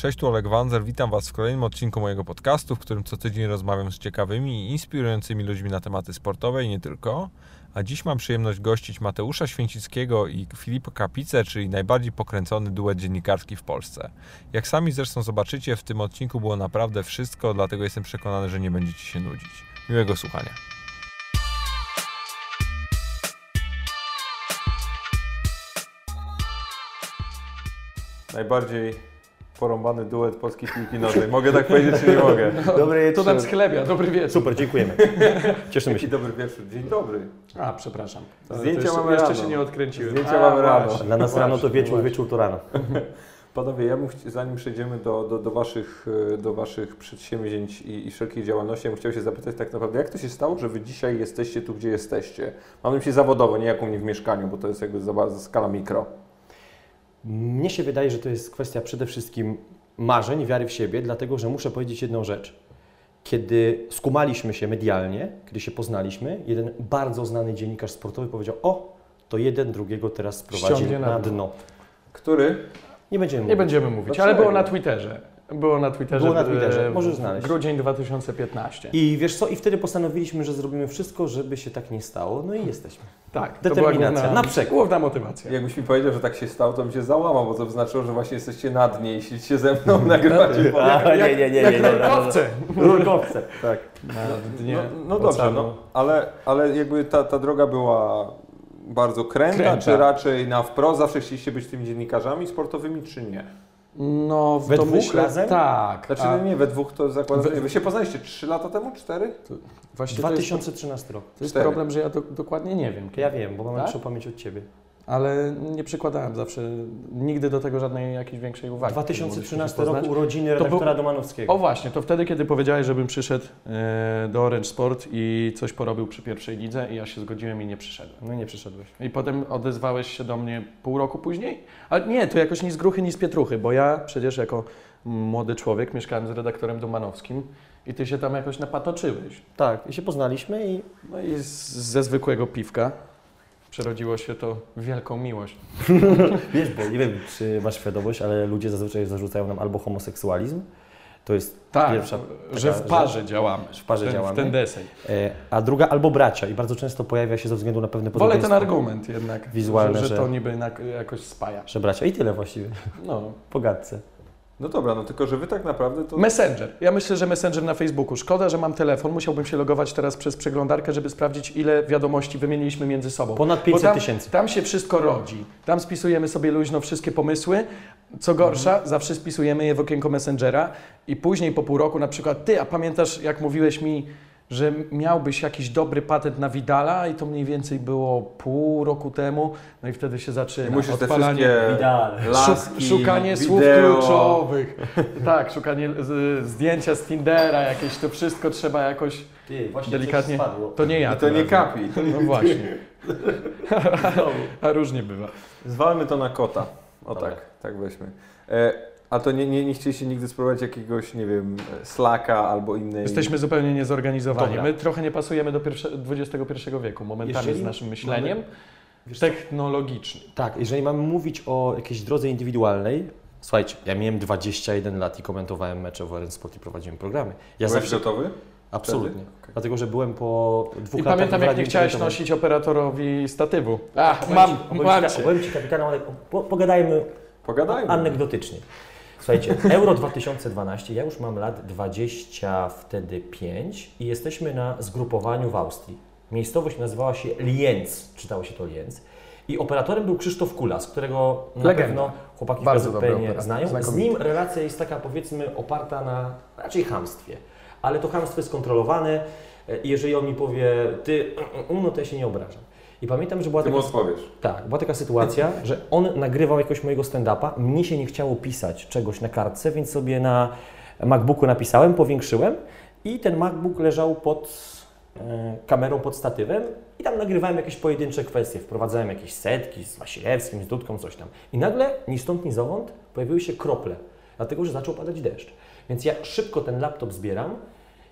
Cześć, tu Oleg Wanzer, witam Was w kolejnym odcinku mojego podcastu, w którym co tydzień rozmawiam z ciekawymi i inspirującymi ludźmi na tematy sportowe i nie tylko. A dziś mam przyjemność gościć Mateusza Święcickiego i Filipa Kapicę, czyli najbardziej pokręcony duet dziennikarski w Polsce. Jak sami zresztą zobaczycie, w tym odcinku było naprawdę wszystko, dlatego jestem przekonany, że nie będziecie się nudzić. Miłego słuchania. Najbardziej porąbany duet polskiej piłki nożnej. Mogę tak powiedzieć, czy nie mogę? Dobry To nam schlebia, dobry wieczór. Super, dziękujemy. Cieszymy Dzień się. dobry wieczór. Dzień dobry. A, przepraszam. Zdjęcia jeszcze, mamy jeszcze rano. się nie odkręciłem. Zdjęcia A, mamy rano. właśnie, Dla nas rano to wieczór, właśnie. wieczór to rano. Panowie, ja bym, zanim przejdziemy do, do, do, waszych, e, do waszych przedsięwzięć i, i wszelkiej działalności, ja bym chciał się zapytać tak naprawdę, jak to się stało, że wy dzisiaj jesteście tu, gdzie jesteście? Mam na myśli zawodowo, nie jak u mnie w mieszkaniu, bo to jest jakby skala mikro. Mnie się wydaje, że to jest kwestia przede wszystkim marzeń, wiary w siebie, dlatego że muszę powiedzieć jedną rzecz. Kiedy skumaliśmy się medialnie, kiedy się poznaliśmy, jeden bardzo znany dziennikarz sportowy powiedział: O, to jeden drugiego teraz sprowadzi Ściągnie na na dno. Który? Nie będziemy Nie mówić. będziemy mówić, Dlaczego? ale było na Twitterze. Było na Twitterze. Było na Twitterze, możesz znaleźć. Grudzień 2015. I wiesz co? I wtedy postanowiliśmy, że zrobimy wszystko, żeby się tak nie stało. No i jesteśmy. tak, to była Determinacja, główna, na przekór. główna motywacja. Jakbyś mi powiedział, że tak się stało, to bym się załamał, bo to by znaczyło, że właśnie jesteście na dnie i siedzicie ze mną, nagrywacie. A, nie, nie, nie, Jak nie, nie, nie, nurkowce. Rurkowce, tak. Na dnie No, no dobrze, no, ale, ale jakby ta, ta droga była bardzo kręta, Kręta. czy raczej na wprost? Zawsze chcieliście być tymi dziennikarzami sportowymi, czy nie? No, w We dwóch domyśle razem? tak. Znaczy a nie, we dwóch to zakładam, We- że wy się poznaliście 3 lata temu, 4? właśnie to jest, 2013 rok. to jest problem, że ja do, dokładnie nie wiem. Ja wiem, bo mam Tak? lepszą pamięć od Ciebie. Ale nie przykładałem zawsze nigdy do tego żadnej jakiejś większej uwagi. 2013 Mogliśmy się rok, urodziny redaktora Domanowskiego. O właśnie, to wtedy, kiedy powiedziałeś, żebym przyszedł e, do Orange Sport i coś porobił przy pierwszej lidze i ja się zgodziłem i nie przyszedłem. No nie przyszedłeś. I potem odezwałeś się do mnie pół roku później? Ale nie, to jakoś ni z gruchy, ni z pietruchy, bo ja przecież jako młody człowiek mieszkałem z redaktorem Domanowskim i ty się tam jakoś napatoczyłeś. Tak, i się poznaliśmy i No i z, ze zwykłego piwka przerodziło się to w wielką miłość. wiesz, bo nie wiem, czy masz świadomość, ale ludzie zazwyczaj zarzucają nam albo homoseksualizm, to jest Tak, pierwsza, że taka w parze działamy. w parze ten, działamy. W ten deseń. e, a druga albo bracia i bardzo często pojawia się ze względu na pewne Wolę ten podobieństwo, argument jednak, Wizualne, że, że że- to niby na, jakoś spaja. że bracia i tyle właściwie, No. po gadce. No dobra, no tylko, że wy tak naprawdę to... Messenger. Ja myślę, że Messenger na Facebooku. Szkoda, że mam telefon. Musiałbym się logować teraz przez przeglądarkę, żeby sprawdzić, ile wiadomości wymieniliśmy między sobą. Ponad Bo 500 tam, tysięcy. tam się wszystko rodzi. Tam spisujemy sobie luźno wszystkie pomysły. Co gorsza, zawsze spisujemy je w okienko Messengera i później po pół roku na przykład, ty, a pamiętasz jak mówiłeś mi, że miałbyś jakiś dobry patent na Widala i to mniej więcej było pół roku temu, no i wtedy się I zaczyna musisz te odpalanie. laski, Szuk- szukanie słów wideo. kluczowych. tak, szukanie z, zdjęcia z Tindera, jakieś to wszystko trzeba jakoś. Ty, właśnie Delikatnie. To nie ja. I to nie kapi. razem. No właśnie. A różnie bywa. Zwalmy to na kota. O Dobra. tak, tak weźmy. E, a to nie, nie, nie chcieliście nigdy spróbować jakiegoś, nie wiem, Slacka albo innej... Jesteśmy zupełnie niezorganizowani. Dobra. My trochę nie pasujemy do pierwsze, XXI wieku, momentami Jeżeli z naszym myśleniem co? technologicznym. Tak, jeżeli mamy mówić o jakiejś drodze indywidualnej, słuchajcie, ja miałem 21 lat i komentowałem mecze w Orange Sport i prowadziłem programy. Ja Byłeś zawsze... gotowy? Absolutnie. Okej. Dlatego, że byłem po dwóch I latach pamiętam, w jak nie chciałeś nosić operatorowi statywu. A, Opowiem mam, mam ci- cię. Opowiem Ci po, pogadajmy Pogadajmy. anegdotycznie. Słuchajcie, Euro 2012, ja już mam lat 20 wtedy 5 i jesteśmy na zgrupowaniu w Austrii. Miejscowość nazywała się Lienz, czytało się to Lienz. I operatorem był Krzysztof Kulas, którego na Legenda. pewno chłopaki Bardzo w PZPN znają. Z nim relacja jest taka powiedzmy oparta na raczej chamstwie. Ale to chamstwo jest kontrolowane e, i jeżeli on mi powie ty, no to ja się nie obrażam. I pamiętam, że była Ty taka odpowiesz. tak, była taka sytuacja, że on nagrywał jakoś mojego stand-upa, mnie się nie chciało pisać czegoś na kartce, więc sobie na MacBooku napisałem, powiększyłem i ten MacBook leżał pod e, kamerą, pod statywem i tam nagrywałem jakieś pojedyncze kwestie, wprowadzałem jakieś setki z Wasilewskim, z Dudką, coś tam. I nagle, ni stąd, ni zowąd, pojawiły się krople, dlatego, że zaczął padać deszcz. Więc ja szybko ten laptop zbieram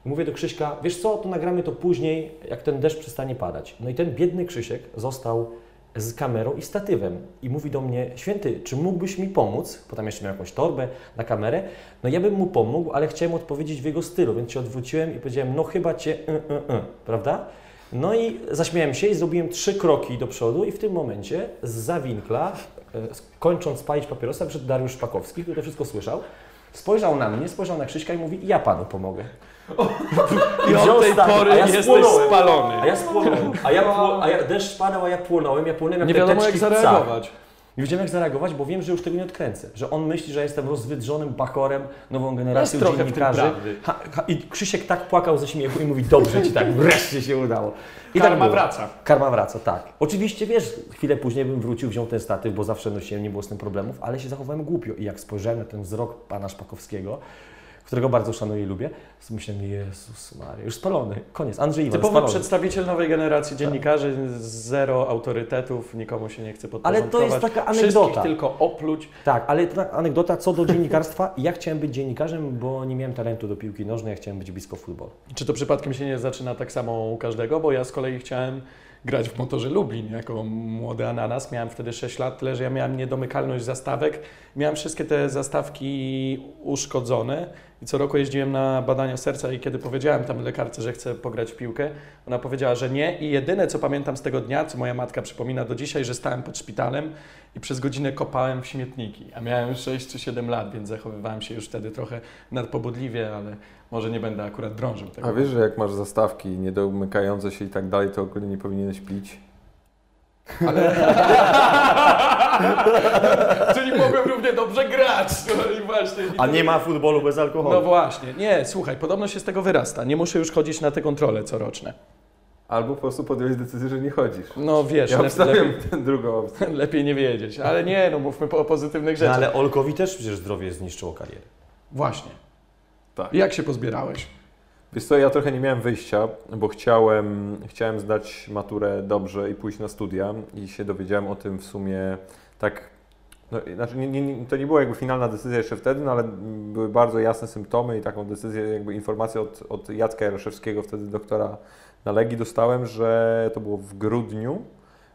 i mówię do Krzyśka, wiesz co, to nagramy to później, jak ten deszcz przestanie padać. No i ten biedny Krzysiek został z kamerą i statywem. I mówi do mnie, święty, czy mógłbyś mi pomóc? Bo tam jeszcze miał jakąś torbę na kamerę. No ja bym mu pomógł, ale chciałem odpowiedzieć w jego stylu, więc się odwróciłem i powiedziałem, no chyba cię, y, y, y, prawda? No i zaśmiałem się i zrobiłem trzy kroki do przodu i w tym momencie z zawinkla, e, kończąc palić papierosa, przyszedł Dariusz Szpakowski, który to wszystko słyszał, spojrzał na mnie, spojrzał na Krzyśka i mówi, ja panu pomogę. I wziął od tej stary, pory ja jesteś spłonąłem. spalony. A ja spłonąłem, a, ja pło, a ja, deszcz padał, a ja płonąłem, ja płonąłem jak Nie wiadomo jak zareagować. Nie wiedziałem jak zareagować, bo wiem, że już tego nie odkręcę. Że on myśli, że jestem rozwydrzonym bakorem, nową generacją Jest dziennikarzy. Ha, ha, I Krzysiek tak płakał ze śmiechu i mówi, dobrze ci tak, wreszcie się udało. I Karma tak było. wraca. Karma wraca, tak. Oczywiście, wiesz, chwilę później bym wrócił, wziął ten statyw, bo zawsze nosiłem, nie było z tym problemów, ale się zachowałem głupio. I jak spojrzałem na ten wzrok pana Szpakowskiego, którego bardzo szanuję i lubię, myślałem, Jezus Maria, już spalony, koniec, Andrzej Iwan, Typowy spalony. przedstawiciel nowej generacji dziennikarzy, zero autorytetów, nikomu się nie chce Ale to jest podporządkować. taka Wszystkich anegdota. tylko opluć. Tak, ale ta anegdota co do dziennikarstwa. Ja chciałem być dziennikarzem, bo nie miałem talentu do piłki nożnej, ja chciałem być blisko futbolu. Czy to przypadkiem się nie zaczyna tak samo u każdego? Bo ja z kolei chciałem grać w motorze Lublin jako młody ananas. Miałem wtedy 6 lat, tyle że ja miałem niedomykalność zastawek. Miałem wszystkie te zastawki uszkodzone i co roku jeździłem na badania serca i kiedy powiedziałem tam lekarce, że chcę pograć w piłkę, ona powiedziała, że nie i jedyne co pamiętam z tego dnia, co moja matka przypomina do dzisiaj, że stałem pod szpitalem i przez godzinę kopałem w śmietniki, a miałem 6 czy 7 lat, więc zachowywałem się już wtedy trochę nadpobudliwie, ale może nie będę akurat drążył tego. A wiesz, że jak masz zastawki niedomykające się i tak dalej, to ogólnie nie powinieneś pić? Czyli mogłem dobrze grać. No i właśnie. A nie ma futbolu bez alkoholu. No właśnie. Nie, słuchaj, podobno się z tego wyrasta. Nie muszę już chodzić na te kontrole coroczne. Albo po prostu podjąłeś decyzję, że nie chodzisz. No wiesz, Ja obstawiam lepiej, tę drugą opcję. lepiej nie wiedzieć. Ale nie, no mówmy po, o pozytywnych no, rzeczach. ale Olkowi też przecież zdrowie zniszczyło karierę. Właśnie. Tak. Jak się pozbierałeś? Wiesz co, ja trochę nie miałem wyjścia, bo chciałem, chciałem zdać maturę dobrze i pójść na studia i się dowiedziałem o tym w sumie tak, no, znaczy nie, nie, to nie była jakby finalna decyzja jeszcze wtedy, no ale były bardzo jasne symptomy i taką decyzję, jakby informację od, od Jacka Jaroszewskiego, wtedy doktora na Legii dostałem, że to było w grudniu,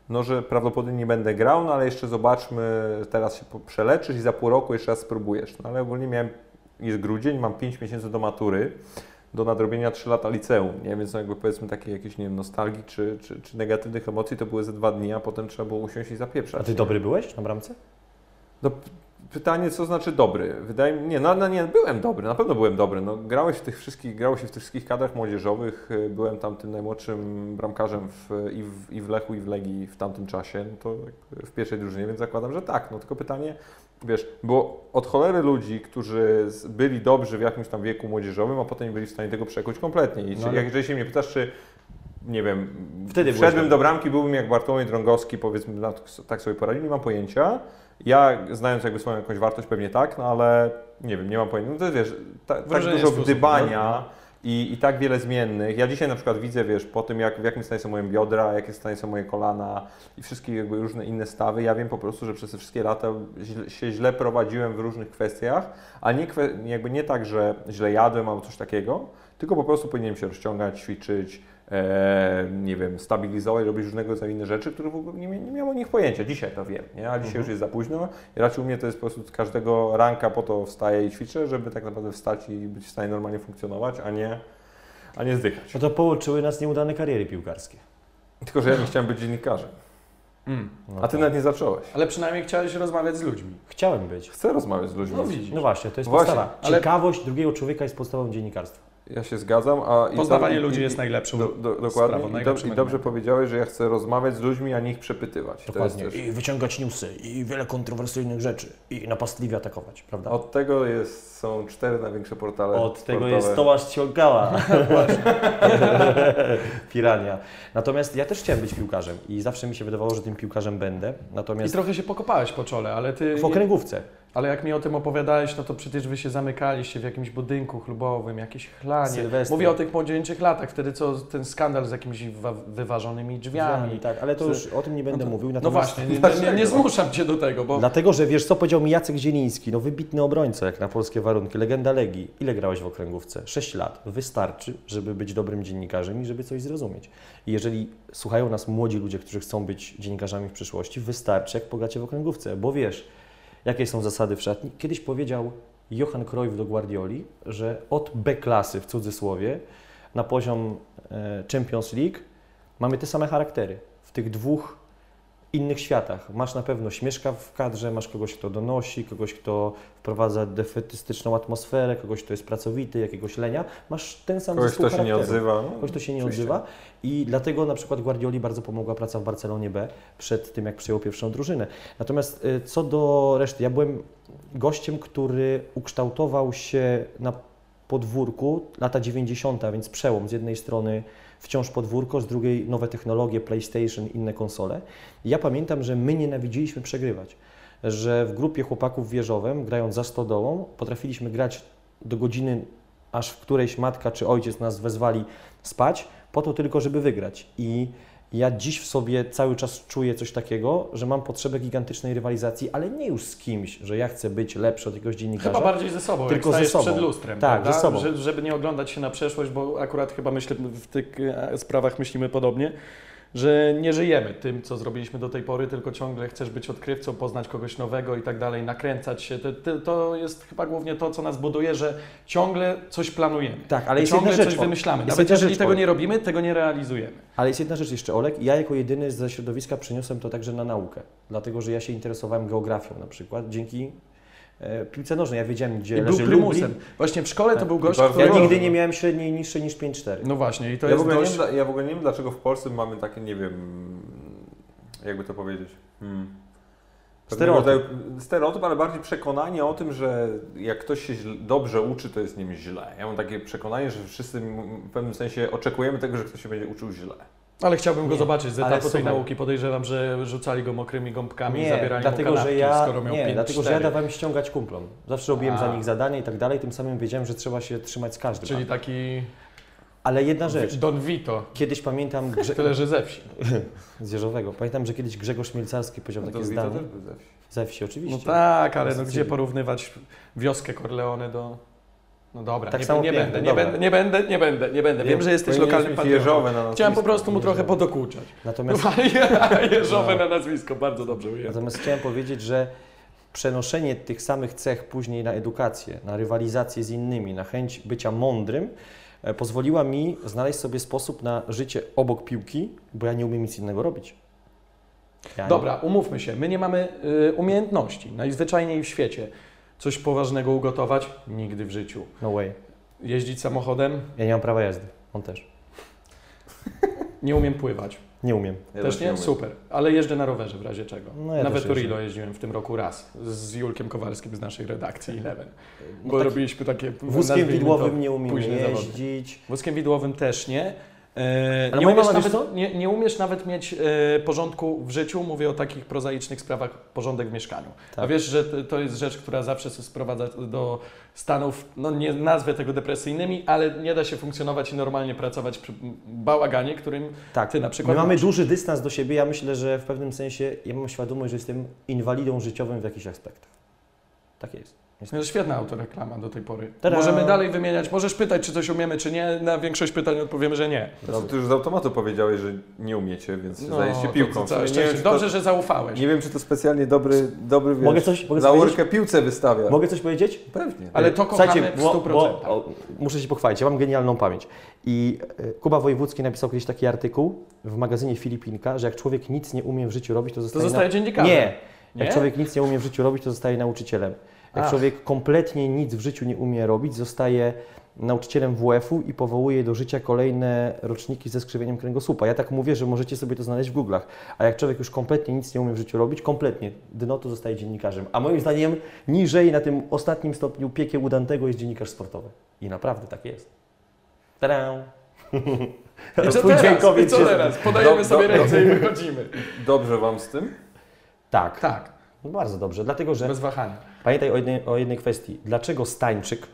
no że prawdopodobnie nie będę grał, no ale jeszcze zobaczmy, teraz się przeleczysz i za pół roku jeszcze raz spróbujesz. No ale ogólnie miałem, jest grudzień, mam 5 miesięcy do matury, do nadrobienia 3 lata liceum, nie? Więc no jakby powiedzmy takiej jakiejś, nie wiem, nostalgii czy, czy, czy negatywnych emocji to były ze dwa dni, a potem trzeba było usiąść i zapieprzać. A ty dobry byłeś na bramce? No, pytanie, co znaczy dobry? Wydaje mi nie, no, no nie, byłem dobry, na pewno byłem dobry. No, grałeś w tych wszystkich, grało się w tych wszystkich kadrach młodzieżowych, y, byłem tam tym najmłodszym bramkarzem w, i, w, i w Lechu, i w Legii w tamtym czasie, no to w pierwszej drużynie, więc zakładam, że tak. No tylko pytanie, wiesz, bo od cholery ludzi, którzy byli dobrzy w jakimś tam wieku młodzieżowym, a potem nie byli w stanie tego przekuć kompletnie. I No ale- jeżeli się mnie pytasz, czy nie wiem, Wtedy wszedłbym do bramki, byłbym jak Bartłomiej Drągowski, powiedzmy, tak sobie poradził, nie mam pojęcia. Ja, znając jakby swoją jakąś wartość, pewnie tak, no ale nie wiem, nie mam pojęcia. No to wiesz, ta, tak dużo sposób, wdybania i, i tak wiele zmiennych. Ja dzisiaj na przykład widzę, wiesz, po tym, jak, w jakim stanie są moje biodra, jakie stanie są moje kolana i wszystkie jakby różne inne stawy, ja wiem po prostu, że przez te wszystkie lata źle, się źle prowadziłem w różnych kwestiach, a nie, jakby nie tak, że źle jadłem albo coś takiego, tylko po prostu powinienem się rozciągać, ćwiczyć, e, nie wiem, stabilizować, robić różnego rodzaju inne rzeczy, które w ogóle nie, nie miałem o nich pojęcia. Dzisiaj to wiem, nie? a dzisiaj już jest za późno. I raczej u mnie to jest po prostu z każdego ranka po to wstaję i ćwiczę, żeby tak naprawdę wstać i być w stanie normalnie funkcjonować, a nie, a nie zdychać. No to połączyły nas nieudane kariery piłkarskie. Tylko, że ja nie chciałem być dziennikarzem. Mm. No A ty tak. nawet nie zacząłeś. Ale przynajmniej chciałeś rozmawiać z ludźmi. Chciałem być. Chcę rozmawiać z ludźmi. No widzisz. No właśnie, to jest Właśnie, podstawa. ale- Ciekawość drugiego człowieka jest podstawą dziennikarstwa. Ja się zgadzam, a i Poznawanie i- ludzi i- jest najlepszą do, do, sprawą, dokładnie. I, do, I dobrze powiedziałeś, że ja chcę rozmawiać z ludźmi, a nie ich przepytywać. Dokładnie. też, I wyciągać newsy, i wiele kontrowersyjnych rzeczy, i napastliwie atakować, prawda? od tego jest, są cztery największe portale Od tego sportowe. jest Tomasz Ciągała. Pirania. Natomiast ja też chciałem być piłkarzem i zawsze mi się wydawało, że tym piłkarzem będę. I Natomiast trochę się pokopałeś po czole, ale ty... w okręgówce. Ale jak mi o tym opowiadałeś, no to przecież wy się zamykaliście w jakimś budynku klubowym, jakieś chlanie. Sylwester. Mówię o tych młodzieńczych latach, wtedy co ten skandal z jakimiś wa- wyważonymi drzwiami. Drzwiami, tak, ale to już o tym nie będę No to- mówił. No właśnie, nie, nie, nie zmuszam cię do tego, bo Dlatego, że wiesz, co powiedział mi Jacek Zieliński, no wybitny obrońca, jak na polskie warunki, legenda Legii. Ile grałeś w okręgówce? 6 lat. Wystarczy, żeby być dobrym dziennikarzem i żeby coś zrozumieć. I jeżeli słuchają nas młodzi ludzie, którzy chcą być dziennikarzami w przyszłości, wystarczy, jak pogracie w okręgówce, bo wiesz, jakie są zasady w szatni. Kiedyś powiedział Johan Cruyff do Guardioli, że od B klasy, w cudzysłowie, na poziom e, Champions League mamy te same charaktery. W tych dwóch innych światach. Masz na pewno śmieszka w kadrze, masz kogoś, kto donosi, kogoś, kto wprowadza defetystyczną atmosferę, kogoś, kto jest pracowity, jakiegoś lenia. Masz ten sam Kogoś, zespół kto się nie odzywa. No, Kogoś, kto się nie oczywiście. odzywa. I dlatego na przykład Guardioli bardzo pomogła praca w Barcelonie B przed tym, jak przyjął pierwszą drużynę. Natomiast y, co do reszty, ja byłem gościem, który ukształtował się na podwórku lata 90., więc przełom z jednej strony wciąż podwórko, z drugiej nowe technologie, PlayStation, inne konsole. Ja pamiętam, że my nienawidziliśmy przegrywać. Że w grupie chłopaków w Wieżowem, grając za stodołą, potrafiliśmy grać do godziny, aż w którejś matka czy ojciec nas wezwali spać, po to tylko, żeby wygrać. I ja dziś w sobie cały czas czuję coś takiego, że mam potrzebę gigantycznej rywalizacji, ale nie już z kimś, że ja chcę być lepszy od jakiegoś dziennikarza. chyba bardziej ze sobą, Tylko jak ze sobą. przed lustrem, Tak, prawda? ze sobą. Że, żeby nie oglądać się na przeszłość, bo akurat chyba myślę, w tych e, sprawach myślimy podobnie, że nie żyjemy tym, co zrobiliśmy do tej pory, tylko ciągle chcesz być odkrywcą, poznać kogoś nowego i tak dalej, nakręcać się. To, to, jest chyba głównie to, co nas buduje, że ciągle coś planujemy. Tak, ale jest ciągle jedna rzecz, coś wymyślamy. Nawet jeżeli rzecz, tego Olek. nie robimy, tego nie realizujemy. Ale jest jedna rzecz jeszcze, Olek. Ja jako jedyny ze środowiska przeniosłem to także na naukę. Dlatego, że ja się interesowałem geografią na przykład. Dzięki piłce nożnej. Ja wiedziałem, gdzie I był leży prymusem. Lublin. Właśnie w szkole to był gość, bardzo Ja który... nigdy nie miałem średniej niższej niż 5,4. No właśnie, i to ja, w jest ogóle nie dość... ja w ogóle nie wiem, dlaczego w Polsce mamy takie, nie wiem, jakby to powiedzieć. Hmm. Stereotyp. Stereotyp, ale bardziej przekonanie o tym, że jak ktoś się dobrze uczy, to jest nim źle. Ja mam takie przekonanie, że wszyscy w pewnym sensie oczekujemy tego, że ktoś się będzie uczył źle. Ale chciałbym go Nie, zobaczyć z etapu tej nauki. Podejrzewam, że rzucali go mokrymi gąbkami i Nie, zabierali dlatego, mu że kanapki, ja, skoro miał nie, 5, dlatego, że ja dawałem ściągać kumplom. Zawsze robiłem A. za nich zadania i tak dalej, tym samym wiedziałem, że trzeba się trzymać z każdym. Czyli taki Ale jedna rzecz. Don Vito, Kiedyś pamiętam, Grze... tyle że ze wsi. z Jeżowego, pamiętam, że kiedyś Grzegorz Mielcarski powiedział takie zdanie. Ze wsi No oczywiście. tak, ale no gdzie porównywać wioskę Corleone do... No dobra, Tak nie, samo nie, piękne, będę, nie, będę, nie będę, nie będę, nie będę. Wiem, że jesteś lokalnym patriotą. Na Chciałem po prostu mu trochę podokuczać. Natomiast Jeżowe No. na nazwisko, bardzo dobrze ujęte. Natomiast chciałem powiedzieć, że przenoszenie tych samych cech później na edukację, na rywalizację z innymi, na chęć bycia mądrym, e, pozwoliła mi znaleźć sobie sposób na życie obok piłki, bo ja nie umiem nic innego robić. Ja Dobra, umówmy się, my nie mamy y, umiejętności, najzwyczajniej w świecie. Coś poważnego ugotować? Nigdy w życiu. Nie, no way. Jeździć samochodem? Ja nie mam prawa jazdy. On też. Nie umiem pływać. Nie umiem. Ja też nie? umiem. Super. Ale jeżdżę na rowerze w razie czego. No ja na też Veturilo jeżdżę. jeździłem w tym roku raz z Julkiem Kowalskim z naszej redakcji Eleven. No Bo tak, robiliśmy takie Wózkiem widłowym nie umiem późne zawody. jeździć. Wózkiem widłowym też nie. E, Ale nie, umiesz nawet, nie, nie umiesz nawet mieć e, porządku w życiu, mówię o takich prozaicznych sprawach, porządek w mieszkaniu. Tak. A wiesz, że to, to jest rzecz, która zawsze się sprowadza do stanów, no nie nazwę tego depresyjnymi, ale nie da się funkcjonować i normalnie pracować przy bałaganie, którym Tak. ty na przykład My mamy masz. duży dystans do siebie. Ja myślę, że w pewnym sensie ja mam świadomość, że jestem inwalidą życiowym w jakichś aspektach. Tak jest. To jest świetna autoreklama do tej pory. Tada! Możemy dalej wymieniać, możesz pytać, czy coś umiemy, czy nie. Na większość pytań odpowiemy, że nie. To, ty już z automatu powiedziałeś, że nie umiecie, więc No, zajęcie się to- piłką. to nie, wiem, czy to, Dobrze, że zaufałeś. nie wiem, czy to specjalnie dobry, dobry wiesz, Mogę coś- mogę za urkę piłce wystawia. Mogę coś powiedzieć? Pewnie. Ale to kochamy Słuchajcie, w bo, 100%. bo, o, muszę się pochwalić, ja mam genialną pamięć. I e, Kuba Wojewódzki napisał kiedyś taki artykuł w magazynie Filipinka, że jak człowiek nic nie umie w życiu robić, to to zostaje... zostaje na... dziennikarzem. Nie, Nie? jak człowiek nic nie umie w życiu robić, to zostaje nauczycielem. Jak Ach. człowiek kompletnie nic w życiu nie umie robić, zostaje nauczycielem WF-u i powołuje do życia kolejne roczniki ze skrzywieniem kręgosłupa. Ja tak mówię, że możecie sobie to znaleźć w Google'ach. A jak człowiek już kompletnie nic nie umie w życiu robić, kompletnie, dno to zostaje dziennikarzem. A moim zdaniem niżej na tym ostatnim stopniu piekieł udantego jest dziennikarz sportowy. I naprawdę tak jest. Tada! I co teraz? I co teraz? Podajemy Do- sobie do- ręce i wychodzimy. Dobrze wam z tym? Tak, Tak, no bardzo dobrze, dlatego że bez wahania. Pamiętaj o jednej, o jednej kwestii. Dlaczego Stańczyk,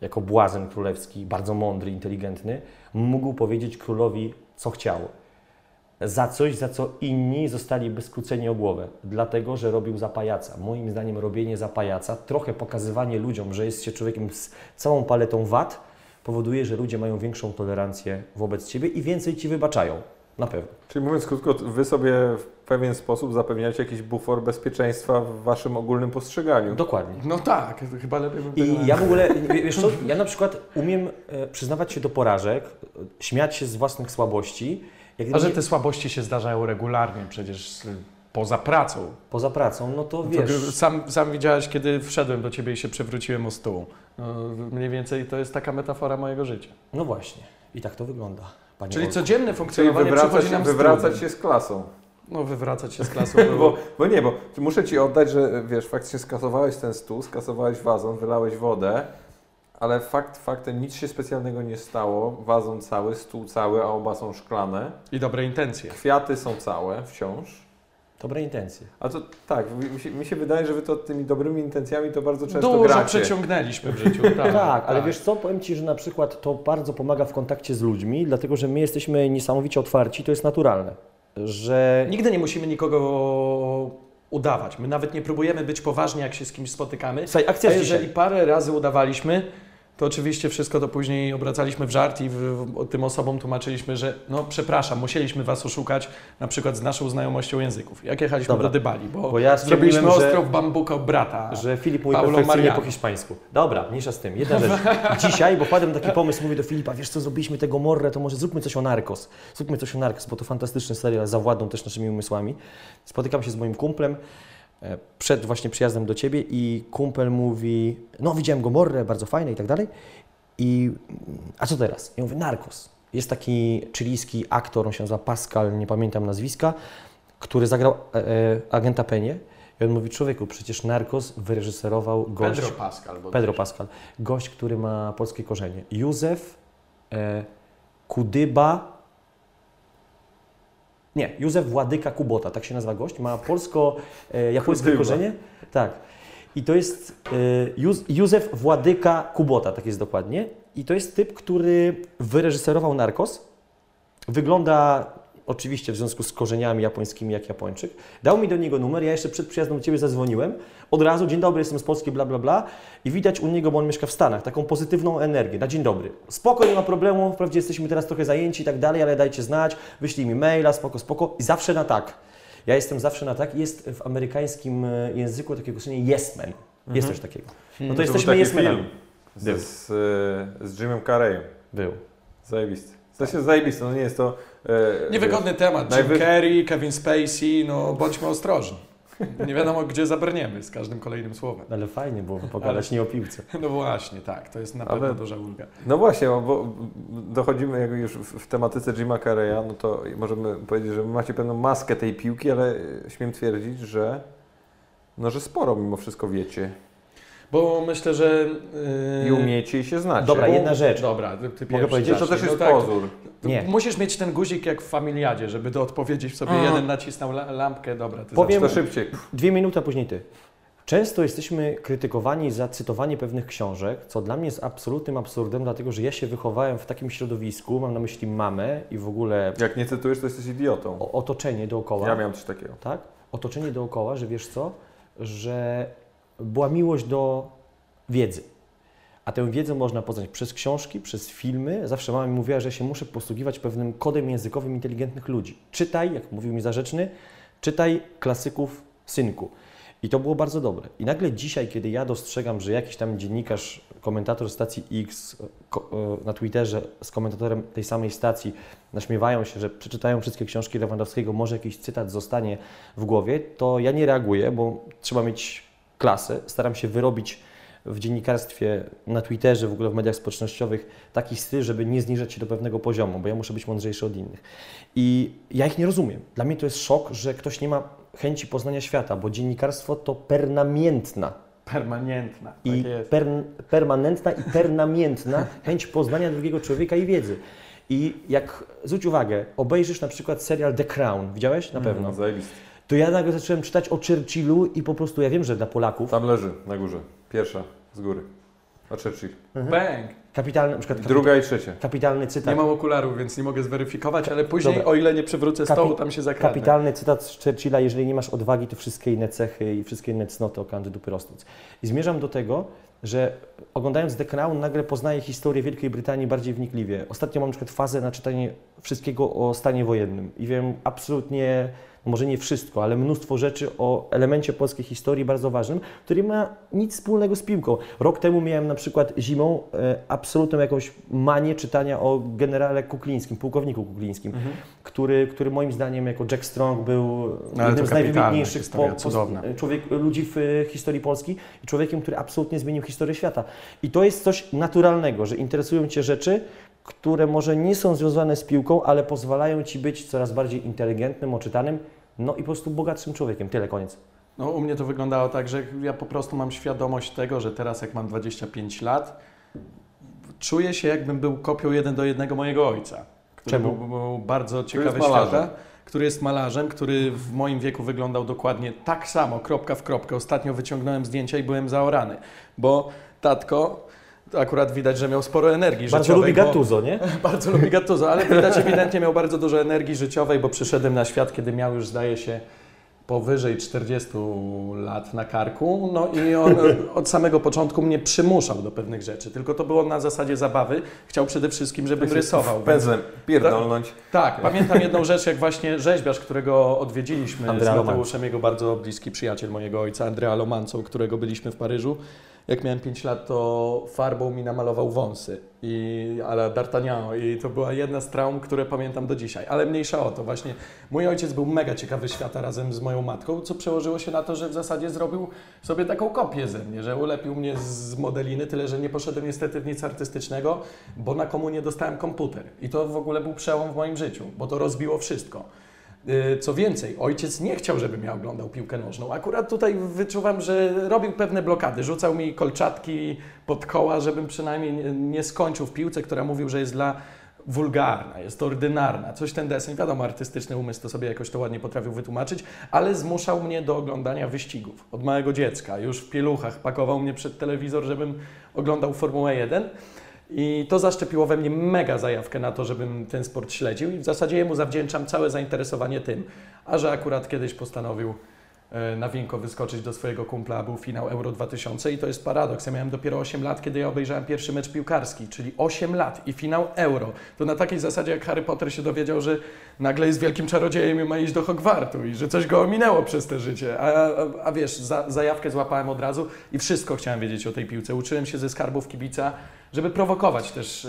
jako błazen królewski, bardzo mądry, inteligentny, mógł powiedzieć królowi, co chciał? Za coś, za co inni zostaliby skróceni o głowę. Dlatego, że robił za pajaca. Moim zdaniem robienie za pajaca, trochę pokazywanie ludziom, że jest się człowiekiem z całą paletą wad, powoduje, że ludzie mają większą tolerancję wobec Ciebie i więcej Ci wybaczają. Na pewno. Czyli mówiąc krótko, Wy sobie pewien sposób zapewniacie jakiś bufor bezpieczeństwa w Waszym ogólnym postrzeganiu. Dokładnie. No tak, chyba lepiej bym I ja w ogóle, wiesz co, ja na przykład umiem e, przyznawać się do porażek, śmiać się z własnych słabości. Jak A że te słabości się zdarzają regularnie, przecież y, poza pracą. Poza pracą, no to To wiesz, sam, sam widziałeś, kiedy wszedłem do ciebie i się przewróciłem o stół. No, mniej więcej to jest taka metafora mojego życia. no właśnie. I tak to wygląda. Panie Czyli Olku. codzienne Czyli funkcjonowanie wywracać, przychodzi nam z wywracać trudem. się z klasą. No wywracać się z klasą. Bo, bo nie, bo muszę Ci oddać, że wiesz, faktycznie skasowałeś ten stół, skasowałeś wazon, wylałeś wodę, ale fakt faktem nic się specjalnego nie stało. Wazon cały, stół cały, a oba są szklane. I dobre intencje. Kwiaty są całe wciąż. Dobre intencje. A to tak, mi się, mi się wydaje, że Wy to tymi dobrymi intencjami to bardzo często Dużo gracie. przeciągnęliśmy w życiu. Tak, Tak, ale wiesz co, powiem Ci, że na przykład to bardzo pomaga w kontakcie z ludźmi, dlatego że my jesteśmy niesamowicie otwarci, to jest naturalne. Że Nigdy nie musimy nikogo udawać. My nawet nie próbujemy być poważni, jak się z kimś spotykamy. Słuchaj, akcja A jeżeli dzisiaj. parę razy udawaliśmy, to oczywiście wszystko to później obracaliśmy w żart i w, w, tym osobom tłumaczyliśmy, że no przepraszam, musieliśmy Was oszukać na przykład z naszą znajomością języków. Jak jechaliśmy Dobra. do Dybali, bo, Bo ja zrobiliśmy ostrów bambuka brata. Że Filip mówi Paulo perfekcyjnie po hiszpańsku. Dobra, mniejsza z tym. Jedna rzecz. Dzisiaj, bo wpadłem taki pomysł, mówię do Filipa, wiesz co, zrobiliśmy tego Morre, to może zróbmy coś o Narcos. Zróbmy coś o Narcos, bo to fantastyczny serial, zawładną też naszymi umysłami. Spotykam się z moim kumplem przed właśnie przyjazdem do Ciebie i kumpel mówi, no widziałem go Morre, bardzo fajne i tak dalej. I a co teraz? Ja mówię, Narcos. Jest taki chilijski aktor, on się nazywa Pascal, nie pamiętam nazwiska, który zagrał e, e, agenta Penie. I on mówi, człowieku, przecież Narcos wyreżyserował gość... Pedro Pascal. Pedro Pascal. Gość, który ma polskie korzenie. Józef e, Kudyba. Nie, Józef Władyka Kubota, tak się nazywa gość. Ma polsko-japońskie Kudyba. korzenie. Tak. I to jest e, Józ, Józef Władyka Kubota, tak jest dokładnie. I to jest typ, który wyreżyserował Narcos. Wygląda oczywiście w związku z korzeniami japońskimi jak Japończyk. Dał mi do niego numer, ja jeszcze przed przyjazdem do Ciebie zadzwoniłem. Od razu, dzień dobry, jestem z Polski, bla, bla, bla. I widać u niego, bo on mieszka w Stanach, taką pozytywną energię, na dzień dobry. Spoko, nie ma problemu, wprawdzie jesteśmy teraz trochę zajęci i tak dalej, ale dajcie znać, wyślij mi maila, spoko, spoko. I zawsze na tak. Ja jestem zawsze na tak. Jest w amerykańskim e, języku takiego określenia yes man. Jest coś takiego. No to był jesteśmy yes manami. z, z, z Jimem Carreyem. Był. Zajebisty. W sensie zajebisty, no nie jest to... E, Niewygodny temat. Jim najwy- Carrey, Kevin Spacey, no bądźmy ostrożni. Nie wiadomo, gdzie zabrniemy z każdym kolejnym słowem. Ale fajnie byłoby pogadać nie o piłce. No właśnie, tak, to jest na Ale- pewno duża ulga. No właśnie, bo- dochodzimy jak już w tematyce Jima Carreya, no to możemy powiedzieć, że macie pewną maskę tej piłki, ale śmiem twierdzić, że no, że sporo mimo wszystko wiecie. Bo myślę, że... I Yy, umiecie i się znacie. Dobra, Bo- jedna rzecz. Dobra, ty, ty Mogę pierwszy powiedzieć, To też jest no tak, pozór. Nie. Musisz mieć ten guzik jak w familiadzie, żeby do odpowiedzieć sobie Mm. jeden nacisnął la- lampkę, dobra, ty Powiem- To szybciej. Dwie minuty, a później ty. Często jesteśmy krytykowani za cytowanie pewnych książek, co dla mnie jest absolutnym absurdem, dlatego że ja się wychowałem w takim środowisku, mam na myśli mamę i w ogóle Jak nie cytujesz, to jesteś idiotą. o- otoczenie dookoła. Ja miałem coś takiego. tak? Otoczenie dookoła, że wiesz co? Że była miłość do wiedzy. A tę wiedzę można poznać przez książki, przez filmy. Zawsze mama mi mówiła, że się muszę posługiwać pewnym kodem językowym inteligentnych ludzi. Czytaj, jak mówił mi zarzeczny, czytaj klasyków synku. I to było bardzo dobre. I nagle dzisiaj, kiedy ja dostrzegam, że jakiś tam dziennikarz, komentator stacji X e, na Twitterze z komentatorem tej samej stacji naśmiewają się, że przeczytają wszystkie książki Lewandowskiego, może jakiś cytat zostanie w głowie, to ja nie reaguję, bo trzeba mieć klasę. Staram się wyrobić w dziennikarstwie, na Twitterze, w ogóle w mediach społecznościowych taki styl, żeby nie zniżać się do pewnego poziomu, bo ja muszę być mądrzejszy od innych. I ja ich nie rozumiem. Dla mnie to jest szok, że ktoś nie ma chęci poznania świata, bo dziennikarstwo to pernamiętna Permanentna. i tak per, permanentna i pernamiętna chęć poznania drugiego człowieka i wiedzy. I jak zwróć uwagę, obejrzysz na przykład serial The Crown, widziałeś? Na pewno. No, zajebisty. To ja nagle zacząłem czytać o Churchillu i po prostu, ja wiem, że dla Polaków Tam leży, na górze. Pierwsza, z góry. O Churchill. Bang! kapitalny, na przykład I kapi- druga i trzecia. kapitalny cytat. Nie mam okularów, więc nie mogę zweryfikować, ale później, Dobra. o ile nie przywrócę stołu, Kapi- tam się zakradnę. Kapitalny cytat z Churchilla, jeżeli nie masz odwagi, to wszystkie inne cechy i wszystkie inne cnoty okaże dupy rosnąc. I zmierzam do tego, że oglądając The Crown nagle poznaję historię Wielkiej Brytanii bardziej wnikliwie. Ostatnio mam na przykład fazę na czytanie wszystkiego o stanie wojennym i wiem absolutnie, może nie wszystko, ale mnóstwo rzeczy o elemencie polskiej historii bardzo ważnym, który ma nic wspólnego z piłką. Rok temu miałem na przykład zimą e, absolutną jakąś manię czytania o generale Kuklińskim, pułkowniku Kuklińskim, który, który moim zdaniem jako Jack Strong był Mhm. Ale jednym z najwybitniejszych historia, cudowna. człowiek, ludzi w e, historii Polski i człowiekiem, który absolutnie zmienił historię świata. I to jest coś naturalnego, że interesują Cię rzeczy, które może nie są związane z piłką, ale pozwalają Ci być coraz bardziej inteligentnym, oczytanym, no i po prostu bogatszym człowiekiem. Tyle, koniec. No, u mnie to wyglądało tak, że ja po prostu mam świadomość tego, że teraz jak mam 25 lat, czuję się jakbym był kopią jeden do jednego mojego ojca, który Czemu? Był, był bardzo ciekawy świata, który jest malarzem, który w moim wieku wyglądał dokładnie tak samo, kropka w kropkę. Ostatnio wyciągnąłem zdjęcia i byłem zaorany, bo tatko, akurat widać, że miał sporo energii Bardzo życiowej. lubi bo- Gattuso, nie? bardzo lubi Gattuso, ale widać ewidentnie miał bardzo dużo energii życiowej, bo przyszedłem na świat, kiedy miał już, zdaje się, powyżej 40 lat na karku. No i on od samego początku mnie przymuszał do pewnych rzeczy, tylko to było na zasadzie zabawy. Chciał przede wszystkim, żebym rysował. Pędzlem pierdolnąć. Tak, pamiętam jedną rzecz, jak właśnie rzeźbiarz, którego odwiedziliśmy Andrea z Mateuszem, jego bardzo bliski przyjaciel mojego ojca, Andrea Lomancą, którego byliśmy w Paryżu. Jak miałem 5 lat, to farbą mi namalował wąsy, i, ale D'Artagnan i to była jedna z traum, które pamiętam do dzisiaj. Ale mniejsza o to, właśnie mój ojciec był mega ciekawy świata razem z moją matką, co przełożyło się na to, że w zasadzie zrobił sobie taką kopię ze mnie, że ulepił mnie z modeliny, tyle że nie poszedłem niestety w nic artystycznego, bo na komunie dostałem komputer. I to w ogóle był przełom w moim życiu, bo to rozbiło wszystko. Yy, Co więcej, ojciec nie chciał, żebym ja oglądał piłkę nożną. Akurat tutaj wyczuwam, że robił pewne blokady. Rzucał mi kolczatki pod koła, żebym przynajmniej nie- skończył w piłce, która mówił, że jest dla wulgarna, jest ordynarna, coś ten deseń. Wiadomo, artystyczny umysł to sobie jakoś to ładnie potrafił wytłumaczyć, ale zmuszał mnie do oglądania wyścigów od małego dziecka. Już w pieluchach pakował mnie przed telewizor, żebym oglądał Formułę 1. I to zaszczepiło we mnie mega zajawkę na to, żebym ten sport śledził i w zasadzie jemu zawdzięczam całe zainteresowanie tym. A że akurat kiedyś postanowił e, na winko wyskoczyć do swojego kumpla, był finał Euro 2000 i to jest paradoks. Ja miałem dopiero 8 lat, kiedy ja obejrzałem pierwszy mecz piłkarski, czyli 8 lat i finał Euro. To na takiej zasadzie, jak Harry Potter się dowiedział, że nagle jest wielkim czarodziejem i ma iść do Hogwartu i że coś go ominęło przez te życie. A, a, a wiesz, za, zajawkę złapałem od razu i wszystko chciałem wiedzieć o tej piłce. Uczyłem się ze skarbów kibica, żeby prowokować też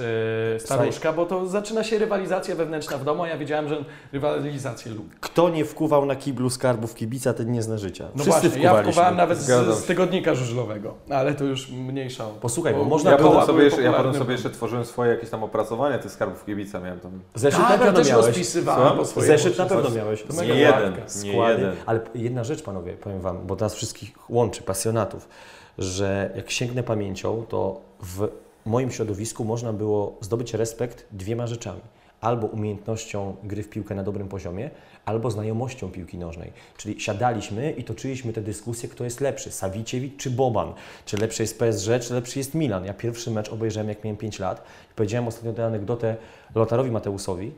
e, staruszka, bo to zaczyna się rywalizacja wewnętrzna w domu, a ja wiedziałem, że rywalizację lubi. Kto nie wkuwał na kiblu skarbów kibica, ten nie zna życia. No Wszyscy właśnie, ja wkuwałem nawet z, z tygodnika żużlowego, ale to już mniejsza. Posłuchaj, bo o- można Ja było- potem, sobie jeszcze, ja potem sobie jeszcze tworzyłem swoje jakieś tam opracowania tych skarbów kibica. Miałem tam Zeszyt na Tak, ja też miałeś. rozpisywałem Co? Zeszyt na pewno miałeś. To nie jeden, nie jeden. Ale jedna rzecz, panowie, powiem wam, bo nas wszystkich łączy, pasjonatów, że jak sięgnę pamięcią, to w moim środowisku można było zdobyć respekt dwiema rzeczami. Albo umiejętnością gry w piłkę na dobrym poziomie, albo znajomością piłki nożnej. Czyli siadaliśmy i toczyliśmy te dyskusje, kto jest lepszy, Sawiciewicz czy Boban, czy lepszy jest PSG, czy lepszy jest Milan. Ja pierwszy mecz obejrzałem, jak miałem 5 lat i powiedziałem ostatnio tę anegdotę Lotarowi Mateusowi,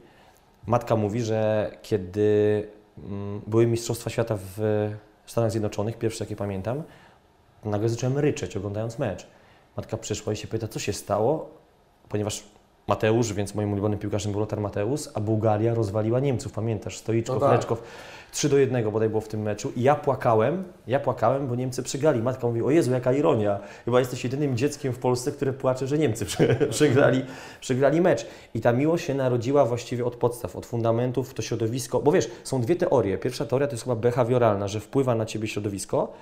Matka mówi, że kiedy mm, były Mistrzostwa Świata w Stanach Zjednoczonych, pierwsze jakie pamiętam, nagle zacząłem ryczeć oglądając mecz. Matka przyszła i się pyta, co się stało, ponieważ Mateusz, więc moim ulubionym piłkarzem był Lothar Mateusz, a Bułgaria rozwaliła Niemców, pamiętasz, Stoiczkow, No tak. Leczkow. 3 do 1 bodaj było w tym meczu i ja płakałem, ja płakałem, bo Niemcy przegrali. Matka mówi, o Jezu, jaka ironia. Chyba jesteś jedynym dzieckiem w Polsce, które płacze, że Niemcy prze- przegrali, przegrali mecz. I ta miłość się narodziła właściwie od podstaw, od fundamentów, to środowisko. Bo wiesz, są dwie teorie. Pierwsza teoria to jest chyba behawioralna, że wpływa na Ciebie środowisko,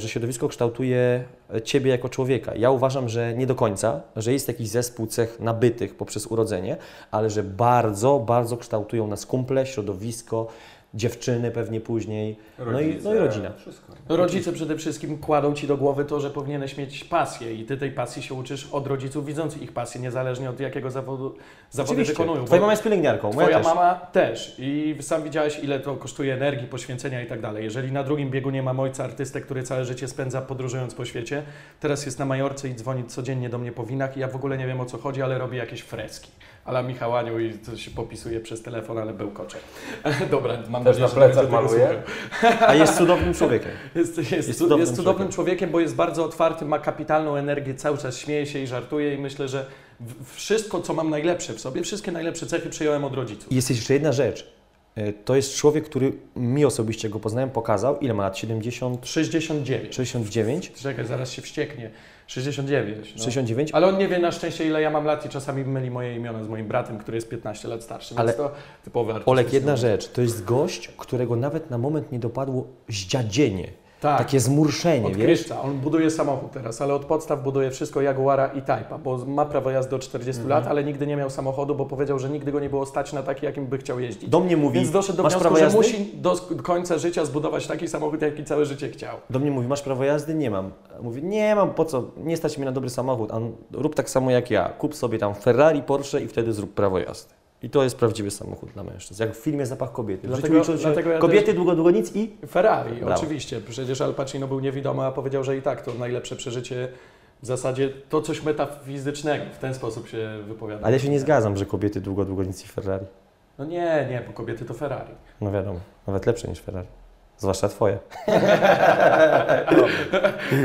że środowisko kształtuje e, Ciebie jako człowieka. Ja uważam, że nie do końca, że jest jakiś zespół cech nabytych poprzez urodzenie, ale że bardzo, bardzo kształtują nas kumple, środowisko, dziewczyny pewnie później, no i, no i rodzina. Wszystko. Rodzice przede wszystkim kładą ci do głowy to, że powinieneś mieć pasję i ty tej pasji się uczysz od rodziców widzących ich pasję, niezależnie od jakiego zawodu zawody wykonują. Twoja mama jest pielęgniarką, moja Twoja też. mama też i sam widziałeś ile to kosztuje energii, poświęcenia i tak dalej. Jeżeli na drugim biegunie mam ojca artystę, który całe życie spędza podróżując po świecie, teraz jest na Majorce i dzwoni codziennie do mnie po winach i ja w ogóle nie wiem o co chodzi, ale robi jakieś freski. Ale Michał Aniu i to się popisuje przez telefon, ale bełkocze. Dobra, mam Też nadzieję, na plecach maluje? A jest cudownym człowiekiem. Jest, jest, jest, cudownym jest cudownym człowiekiem. człowiekiem, bo jest bardzo otwarty, ma kapitalną energię, cały czas śmieje się i żartuje i myślę, że wszystko, co mam najlepsze w sobie, wszystkie najlepsze cechy przyjąłem od rodziców. I jest jeszcze jedna rzecz. E, To jest człowiek, który mi osobiście go poznałem, pokazał, ile ma lat? 70, 69. 69? Czekaj, zaraz się wścieknie. 69. No. 69? Ale on nie wie na szczęście, ile ja mam lat i czasami myli moje imiona z moim bratem, który jest 15 lat starszy, Ale- więc to typowy artysta. Olek, jedna rzecz. To jest gość, którego nawet na moment nie dopadło zdziadzienie. Tak. Takie zmurszenie, Od wiesz? On buduje samochód teraz, ale od podstaw buduje wszystko Jaguara i Type'a, bo ma prawo jazdy do 40 Mhm. lat, ale nigdy nie miał samochodu, bo powiedział, że nigdy go nie było stać na taki, jakim by chciał jeździć. Do mnie mówi, Więc doszedł do masz wniosku, prawo że musi do końca życia zbudować taki samochód, jaki całe życie chciał. Do mnie mówi, masz prawo jazdy? Nie mam. Mówi, nie mam, po co? Nie stać mnie na dobry samochód. A rób tak samo jak ja. Kup sobie tam Ferrari, Porsche i wtedy zrób prawo jazdy. I to jest prawdziwy samochód dla mężczyzn. Jak w filmie Zapach kobiety. Dlatego- życiu dlatego ja kobiety, długo, długo nic i... Ferrari, Brawo. oczywiście. Przecież Al Pacino był niewidomy, a powiedział, że i tak to najlepsze przeżycie, w zasadzie to coś metafizycznego. W ten sposób się wypowiada. Ale ja się nie zgadzam, że kobiety długo, długo nic i Ferrari. No nie, nie, bo kobiety to Ferrari. No wiadomo, nawet lepsze niż Ferrari. Zwłaszcza twoje.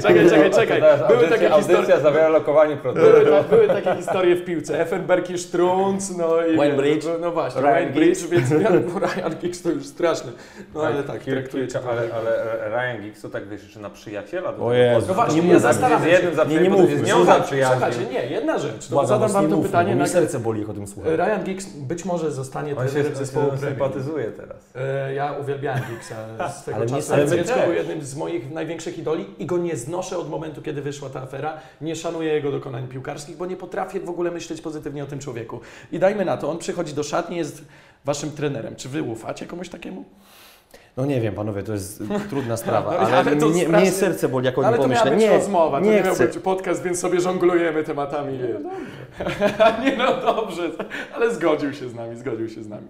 Czekaj, czekaj, czekaj. Były takie historie. zawiera lokowanie produktu. Były, ta- były takie historie w piłce. Effenberg i Strunz, no i... Wayne Bridge. No właśnie, Ryan Ryan Bridge, więc Ryan Giggs to już straszny. No ale tak, traktuję cię. kilka, ale, ale Ryan Giggs to tak wiesz, na przyjaciela. do O tego Jezu. podchodzi. No właśnie, Nie ja zastanawiam z się. jednym za Nie, nie bo mów, z nią słuchaj, zaprzyjaźnił. Słuchajcie, nie, jedna rzecz. To Błagam zadam wam nie to mówmy, pytanie. mi serce boli, jak o tym słucham. Ryan Giggs być może zostanie On się, trenerem on zespołu się premium. sympatyzuje teraz. E, Ja uwielbiałem Giggsa z tego Ale czasu. Ale też. był jednym z moich największych idoli i go nie znoszę od momentu, kiedy wyszła ta afera. Nie szanuję jego dokonań piłkarskich, bo nie potrafię w ogóle myśleć pozytywnie o tym człowieku. I dajmy na to, on przychodzi do szatni, jest waszym trenerem. Czy wy ufacie komuś takiemu? No nie wiem, panowie, to jest trudna sprawa, No, ale, ale mnie, strasznie- mnie serce boli, jak o nim Ale to pomyślę. miała być Nie, rozmowa, to nie, nie miał być podcast, więc sobie żonglujemy tematami. Nie no dobrze, ale zgodził się z nami, zgodził się z nami.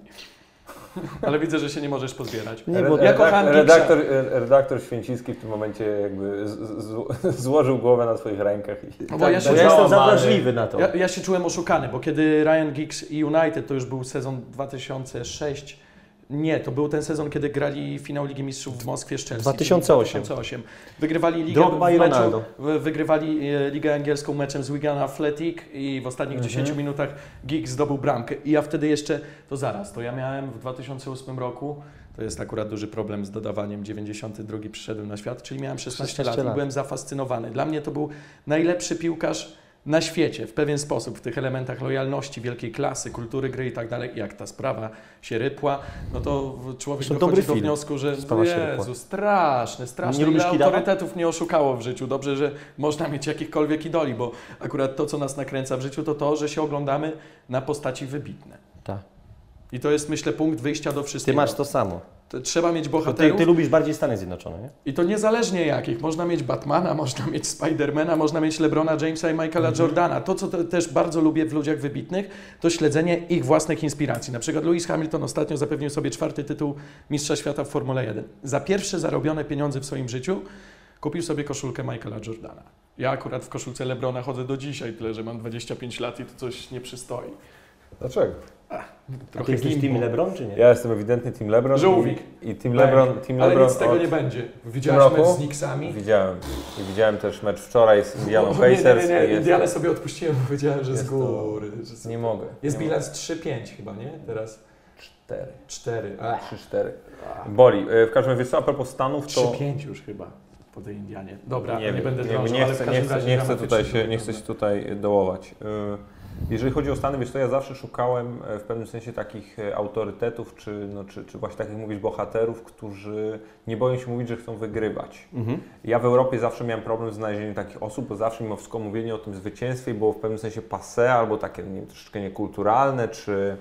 Ale widzę, że się nie możesz pozbierać. Nie, bo ja kocham redaktor, redaktor Święcicki w tym momencie jakby z, z, złożył głowę na swoich rękach. I No bo ja się Bo ja jestem załamany. zawrażliwy na to. Ja, ja się czułem oszukany, bo kiedy Ryan Giggs i United, to już był sezon 2006, nie, to był ten sezon, kiedy grali finał Ligi Mistrzów w Moskwie z Chelsea. 2008. 2008. Wygrywali ligę Drogba i meczu, wygrywali e, Ligę Angielską meczem z Wigan Athletic i w ostatnich Mhm. 10 minutach Giggs zdobył bramkę. I ja wtedy jeszcze, to zaraz, to ja miałem w 2008 roku, to jest akurat duży problem z dodawaniem, 92 przyszedłem na świat, czyli miałem 16, 16 lat, i lat. byłem zafascynowany. Dla mnie to był najlepszy piłkarz na świecie, w pewien sposób, w tych elementach lojalności, wielkiej klasy, kultury gry i tak dalej. Jak ta sprawa się rypła, no to człowiek To dochodzi do wniosku, że. Jezu. Nie lubisz Ile autorytetów nie oszukało w życiu. Dobrze, że można mieć jakichkolwiek idoli, bo akurat to, co nas nakręca w życiu, to to, że się oglądamy na postaci wybitne. Tak. I to jest, myślę, punkt wyjścia do Ty wszystkiego. masz to samo. Trzeba mieć To ty, bohaterów. ty lubisz bardziej Stany Zjednoczone, nie? I to niezależnie jakich. Można mieć Batmana, można mieć Spidermana, można mieć LeBrona Jamesa i Michaela Jordana. To, co te, też bardzo lubię w ludziach wybitnych, to śledzenie ich własnych inspiracji. Na przykład Lewis Hamilton ostatnio zapewnił sobie czwarty tytuł Mistrza Świata w Formule 1. Za pierwsze zarobione pieniądze w swoim życiu kupił sobie koszulkę Michaela Jordana. Ja akurat w koszulce LeBrona chodzę do dzisiaj, tyle że mam 25 lat i to coś nie przystoi. Dlaczego? A Trochę ty jesteś. Team LeBron, czy nie? Ja jestem ewidentnie Team LeBron. Żółwik. I, i Team LeBron, Team Ale LeBron nic z tego nie będzie. Widziałeś mecz z Knicksami? Widziałem. I widziałem też mecz wczoraj z Indianą Pacers. Nie, nie, nie, jest- Indianę sobie odpuściłem, bo wiedziałem, że z Jest to- góry. Że z... Nie mogę. Jest nie bilans 3-5 chyba, nie? Teraz Cztery. 4. Trzy, cztery. Boli. E, W każdym razie, wiesz co, a propos Stanów, to... 3-5 już chyba po tej Indianie. Dobra, nie, nie, będę drążył, nie, ale chcę, nie, chcę, nie, chcę tutaj się, nie chcę się tutaj dołować. Y, Jeżeli chodzi o Stany, wiesz co, ja zawsze szukałem e, w pewnym sensie takich e, autorytetów, czy, no, czy, czy właśnie takich mówić bohaterów, którzy nie boją się mówić, że chcą wygrywać. Mhm. Ja w Europie zawsze miałem problem z znalezieniem takich osób, bo zawsze mimo wszystko mówienie o tym zwycięstwie było w pewnym sensie passé, albo takie nie wiem, troszeczkę niekulturalne, czy,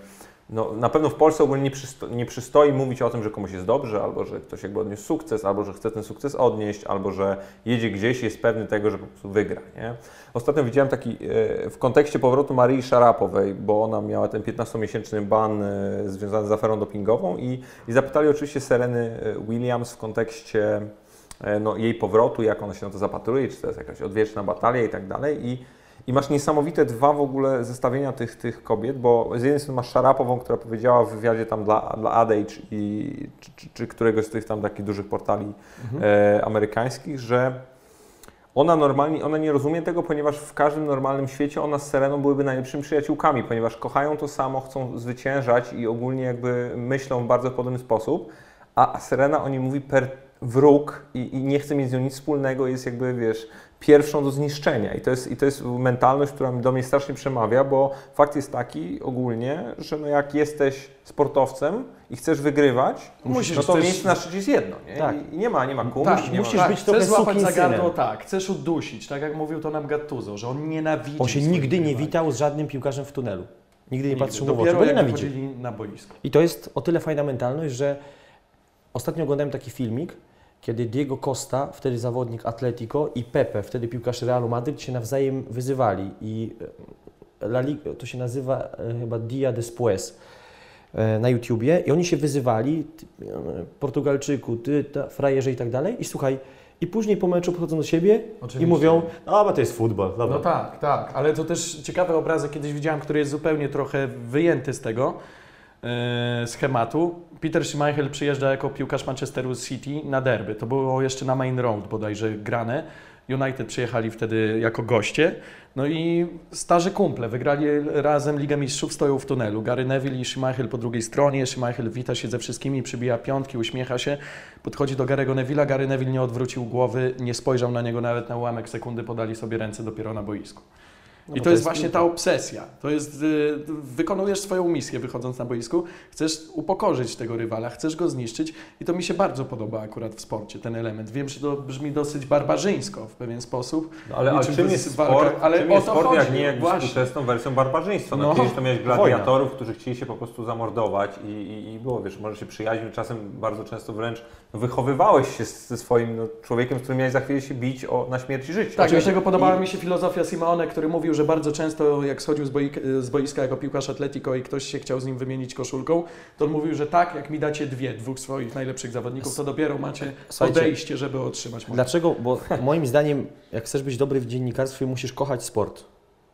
no, na pewno w Polsce ogólnie nie, przysto, nie przystoi mówić o tym, że komuś jest dobrze, albo że ktoś jakby odniósł sukces, albo że chce ten sukces odnieść, albo że jedzie gdzieś i jest pewny tego, że po prostu wygra. Nie? Ostatnio widziałem taki e, w kontekście powrotu Marii Szarapowej, bo ona miała ten 15-miesięczny ban e, związany z aferą dopingową i, i zapytali oczywiście Sereny e, Williams w kontekście no, jej powrotu, jak ona się na to zapatruje, czy to jest jakaś odwieczna batalia i tak dalej. I i masz niesamowite dwa w ogóle zestawienia tych, tych kobiet, bo z jednej strony masz Szarapową, która powiedziała w wywiadzie tam dla, dla Adage i, czy, czy, czy któregoś z tych tam takich dużych portali mhm. e, amerykańskich, że ona normalnie, ona nie rozumie tego, ponieważ w każdym normalnym świecie ona z Sereną byłyby najlepszymi przyjaciółkami, ponieważ kochają to samo, chcą zwyciężać i ogólnie jakby myślą w bardzo podobny sposób, a Serena o niej mówi per wróg i, i nie chce mieć z nią nic wspólnego, jest jakby, wiesz, pierwszą do zniszczenia. I to jest, i to jest mentalność, która do mnie strasznie przemawia, bo fakt jest taki ogólnie, że no jak jesteś sportowcem i chcesz wygrywać, musisz, no to chcesz... miejsce na szczycie jest jedno. Nie? Tak. I nie ma, nie ma kum. Tak, nie musisz ma... być tak, trochę złapać za gardło, tak, chcesz udusić, tak jak mówił to nam Gattuso, że on nienawidzi On się nigdy nie witał z żadnym piłkarzem w tunelu. Nigdy nie patrzył mu w oczy, bo nienawidzi. na boisko. I to jest o tyle fajna mentalność, że ostatnio oglądałem taki filmik, kiedy Diego Costa, wtedy zawodnik Atletico i Pepe, wtedy piłkarz Realu Madryt się nawzajem wyzywali i e, La Liga, to się nazywa e, chyba Dia Después e, na YouTubie i oni się wyzywali, Portugalczyku, ty, ta, frajerze i tak dalej i słuchaj, i później po meczu podchodzą do siebie Oczywiście. i mówią, a bo to jest futbol. Dobra. No tak, tak, ale to też ciekawy obrazek kiedyś widziałem, który jest zupełnie trochę wyjęty z tego schematu. Peter Schmeichel przyjeżdża jako piłkarz Manchesteru City na derby. To było jeszcze na Main Road bodajże grane. United przyjechali wtedy jako goście. No i starzy kumple wygrali razem Ligę Mistrzów, stoją w tunelu. Gary Neville i Schmeichel po drugiej stronie. Schmeichel wita się ze wszystkimi, przybija piątki, uśmiecha się. Podchodzi do Gary'ego Neville'a. Gary Neville nie odwrócił głowy, nie spojrzał na niego nawet na ułamek sekundy. Podali sobie ręce dopiero na boisku. No I to, to jest, jest właśnie ta obsesja. To jest, y, wykonujesz swoją misję wychodząc na boisku, chcesz upokorzyć tego rywala, chcesz go zniszczyć i to mi się bardzo podoba akurat w sporcie, ten element. Wiem, że to brzmi dosyć barbarzyńsko w pewien sposób. No, ale, ale czym jest sport, ale czym jest sport chodzi, jak nie jak współczesną wersją barbarzyństwa? No, no, kiedyś to miałeś gladiatorów, którzy chcieli się po prostu zamordować i, i, i było, wiesz, może się przyjaźnił, czasem bardzo często wręcz no, wychowywałeś się ze swoim no, człowiekiem, z którym miałeś za chwilę się bić o, na śmierć i życie. Tak, dlatego podobała I... mi się filozofia Simone, który mówił, że bardzo często jak schodził z, boiska, z boiska jako piłkarz Atletico i ktoś się chciał z nim wymienić koszulką, to on mówił, że tak, jak mi dacie dwie, dwóch swoich najlepszych zawodników, to dopiero macie Słuchajcie, podejście, żeby otrzymać moje. Dlaczego? Bo moim zdaniem, jak chcesz być dobry w dziennikarstwie, musisz kochać sport.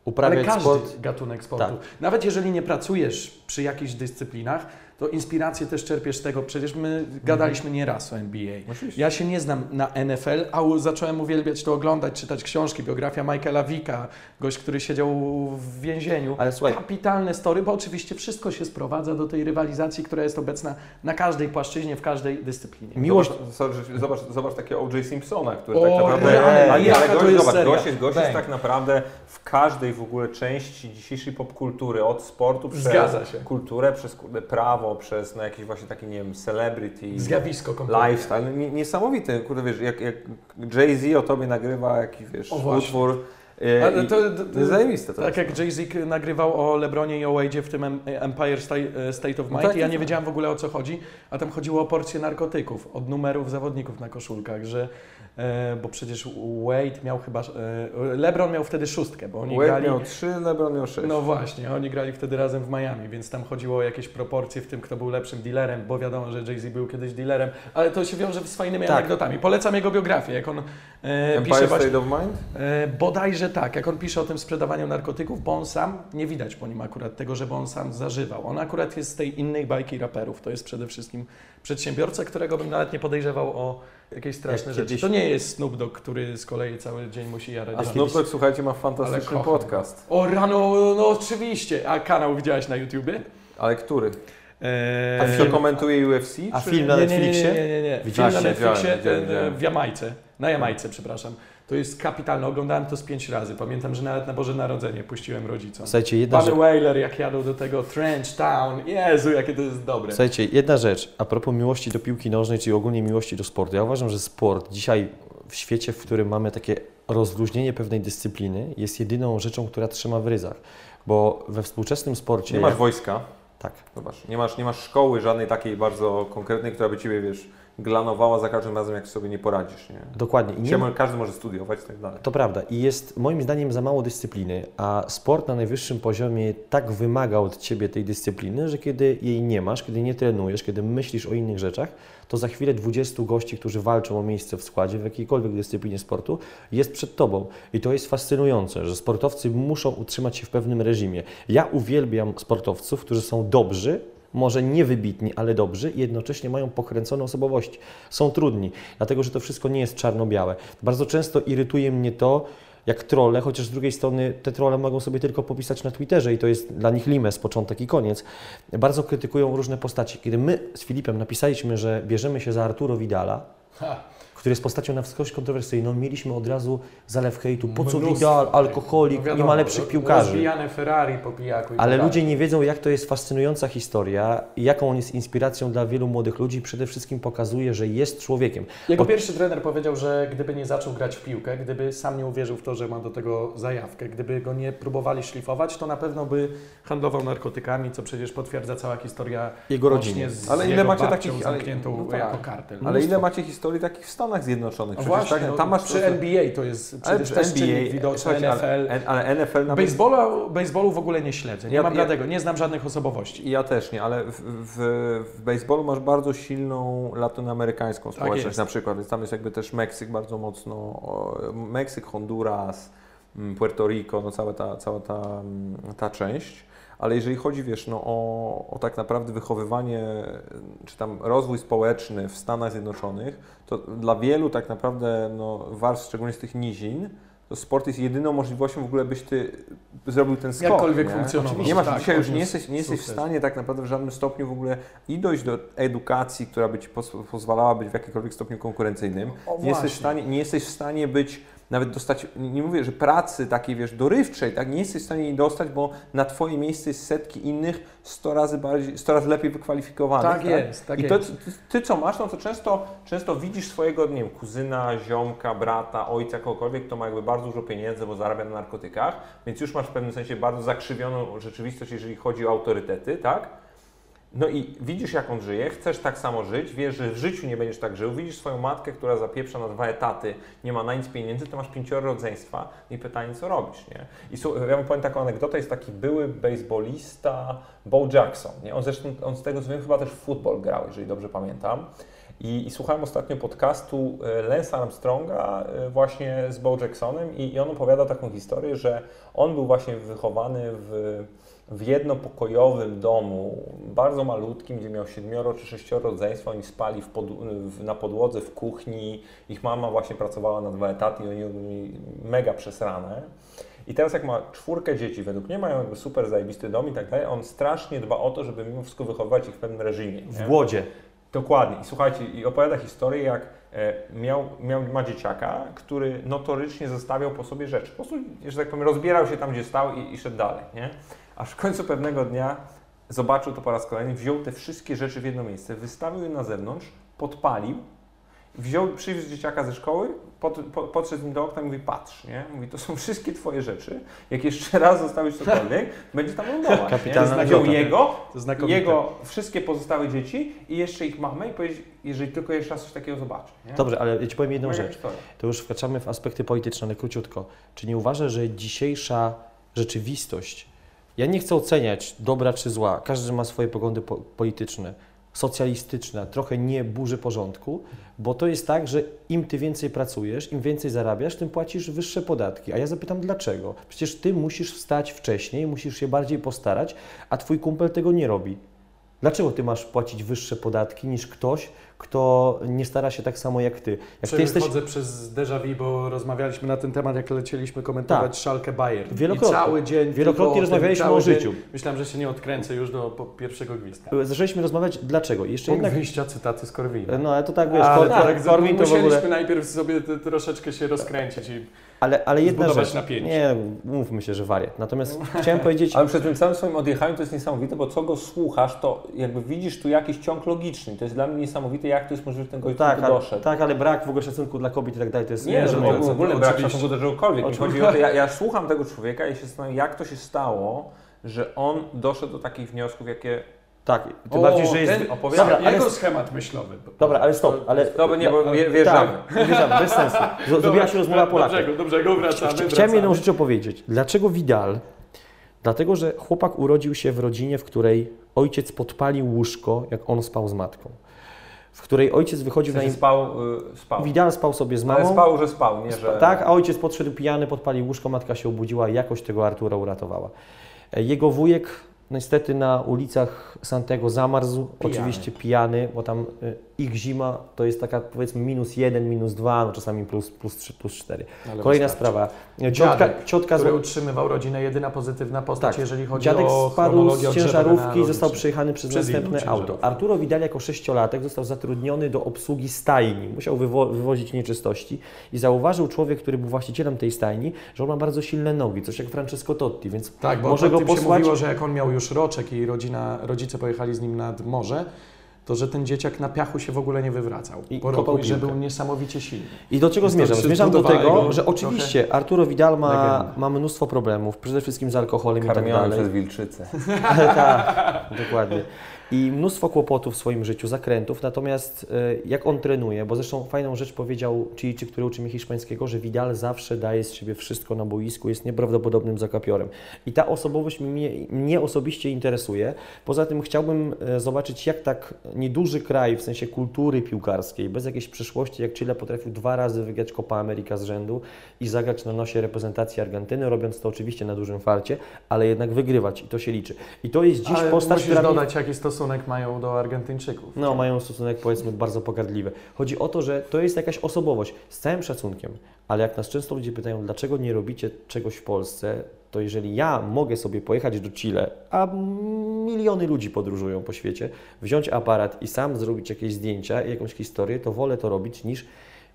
Uprawiać Ale każdy sport. gatunek sportu. Tak. Nawet jeżeli nie pracujesz przy jakichś dyscyplinach, to inspirację też czerpiesz z tego. Przecież my gadaliśmy nieraz o NBA. Oczywiście. Ja się nie znam na NFL, a zacząłem uwielbiać to oglądać, czytać książki, biografia Michaela Vicka, gość, który siedział w więzieniu. Ale słuchaj, Kapitalne story, bo oczywiście wszystko się sprowadza do tej rywalizacji, która jest obecna na każdej płaszczyźnie, w każdej dyscyplinie. Miłość... Zobacz, zobacz, zobacz takiego O.J. Simpsona, który o, tak naprawdę... ale, ale gość, zobacz, gość jest, gość jest tak naprawdę w każdej w ogóle części dzisiejszej popkultury, od sportu przez kulturę, przez prawo, prawo, przez no, jakieś właśnie takie, nie wiem, celebrity, zjawisko kompletnie. lifestyle. Niesamowity, kurde, wiesz, jak, jak Jay-Z o tobie nagrywa jakiś, wiesz, utwór. E, Ale to, to, to, zajebiste to Tak jak Jay-Z nagrywał o LeBronie i o Wade'zie w tym Empire State of no Mind, no tak, ja nie tak. wiedziałem w ogóle o co chodzi, a tam chodziło o porcję narkotyków, od numerów zawodników na koszulkach, że E, bo przecież Wade miał chyba, e, LeBron miał wtedy szóstkę, bo oni Wade grali... miał trzy, LeBron miał sześć. No właśnie, oni grali wtedy razem w Miami, więc tam chodziło o jakieś proporcje w tym, kto był lepszym dealerem, bo wiadomo, że Jay-Z był kiedyś dealerem, ale to się wiąże z fajnymi tak. anegdotami. Polecam jego biografię, jak on e, pisze State właśnie, of Mind? E, bodajże tak, jak on pisze o tym sprzedawaniu narkotyków, bo on sam, nie widać po nim akurat tego, żeby on sam zażywał. On akurat jest z tej innej bajki raperów, to jest przede wszystkim przedsiębiorca, którego bym nawet nie podejrzewał o jakieś straszne Jak rzeczy. Kiedyś... To nie jest Snoop Dogg, który z kolei cały dzień musi jarać. A Snoop Dogg, słuchajcie, ma fantastyczny podcast. O rano, no oczywiście. A kanał widziałeś na YouTubie? Ale który? Eee, a film komentuje UFC? A film na Netflixie? Nie, nie, nie. nie. Film na Netflixie w Jamajce. Na Jamajce, przepraszam. To jest kapitalne. Oglądałem to z pięć razy. Pamiętam, że nawet na Boże Narodzenie puściłem rodzicom. Słuchajcie, jedna Pan rzecz... Whaler, jak jadą do tego Trench Town. Jezu, jakie to jest dobre. Słuchajcie, jedna rzecz. A propos miłości do piłki nożnej, czyli ogólnie miłości do sportu. Ja uważam, że sport dzisiaj w świecie, w którym mamy takie rozluźnienie pewnej dyscypliny, jest jedyną rzeczą, która trzyma w ryzach. Bo we współczesnym sporcie... Nie masz wojska. Tak. Zobacz, nie masz, nie masz szkoły żadnej takiej bardzo konkretnej, która by Ciebie, wiesz, glanowała za każdym razem, jak sobie nie poradzisz, nie? Dokładnie. I nie każdy może studiować i tak dalej. To prawda i jest moim zdaniem za mało dyscypliny, a sport na najwyższym poziomie tak wymaga od Ciebie tej dyscypliny, że kiedy jej nie masz, kiedy nie trenujesz, kiedy myślisz o innych rzeczach, to za chwilę 20 gości, którzy walczą o miejsce w składzie w jakiejkolwiek dyscyplinie sportu, jest przed Tobą. I to jest fascynujące, że sportowcy muszą utrzymać się w pewnym reżimie. Ja uwielbiam sportowców, którzy są dobrzy, może nie wybitni, ale dobrzy i jednocześnie mają pokręcone osobowości. Są trudni, dlatego że to wszystko nie jest czarno-białe. Bardzo często irytuje mnie to, jak trolle, chociaż z drugiej strony te trolle mogą sobie tylko popisać na Twitterze i to jest dla nich limes, początek i koniec. Bardzo krytykują różne postaci. Kiedy my z Filipem napisaliśmy, że bierzemy się za Arturo Vidala, Ha. Który jest postacią na wskroś kontrowersyjną, mieliśmy od razu zalew hejtu. Po co. Vidal, alkoholik, No nie wiadomo, ma lepszych ro- piłkarzy. Rozbijane Ferrari po pijaku i Ale tak dalej. ludzie nie wiedzą, jak to jest fascynująca historia, i jaką on jest inspiracją dla wielu młodych ludzi. Przede wszystkim pokazuje, że jest człowiekiem. Jego O- pierwszy trener powiedział, że gdyby nie zaczął grać w piłkę, gdyby sam nie uwierzył w to, że ma do tego zajawkę, gdyby go nie próbowali szlifować, to na pewno by handlował narkotykami, co przecież potwierdza cała historia Jego rodziny. z Ale ile jego macie takich- ale- zamkniętą no tak. jako kartel. Ale ile macie historii takich w Stanach Zjednoczonych? No Przecież właśnie, tak, no, tam masz przy NBA to jest ale przecież przy też czynnik widoczny, NFL. Ale, ale NFL nawet... Baseballu, baseballu w ogóle nie śledzę, nie Ja- mam ja- bladego, nie znam żadnych osobowości. Ja też nie, ale w, w, w baseballu masz bardzo silną latynoamerykańską Tak społeczność jest. na przykład, więc tam jest jakby też Meksyk bardzo mocno, Meksyk, Honduras, mm, Puerto Rico, no cała ta, cała ta, mm, ta część. Ale jeżeli chodzi, wiesz, no, o, o tak naprawdę wychowywanie, czy tam rozwój społeczny w Stanach Zjednoczonych, to dla wielu tak naprawdę no, warstw, szczególnie z tych nizin, to sport jest jedyną możliwością w ogóle, byś ty zrobił ten skok. Jakkolwiek nie? funkcjonował. Nie masz, Tak, dzisiaj już nie jesteś, nie jesteś w stanie tak naprawdę w żadnym stopniu w ogóle i dojść do edukacji, która by ci pozwalała być w jakimkolwiek stopniu konkurencyjnym. O, Nie jesteś, w stanie, nie jesteś w stanie być, nawet dostać, nie mówię, że pracy takiej, wiesz, dorywczej, tak, nie jesteś w stanie jej dostać, bo na Twoje miejsce jest setki innych 100 razy bardziej, 100 razy lepiej wykwalifikowanych. Tak jest, tak I to, jest. ty, ty co masz, no to często, często widzisz swojego, nie wiem, kuzyna, ziomka, brata, ojca, kogokolwiek, kto ma jakby bardzo dużo pieniędzy, bo zarabia na narkotykach, więc już masz w pewnym sensie bardzo zakrzywioną rzeczywistość, jeżeli chodzi o autorytety, tak? No i widzisz, jak on żyje, chcesz tak samo żyć, wiesz, że w życiu nie będziesz tak żył, widzisz swoją matkę, która zapieprza na dwa etaty, nie ma na nic pieniędzy, ty masz pięcioro rodzeństwa i pytanie, co robisz, nie? I ja wam powiem taką anegdotę, jest taki były baseballista Bo Jackson, nie? On zresztą, on z tego co wiem, chyba też w futbol grał, jeżeli dobrze pamiętam. I, I słuchałem ostatnio podcastu e, Lensa Armstronga e, właśnie z Bo Jacksonem i, i on opowiada taką historię, że on był właśnie wychowany w, w jednopokojowym domu, bardzo malutkim, gdzie miał siedmioro czy sześcioro rodzeństwa, oni spali w pod, w, na podłodze w kuchni, ich mama właśnie pracowała na dwa etaty i oni mieli mega przesrane. I teraz jak ma czwórkę dzieci, według mnie mają jakby super zajebisty dom i tak dalej, on strasznie dba o to, żeby mimo wszystko wychowywać ich w pewnym reżimie. W nie? głodzie. Dokładnie. I słuchajcie, i opowiada historię, jak e, miał, miał, ma dzieciaka, który notorycznie zostawiał po sobie rzeczy. Po prostu, że tak powiem, rozbierał się tam, gdzie stał i, i szedł dalej, nie? Aż w końcu pewnego dnia zobaczył to po raz kolejny, wziął te wszystkie rzeczy w jedno miejsce, wystawił je na zewnątrz, podpalił, wziął, przywiózł dzieciaka ze szkoły, pod, po, podszedł z nim do okna i mówi, patrz, nie? Mówi, to są wszystkie twoje rzeczy, jak jeszcze raz zostawisz cokolwiek, będzie tam lądować, Kapitalna nie? Wziął jego, jego wszystkie pozostałe dzieci i jeszcze ich mamę i powiedzieć, jeżeli tylko jeszcze raz coś takiego zobaczy. Nie? Dobrze, ale ja Ci powiem jedną Mega rzecz. historia. To już wkraczamy w aspekty polityczne, ale króciutko. Czy nie uważasz, że dzisiejsza rzeczywistość, ja nie chcę oceniać dobra czy zła, każdy ma swoje poglądy po polityczne, socjalistyczne, trochę nie burzy porządku, bo to jest tak, że im Ty więcej pracujesz, im więcej zarabiasz, tym płacisz wyższe podatki. A ja zapytam dlaczego? Przecież Ty musisz wstać wcześniej, musisz się bardziej postarać, a Twój kumpel tego nie robi. Dlaczego Ty masz płacić wyższe podatki niż ktoś, kto nie stara się tak samo jak Ty? Jak Ty jesteś Przechodzę przez déjà vu, bo rozmawialiśmy na ten temat, jak lecieliśmy komentować Tak. Szalkę Bayern. Wielokrotnie. I cały dzień Wielokrotnie o rozmawialiśmy o dzień. życiu. Myślałem, że się nie odkręcę już do pierwszego gwizdka. Zaczęliśmy rozmawiać dlaczego. I Jeszcze Punkt jednak. wyjścia cytaty z Korwina. No ale to tak wiesz, ale Kor- tak, Korwin to w musieliśmy ogóle. najpierw sobie troszeczkę się rozkręcić i Ale, ale jedna zbudować rzecz. napięcie. Nie, mówmy się, że wariat. Natomiast chciałem powiedzieć. Ale przed tym całym swoim odjechaniem to jest niesamowite, bo co go słuchasz, to jakby widzisz tu jakiś ciąg logiczny. To jest dla mnie niesamowite, jak to jest możliwe, że ten gość Tak, doszedł. tak, ale brak w ogóle szacunku dla kobiet i tak dalej. To jest Nie, że żenujące. w ogóle brak szacunku do czegokolwiek. Mi chodzi o to, ja, ja słucham tego człowieka i się zastanawiam, jak to się stało, że on doszedł do takich wniosków, jakie... Tak, tym bardziej, że jest... ten, opowiada- Dobra, ale- jego schemat myślowy. Dobra, ale stop, ale... Dobra, nie, bo wie- wjeżdżamy. Tak, wjeżdżamy, bez sensu. Zrobiła się rozmowa po latach. Dobrze, dobrze, go wracamy, Chcia- Chciałem wracamy. jedną rzecz opowiedzieć. Dlaczego Vidal? Dlatego, że chłopak urodził się w rodzinie, w której ojciec podpalił łóżko, jak on spał z matką. W której ojciec wychodził W na sensie im... spał, y, spał. Vidal spał sobie z Ale mamą. spał, że spał, nie że... Tak, a ojciec podszedł pijany, podpalił łóżko, matka się obudziła i jakoś tego Artura uratowała. E, Jego wujek niestety na ulicach Santego zamarzł, Pijany. oczywiście pijany, bo tam e, ich zima to jest taka powiedzmy minus jeden, minus dwa, no czasami plus, plus trzy, plus cztery. Ale Kolejna wystarczy. sprawa. Ciotka, Dziadek, ciotka który utrzymywał rodzinę, jedyna pozytywna postać, Tak. jeżeli chodzi Dziadek o spadł z ciężarówki i został przejechany przez, Przez następne auto. Arturo Vidal jako sześciolatek został zatrudniony do obsługi stajni. Musiał wywo- wywozić nieczystości i zauważył człowiek, który był właścicielem tej stajni, że on ma bardzo silne nogi, coś jak Francesco Totti, więc Tak, bo może go tym się posłać. mówiło, że jak on miał już roczek i rodzina, rodzice pojechali z nim nad morze, to że ten dzieciak na piachu się w ogóle nie wywracał. I po roku, że był niesamowicie silny. I do czego zmierzam? Zmierzam do tego, że trochę oczywiście Arturo Vidal ma, ma mnóstwo problemów, przede wszystkim z alkoholem i tak Karmiony dalej. przez wilczycę. tak, dokładnie. I mnóstwo kłopotów w swoim życiu, zakrętów, natomiast e, jak on trenuje, bo zresztą fajną rzecz powiedział Chichi, który uczy mnie hiszpańskiego, że Vidal zawsze daje z siebie wszystko na boisku, jest nieprawdopodobnym zakapiorem. I ta osobowość mnie, mnie osobiście interesuje. Poza tym chciałbym e, zobaczyć, jak tak nieduży kraj, w sensie kultury piłkarskiej, bez jakiejś przyszłości, jak Chile potrafił dwa razy wygrać Copa America z rzędu i zagrać na nosie reprezentacji Argentyny, robiąc to oczywiście na dużym farcie, ale jednak wygrywać i to się liczy. I to jest dziś Ale postać, która... dodać, jaki stosunek mają do Argentyńczyków. no, mają stosunek powiedzmy bardzo pogardliwy. Chodzi o to, że to jest jakaś osobowość, z całym szacunkiem, ale jak nas często ludzie pytają, dlaczego nie robicie czegoś w Polsce, to jeżeli ja mogę sobie pojechać do Chile, a miliony ludzi podróżują po świecie, wziąć aparat i sam zrobić jakieś zdjęcia i jakąś historię, to wolę to robić niż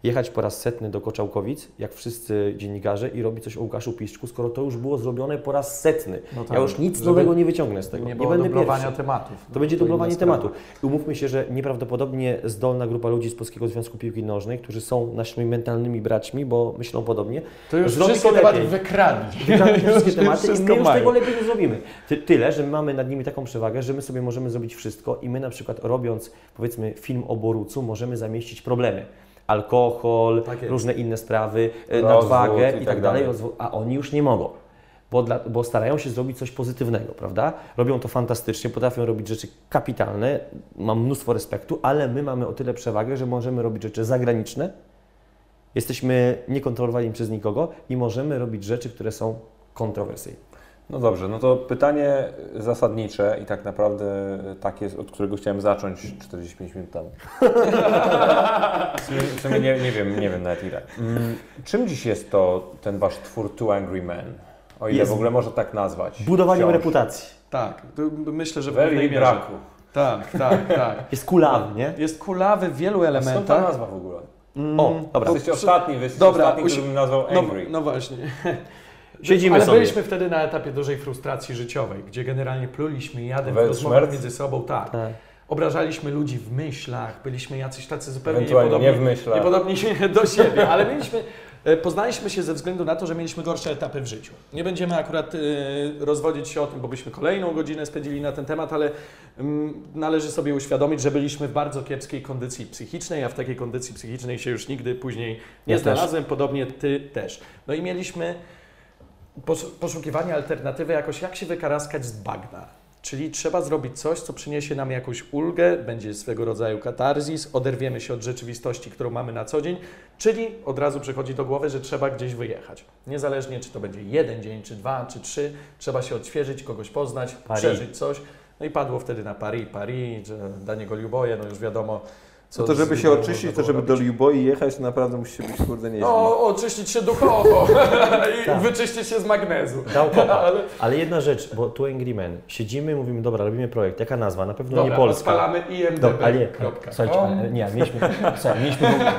jechać po raz setny do Koczałkowic, jak wszyscy dziennikarze i robić coś o Łukaszu Piszczku, skoro to już było zrobione po raz setny. No tak, ja już nic nowego nie wyciągnę z tego. Nie Nie, będę dublowania pierwszy. tematów. To będzie inna dublowanie tematu. I umówmy się, że nieprawdopodobnie zdolna grupa ludzi z Polskiego Związku Piłki Nożnej, którzy są naszymi mentalnymi braćmi, bo myślą podobnie, To już Zrobi wszystkie to tematy wygramy te wszystkie tematy i my już mają. tego lepiej nie zrobimy. Ty, tyle, że my mamy nad nimi taką przewagę, że my sobie możemy zrobić wszystko i my na przykład robiąc powiedzmy film o Borucu możemy zamieścić problemy. Alkohol, Tak różne inne sprawy, e, Rozwód nadwagę i i tak tak dalej, a oni już nie mogą. Bo, dla, bo starają się zrobić coś pozytywnego, prawda? Robią to fantastycznie, potrafią robić rzeczy kapitalne, mam mnóstwo respektu, ale my mamy o tyle przewagę, że możemy robić rzeczy zagraniczne, jesteśmy niekontrolowani przez nikogo i możemy robić rzeczy, które są kontrowersyjne. No dobrze, no to pytanie zasadnicze i tak naprawdę takie, od którego chciałem zacząć 45 minut temu. W sumie, w sumie nie, nie wiem, nie wiem nawet ile. Mm, czym dziś jest to ten wasz twór Two Angry Men? O ile Jest w ogóle może tak nazwać. Budowaniem Wciąż. reputacji. Tak, myślę, że w Very pewnej mierze. braku. Tak, tak, tak. Jest kulawy, nie? Jest kulawy w wielu A skąd ta elementach. nazwa w ogóle? O, dobra. Jesteście ostatni, wy jesteście Dobra, ostatni, usi- który bym nazwał No, Angry. no właśnie. Siedzimy Ale sobie. byliśmy wtedy na etapie dużej frustracji życiowej, gdzie generalnie pluliśmy jadem w Wel rozmowach między sobą, tak. Tak. Obrażaliśmy ludzi w myślach, byliśmy jacyś tacy zupełnie niepodobni, nie w myślach. niepodobni do siebie, ale mieliśmy, e, poznaliśmy się ze względu na to, że mieliśmy gorsze etapy w życiu. Nie będziemy akurat e, rozwodzić się o tym, bo byśmy kolejną godzinę spędzili na ten temat, ale mm, należy sobie uświadomić, że byliśmy w bardzo kiepskiej kondycji psychicznej, a w takiej kondycji psychicznej się już nigdy później nie Ja też. znalazłem, podobnie Ty też. No i mieliśmy poszukiwanie alternatywy jakoś, jak się wykaraskać z bagna. Czyli trzeba zrobić coś, co przyniesie nam jakąś ulgę, będzie swego rodzaju katarzis, oderwiemy się od rzeczywistości, którą mamy na co dzień, czyli od razu przychodzi do głowy, że trzeba gdzieś wyjechać. Niezależnie, czy to będzie jeden dzień, czy dwa, czy trzy, trzeba się odświeżyć, kogoś poznać, Paris. przeżyć coś. No i padło wtedy na Paris, Paris, że dla niego Ljuboje, no już wiadomo, co No to żeby się oczyścić, to żeby do. Ljuboi jechać, to naprawdę musicie być kurde nieźle. No, oczyścić się duchowo i Tak. wyczyścić się z magnezu. Dał kopa. Ale, Ale jedna rzecz, bo tu Angry Men. Siedzimy, mówimy, dobra, robimy projekt. Jaka nazwa? Na pewno dobra, nie polska. odpalamy IMDb. Dobra, ale Kropka. słuchajcie, ale nie, mieliśmy, słuchaj, mieliśmy, w ogóle,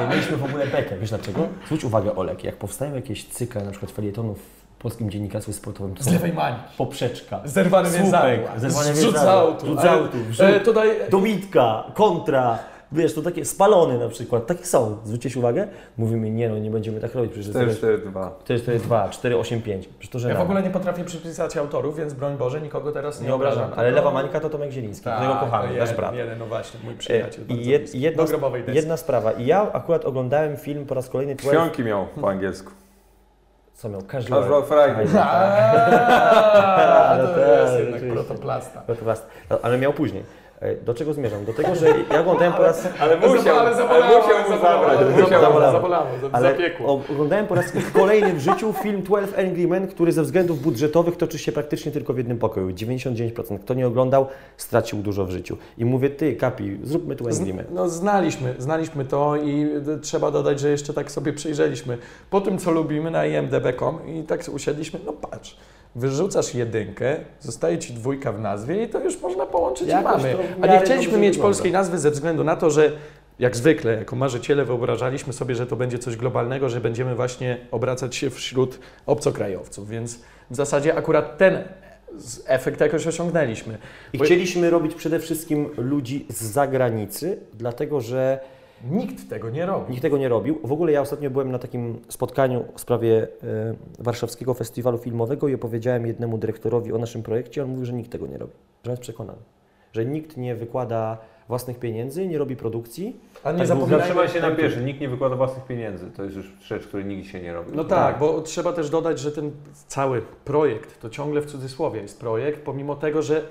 nie, mieliśmy w ogóle bekę, wiesz dlaczego? Zwróć uwagę Olek, jak powstają jakieś cykle, na przykład felietonów polskim dziennikarstwie sportowym, to Z lewej mani. poprzeczka, Zerwany słupek, więzadła. zerwany więzadła, autu. rzut z autu, e, tutaj dobitka, kontra, Wiesz, to takie spalony na przykład, takie są, zwróćcie uwagę. Mówimy, nie no, nie będziemy tak robić, przecież to jest 4-4-2. 4-4-2, 4-8-5, przecież to że Ja w ogóle nie potrafię przypisać autorów, więc broń Boże, nikogo teraz nie, nie obrażam, obrażam. ale tylko- lewa Mańka to Tomek Zieliński, Tak, którego kochamy, to nasz jeden, brat. Jeden, no właśnie, mój E, przyjaciel. I jed, jedna, Do grobowej deski. jedna sprawa. I ja akurat oglądałem film po raz kolejny 12... Świąki miał po angielsku. Co miał? Casual. Casual Friday. Aaaa, No to tak, jest jednak protoplasta. No to was- Ale miał później. E, Do czego zmierzam? Do tego, że ja oglądałem po raz... Ale musiał, ale ale zabolało, musiał mu zabolało, zabrać. zabolało, Musiał mu zabolało, zabolało, Ale zapiekło. oglądałem po raz kolejny w życiu film 12 Angry Men, który ze względów budżetowych toczy się praktycznie tylko w jednym pokoju. 99%. Kto nie oglądał, stracił dużo w życiu. I mówię, ty, Kapi, zróbmy tu Angry Men. No znaliśmy, znaliśmy to i d- trzeba dodać, że jeszcze tak sobie przyjrzeliśmy po tym, co lubimy na imdb.com i tak usiedliśmy, no patrz, wyrzucasz jedynkę, zostaje Ci dwójka w nazwie i to już można połączyć i Jakoś mamy. A nie chcieliśmy mieć wygląda. polskiej nazwy ze względu na to, że jak zwykle, jako marzyciele wyobrażaliśmy sobie, że to będzie coś globalnego, że będziemy właśnie obracać się wśród obcokrajowców, więc w zasadzie akurat ten efekt jakoś osiągnęliśmy. I Bo- chcieliśmy robić przede wszystkim ludzi z zagranicy, dlatego że Nikt tego nie robi. nikt tego nie robił. W ogóle ja ostatnio byłem na takim spotkaniu w sprawie e, Warszawskiego Festiwalu Filmowego i opowiedziałem jednemu dyrektorowi o naszym projekcie. On mówił, że nikt tego nie robi. Że on jest przekonany. Że nikt nie wykłada własnych pieniędzy, nie robi produkcji. A nie Tak, zapominajmy... Zatrzymaj się na pierwszy, nikt nie wykłada własnych pieniędzy. To jest już rzecz, której nigdy się nie robi. No tak, bo trzeba też dodać, że ten cały projekt, to ciągle w cudzysłowie jest projekt, pomimo tego, że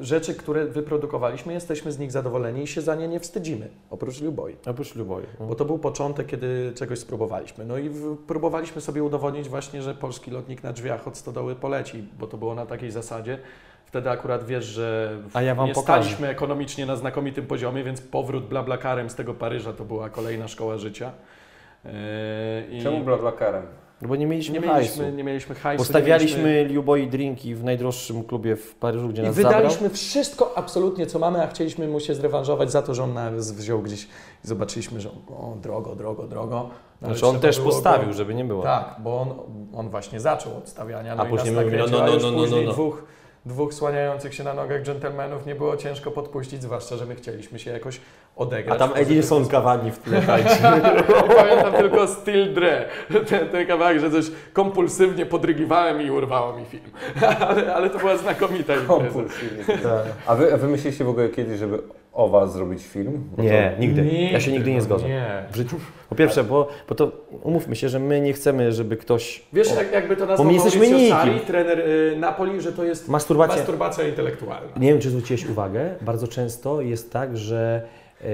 rzeczy, które wyprodukowaliśmy, jesteśmy z nich zadowoleni i się za nie nie wstydzimy, oprócz Luboi. Oprócz Luboju. Bo to był początek, kiedy czegoś spróbowaliśmy. No i w, próbowaliśmy sobie udowodnić właśnie, że polski lotnik na drzwiach od stodoły poleci, bo to było na takiej zasadzie. Wtedy akurat wiesz, że A ja wam nie pokażę. staliśmy ekonomicznie na znakomitym poziomie, więc powrót blablakarem z tego Paryża to była kolejna szkoła życia. E, i- Czemu blablakarem? No bo nie mieliśmy, nie hajsu. mieliśmy, nie mieliśmy hajsu. Postawialiśmy mieliśmy... Drinki w najdroższym klubie w Paryżu, gdzie I nas wydaliśmy zabrał. wszystko absolutnie, co mamy, a chcieliśmy mu się zrewanżować za to, że on nas wziął gdzieś i zobaczyliśmy, że o, drogo, drogo, drogo. No, ale Znaczy on też postawił, go- żeby nie było. Tak, bo on, on właśnie zaczął od stawiania, no A później mówi, no, no, no, już no, no, później no. dwóch, dwóch słaniających się na nogach dżentelmenów nie było ciężko podpuścić, zwłaszcza, że my chcieliśmy się jakoś A odegrać. tam Edinson Cavani w tle. Pamiętam tylko Still Dre, ten, ten kawałek, że coś kompulsywnie podrygiwałem i urwało mi film. ale, ale to była znakomita impreza. Kompulsywnie. A wy, a wy myśleliście w ogóle kiedyś, żeby o was zrobić film? Bo Nie, to- nigdy. Ja się nigdy nie no zgodzę. Nie. W życiu. Po pierwsze, bo, bo to umówmy się, że my nie chcemy, żeby ktoś. Wiesz, o, jak, jakby to Bo nazwał my jesteśmy trener y, Napoli, że to jest masturbacja. masturbacja intelektualna. Nie wiem, czy zwróciłeś uwagę, bardzo często jest tak, że,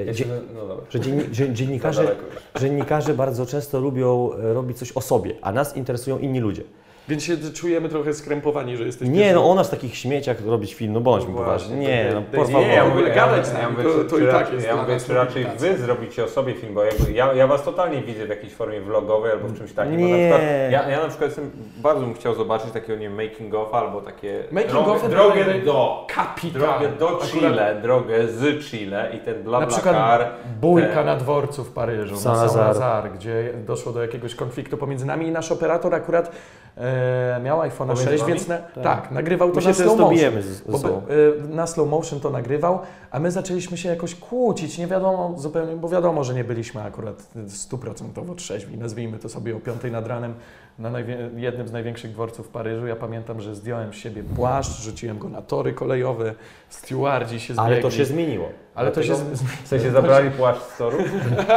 dzie, się, no że, że dziennikarze, dziennikarze bardzo często lubią e, robić coś o sobie, a nas interesują inni ludzie. Więc się czujemy trochę skrępowani, że jesteśmy... Nie, no o nas takich śmieciach robić film, no bądźmy No poważni. Nie, no porwał. nie, ja mówię, gadać z ja nami, mówię, to- to i tak raczej- jest Ja mówię, czy raczej wy zrobicie o sobie film, bo jakby ja, ja was totalnie widzę w jakiejś formie vlogowej albo w czymś takim. Bo na Nie. przykład, ja, ja na przykład jestem, bardzo bym chciał zobaczyć takiego, nie making of albo takie Making drogę, ofy drogę do Kapital. drogę do Akurat Chile, drogę z Chile i ten Na przykład bójka na dworcu w Paryżu. Saint-Lazare, gdzie doszło do jakiegoś konfliktu pomiędzy nami i nasz operator akurat e, miał iPhone'a Pomiędzy 6, wami? więc na, tak. nagrywał to My na slow motion. ze, ze Bo, y, na slow motion to nagrywał, a my zaczęliśmy się jakoś kłócić, nie wiadomo zupełnie, bo wiadomo, że nie byliśmy akurat stuprocentowo trzeźwi, nazwijmy to sobie o piątej nad ranem na jednym z największych dworców w Paryżu. Ja pamiętam, że zdjąłem z siebie płaszcz, rzuciłem go na tory kolejowe, stewardzi się zbiegli. Ale to się zmieniło. Ale to się... W sensie zabrali płaszcz z toru?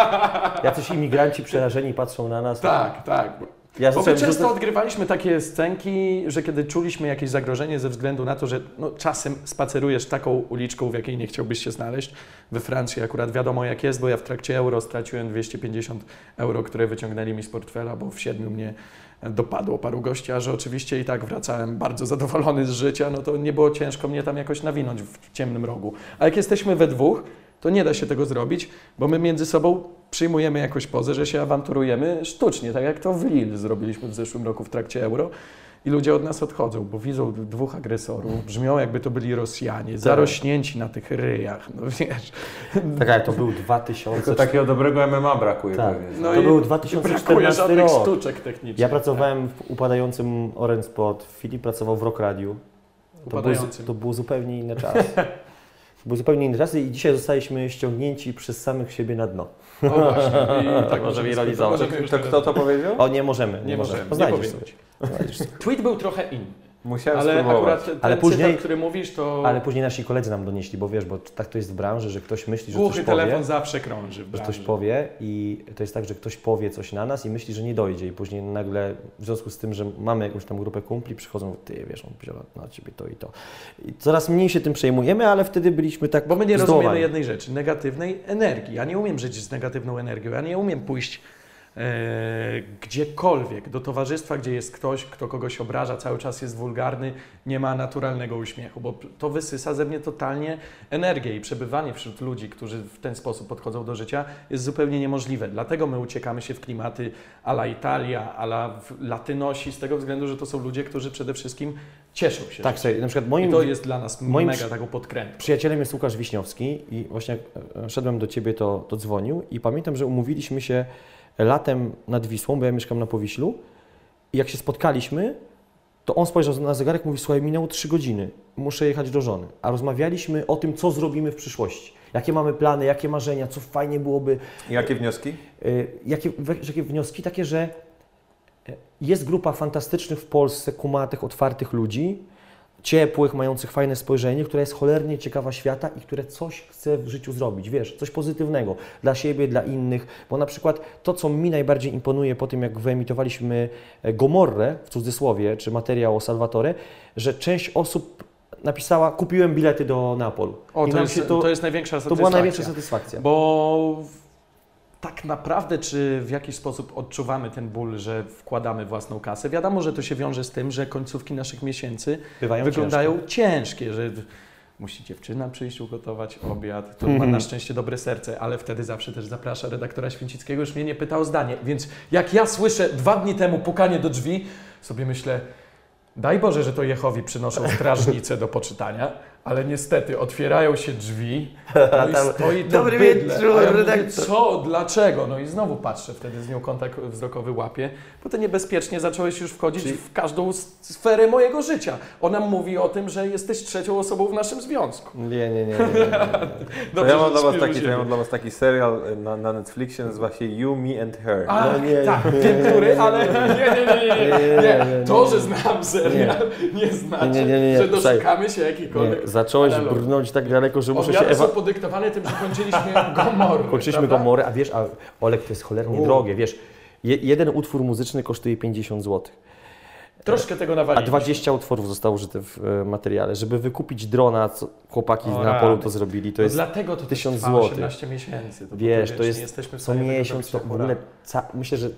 Jacyś imigranci przerażeni patrzą na nas. Tak, tak. Ja Bo my często rzucać- odgrywaliśmy takie scenki, że kiedy czuliśmy jakieś zagrożenie ze względu na to, że no, czasem spacerujesz taką uliczką, w jakiej nie chciałbyś się znaleźć. We Francji akurat wiadomo jak jest, bo ja w trakcie euro straciłem 250 euro, które wyciągnęli mi z portfela, bo w siedmiu mnie dopadło paru gości, a że oczywiście i tak wracałem bardzo zadowolony z życia, no to nie było ciężko mnie tam jakoś nawinąć w ciemnym rogu. A jak jesteśmy we dwóch, to nie da się tego zrobić, bo my między sobą przyjmujemy jakąś pozę, że się awanturujemy sztucznie, tak jak to w Lille zrobiliśmy w zeszłym roku w trakcie euro. I ludzie od nas odchodzą, bo widzą dwóch agresorów, brzmią jakby to byli Rosjanie, zarośnięci na tych ryjach, no wiesz. Tak, ale to był 2000. Tylko takiego dobrego MMA brakuje Tak. pewnie. No to i był Brakuje 2014 żadnych rok. sztuczek technicznych. Ja pracowałem w upadającym Orange Spot, Filip pracował w Rock Radio. To był, to był zupełnie inny czas. były zupełnie inne czasy i dzisiaj zostaliśmy ściągnięci przez samych siebie na dno. O właśnie. I tak możemy realizować. To kto to powiedział? O, nie możemy, nie, Nie możemy. możemy, Poznajdziesz nie sobie. Tweet był trochę inny. Musiałem Ale spróbować. akurat ten Ale później- cytat, który mówisz, to Ale później nasi koledzy nam donieśli, bo wiesz, bo tak to jest w branży, że ktoś myśli, że głuchy coś telefon powie, zawsze krąży w że ktoś powie i to jest tak, że ktoś powie coś na nas i myśli, że nie dojdzie i później nagle w związku z tym, że mamy jakąś tam grupę kumpli, przychodzą, ty wiesz, on wziął na ciebie to i to. I coraz mniej się tym przejmujemy, ale wtedy byliśmy tak Bo my nie zdołowani. rozumiemy jednej rzeczy, negatywnej energii. Ja nie umiem żyć z negatywną energią, ja nie umiem pójść gdziekolwiek, do towarzystwa, gdzie jest ktoś, kto kogoś obraża, cały czas jest wulgarny, nie ma naturalnego uśmiechu, bo to wysysa ze mnie totalnie energię i przebywanie wśród ludzi, którzy w ten sposób podchodzą do życia jest zupełnie niemożliwe. Dlatego my uciekamy się w klimaty ala Italia, ala Latynosi, z tego względu, że to są ludzie, którzy przede wszystkim cieszą się. Tak, słuchaj, na przykład I moim to jest dla nas moim mega taką podkrętą. przyjacielem jest Łukasz Wiśniowski i właśnie jak e, szedłem do Ciebie, to, to dzwonił i pamiętam, że umówiliśmy się latem nad Wisłą, bo ja mieszkam na Powiślu i jak się spotkaliśmy, to on spojrzał na zegarek i mówi, słuchaj, minęło 3 godziny, muszę jechać do żony. A rozmawialiśmy o tym, co zrobimy w przyszłości. Jakie mamy plany, jakie marzenia, co fajnie byłoby, Jakie wnioski? Y, Jakie, jakie wnioski? Takie, że e, jest grupa fantastycznych w Polsce, kumatych, otwartych ludzi, ciepłych, mających fajne spojrzenie, która jest cholernie ciekawa świata i które coś chce w życiu zrobić, wiesz, coś pozytywnego dla siebie, dla innych, bo na przykład to, co mi najbardziej imponuje po tym, jak wyemitowaliśmy e, Gomorrę, w cudzysłowie, czy materiał o Salvatore, że część osób napisała, kupiłem bilety do Neapolu. O, to jest, to, to, jest największa to satysfakcja. była największa satysfakcja. Bo tak naprawdę, czy w jakiś sposób odczuwamy ten ból, że wkładamy własną kasę? Wiadomo, że to się wiąże z tym, że końcówki naszych miesięcy Bywają wyglądają ciężkie, że w- musi dziewczyna przyjść ugotować obiad, to ma Mhm. na szczęście dobre serce, ale wtedy zawsze też zaprasza redaktora Święcickiego, już mnie nie pyta o zdanie, więc jak ja słyszę dwa dni temu pukanie do drzwi, sobie myślę, daj Boże, że to Jehowi przynoszą strażnice do poczytania, ale niestety otwierają się drzwi, no i Tam, stoi to "Dobry bydlę, wieczór, a ja mówię, co, dlaczego? No i znowu patrzę, wtedy z nią kontakt wzrokowy łapię, bo ty niebezpiecznie zacząłeś już wchodzić Czyli- w każdą sferę mojego życia. Ona mówi o tym, że jesteś trzecią osobą w naszym związku. Nie, nie, nie. nie, nie, nie. Ja, mam dla was taki, ja mam dla was taki serial y, na, na Netflixie, nazywa się You, Me and Her. A, No nie, tak, wiem który, ale nie, nie, nie, nie, To, że znam serial, nie znaczy, Nie, nie, nie, nie. że doszukamy się jakikolwiek zacząłeś analogii. brnąć tak daleko, że muszę się Obiady są ewa... podyktowane tym, że kończyliśmy Gomorrę. Kończyliśmy prawda? Gomorę, a wiesz, a Olek to jest cholernie U. drogie, wiesz. Je, jeden utwór muzyczny kosztuje 50 zł, Troszkę tego a nawaliliśmy. 20 utworów zostało użyte w e, materiale. Żeby wykupić drona, co chłopaki O, z Neapolu rany. to zrobili, to No jest dlatego to 1000 1000 złotych. 18 miesięcy. To Wiesz, to jest jesteśmy w co miesiąc, to w ogóle, ca... myślę, że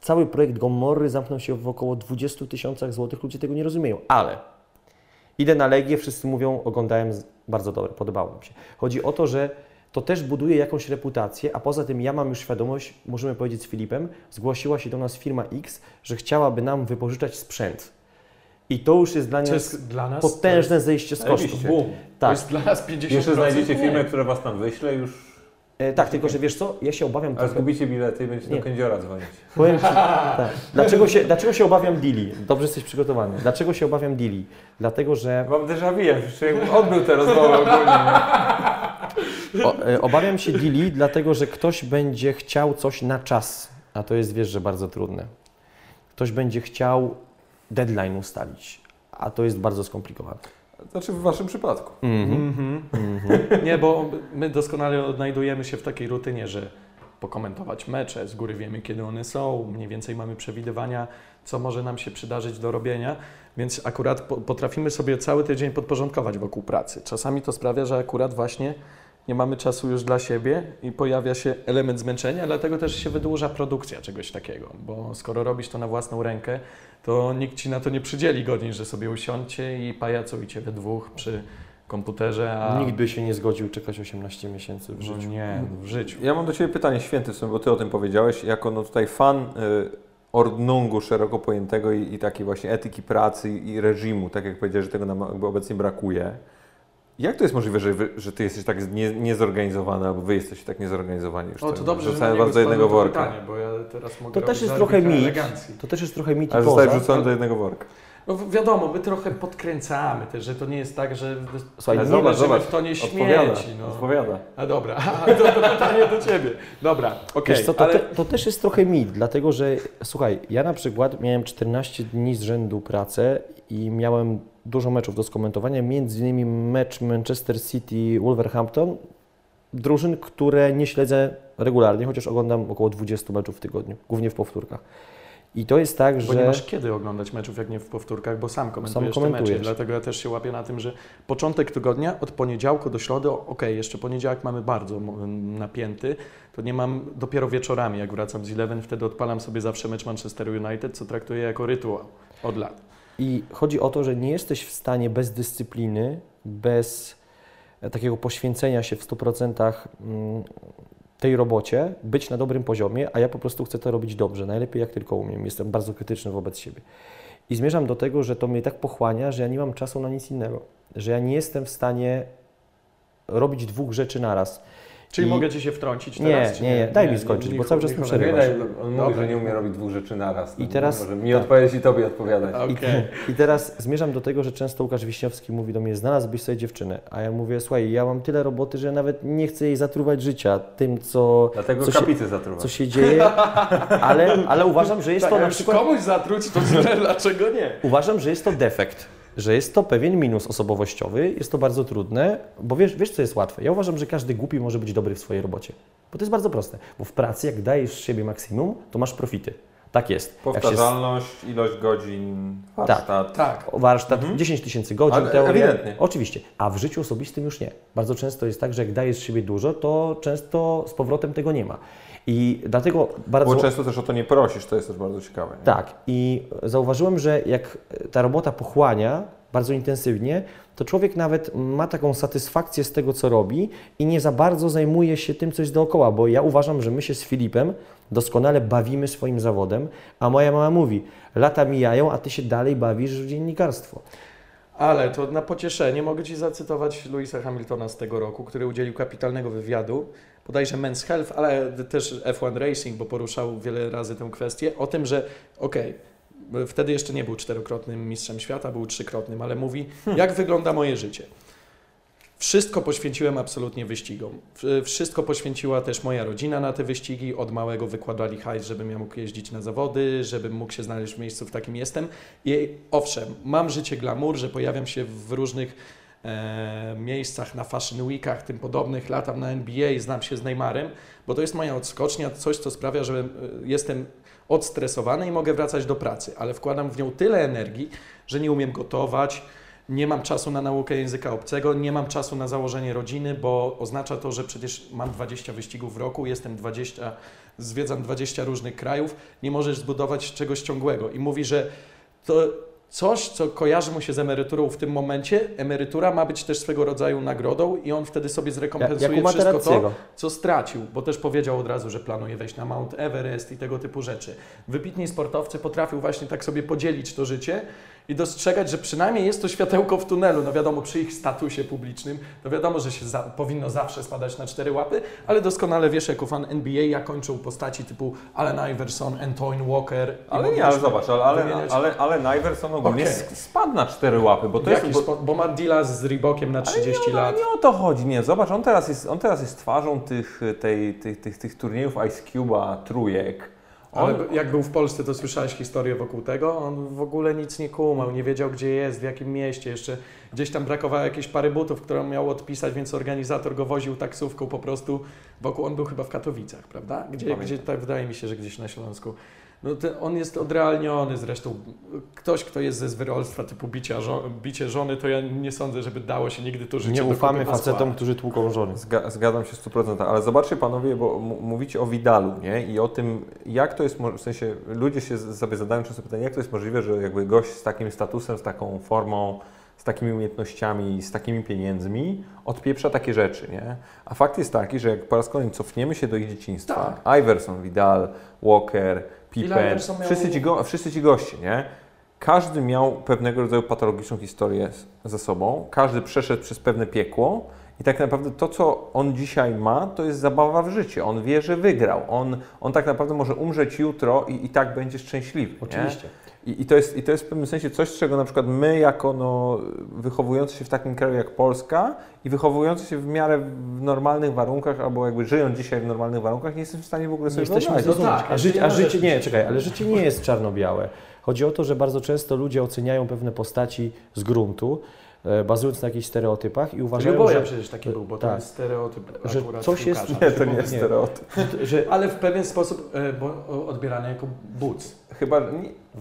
cały projekt Gomory zamknął się w około 20 tysiącach złotych, ludzie tego nie rozumieją, ale idę na Legię, wszyscy mówią, oglądałem, bardzo dobre, podobało mi się. Chodzi o to, że to też buduje jakąś reputację, a poza tym ja mam już świadomość, możemy powiedzieć z Filipem, zgłosiła się do nas firma X, że chciałaby nam wypożyczać sprzęt. I to już jest dla nas jest dla nas potężne zejście z kosztów. oczywiście. to jest boom. To Tak. jest dla nas 50%. Jeszcze znajdziecie firmę, która was tam wyśle już, E, tak, tylko że wiesz co, ja się obawiam ale trochę- zgubicie bilety i będziecie do kędziora dzwonić. Powiem Ci, tak. dlaczego, się, dlaczego się obawiam deali? Dobrze jesteś przygotowany. Dlaczego się obawiam deali? Dlatego, że Mam déjà vu, jakbym odbył tę rozmowę ogólnie. nie? o, e, obawiam się deali, dlatego, że ktoś będzie chciał coś na czas, a to jest, wiesz, że bardzo trudne. Ktoś będzie chciał deadline ustalić, a to jest bardzo skomplikowane. Znaczy w waszym przypadku. Mhm. Mhm. Nie, bo my doskonale odnajdujemy się w takiej rutynie, że pokomentować mecze, z góry wiemy, kiedy one są, mniej więcej mamy przewidywania, co może nam się przydarzyć do robienia, więc akurat po, potrafimy sobie cały tydzień podporządkować wokół pracy. Czasami to sprawia, że akurat właśnie nie mamy czasu już dla siebie i pojawia się element zmęczenia, dlatego też się wydłuża produkcja czegoś takiego, bo skoro robisz to na własną rękę, to nikt Ci na to nie przydzieli godzin, że sobie usiądźcie i pajacujcie we dwóch przy komputerze, a... Nikt by się nie zgodził czekać 18 miesięcy w No życiu. nie, w życiu. Ja mam do Ciebie pytanie święty w sumie, bo Ty o tym powiedziałeś, jako no tutaj fan y, ordnungu szeroko pojętego i, i takiej właśnie etyki pracy i, reżimu, tak jak powiedziałeś, że tego nam obecnie brakuje. Jak to jest możliwe, że, wy, że Ty jesteś tak nie, niezorganizowany, albo Wy jesteście tak niezorganizowani już? O, to dobrze, Wrzucałem Was do jednego worka. Pytanie, bo ja teraz mogę To też jest trochę mit. elegancji. To też jest trochę mit i Ale zostałeś poza. wrzucony do jednego worka. No wi- wiadomo, my trochę podkręcamy też, że to nie jest tak, że Słuchaj, nie leżymy zobacz, w tonie Odpowiada, śmieci. No. odpowiada. A dobra, a, to, to pytanie do Ciebie. Dobra, okej, co, to, ale... te, to też jest trochę mit, dlatego że słuchaj, ja na przykład miałem 14 dni z rzędu pracę i miałem dużo meczów do skomentowania, między innymi mecz Manchester City Wolverhampton, drużyn, które nie śledzę regularnie, chociaż oglądam około 20 meczów w tygodniu, głównie w powtórkach. I to jest tak, Bo że nie masz kiedy oglądać meczów, jak nie w powtórkach, bo sam komentujesz te komentujesz. mecze. Dlatego ja też się łapię na tym, że początek tygodnia, od poniedziałku do środy, okej, jeszcze poniedziałek mamy bardzo napięty, to nie mam dopiero wieczorami, jak wracam z Eleven, wtedy odpalam sobie zawsze mecz Manchester United, co traktuję jako rytuał od lat. I chodzi o to, że nie jesteś w stanie bez dyscypliny, bez e, takiego poświęcenia się w 100% mm, tej robocie, być na dobrym poziomie, a ja po prostu chcę to robić dobrze, najlepiej jak tylko umiem. Jestem bardzo krytyczny wobec siebie. I zmierzam do tego, że to mnie tak pochłania, że ja nie mam czasu na nic innego. Że ja nie jestem w stanie robić dwóch rzeczy naraz. Czyli I- mogę Ci się wtrącić Nie, teraz? czy nie, nie, daj mi skończyć, bo cały czas mi przerywasz. Nie, on mówi, Dobra. że nie umie robić dwóch rzeczy naraz. I teraz- Może mi tak. odpowiedzieć i tobie odpowiadać. Okej. I, I teraz zmierzam do tego, że często Łukasz Wiśniowski mówi do mnie, znalazłbyś sobie dziewczynę, a ja mówię, słuchaj, ja mam tyle roboty, że nawet nie chcę jej zatruwać życia tym, co, Dlatego co, się, kapity zatruwa. co się dzieje, ale, ale uważam, że jest Tak, to na przykład, komuś zatruć, to źle, dlaczego nie? uważam, że jest to defekt, że jest to pewien minus osobowościowy, jest to bardzo trudne, bo wiesz, wiesz co jest łatwe? Ja uważam, że każdy głupi może być dobry w swojej robocie, bo to jest bardzo proste, bo w pracy jak dajesz z siebie maksimum, to masz profity. Tak jest. Jak się Powtarzalność, ilość godzin, warsztat. Tak. O warsztat, 10 tysięcy godzin, Ale teoria. ewidentnie. Oczywiście. A w życiu osobistym już nie. Bardzo często jest tak, że jak dajesz z siebie dużo, to często z powrotem tego nie ma. I dlatego bardzo. Bo często też o to nie prosisz, to jest też bardzo ciekawe. Nie? Tak. I zauważyłem, że jak ta robota pochłania bardzo intensywnie, to człowiek nawet ma taką satysfakcję z tego, co robi i nie za bardzo zajmuje się tym, co jest dookoła, bo ja uważam, że my się z Filipem doskonale bawimy swoim zawodem, a moja mama mówi, lata mijają, a ty się dalej bawisz w dziennikarstwo. Ale to na pocieszenie mogę Ci zacytować Louisa Hamiltona z tego roku, który udzielił kapitalnego wywiadu, bodajże Men's Health, ale też F1 Racing, bo poruszał wiele razy tę kwestię, o tym, że okej, wtedy jeszcze nie był czterokrotnym mistrzem świata, był trzykrotnym, ale mówi, jak wygląda moje życie. Wszystko poświęciłem absolutnie wyścigom. Wszystko poświęciła też moja rodzina na te wyścigi. Od małego wykładali hajs, żebym ja mógł jeździć na zawody, żebym mógł się znaleźć w miejscu, w takim jestem. I owszem, mam życie glamour, że pojawiam się w różnych e, miejscach, na Fashion Weekach, tym podobnych, latam na NBA, znam się z Neymarem, bo to jest moja odskocznia, coś, co sprawia, że e, jestem odstresowany i mogę wracać do pracy, ale wkładam w nią tyle energii, że nie umiem gotować, nie mam czasu na naukę języka obcego, nie mam czasu na założenie rodziny, bo oznacza to, że przecież mam 20 wyścigów w roku, jestem 20, zwiedzam 20 różnych krajów, nie możesz zbudować czegoś ciągłego. I mówi, że to coś, co kojarzy mu się z emeryturą w tym momencie, emerytura ma być też swego rodzaju nagrodą i on wtedy sobie zrekompensuje jak u wszystko to, co stracił, bo też powiedział od razu, że planuje wejść na Mount Everest i tego typu rzeczy. Wybitni sportowcy potrafią właśnie tak sobie podzielić to życie i dostrzegać, że przynajmniej jest to światełko w tunelu. No wiadomo, przy ich statusie publicznym, no wiadomo, że się za, powinno zawsze spadać na cztery łapy, ale doskonale wiesz, jako fan NBA, jak kończą postaci typu Allen Iverson, Antoine Walker. Ale nie, ale zobacz, ale, ale, ale, ale Niverson ogólnie sk- spadł na cztery łapy, bo to w jest... jakiś Bo, bo ma deala z Reebokiem na 30 ale nie, lat. Nie o to chodzi, nie. Zobacz, on teraz jest, on teraz jest twarzą tych, tej, tych, tych, tych turniejów Ice Cube'a, trójek. On, Ale jak był w Polsce, to słyszałeś historię wokół tego? On w ogóle nic nie kumał, nie wiedział gdzie jest, w jakim mieście. Jeszcze gdzieś tam brakowało jakiejś pary butów, które on miał odpisać, więc organizator go woził taksówką po prostu wokół. On był chyba w Katowicach, prawda? Gdzie, Pamiętam. gdzie tak wydaje mi się, że gdzieś na Śląsku. No to on jest odrealniony zresztą. Ktoś, kto jest ze zwyrolstwa typu bicia, żo- bicie żony, to ja nie sądzę, żeby dało się nigdy to życie Nie ufamy facetom, którzy tłuką żony. Zga, zgadzam się w 100%, ale zobaczcie panowie, bo m- mówicie o Widalu, nie? I o tym, jak to jest, mo- w sensie ludzie się z- sobie zadają często pytanie, jak to jest możliwe, że jakby gość z takim statusem, z taką formą, z takimi umiejętnościami, z takimi pieniędzmi odpieprza takie rzeczy, nie? A fakt jest taki, że jak po raz kolejny cofniemy się do ich dzieciństwa, Iverson, Vidal, Walker, Pippen, wszyscy ci, go, wszyscy ci goście, nie? Każdy miał pewnego rodzaju patologiczną historię ze sobą, każdy przeszedł przez pewne piekło I tak naprawdę to, co on dzisiaj ma, to jest zabawa w życie. On wie, że wygrał. On, on tak naprawdę może umrzeć jutro i, i tak będzie szczęśliwy. Oczywiście. Nie? I, i, to jest, I to jest w pewnym sensie coś, z czego na przykład my, jako no, wychowujący się w takim kraju jak Polska i wychowujący się w miarę w normalnych warunkach, albo jakby żyjąc dzisiaj w normalnych warunkach, nie jesteśmy w stanie w ogóle sobie jesteśmy wyobrazić. No zrozumieć. tak, a, a życie nie, czekaj, ale życie nie jest czarno-białe. Chodzi o to, że bardzo często ludzie oceniają pewne postaci z gruntu, bazując na jakichś stereotypach i uważają, Uważają, że, przecież taki był, bo to tak. jest stereotyp Że akurat coś jest-. Nie, to nie jest Nie. stereotyp. że Ale w pewien sposób e, odbierany jako buc. Chyba, nie,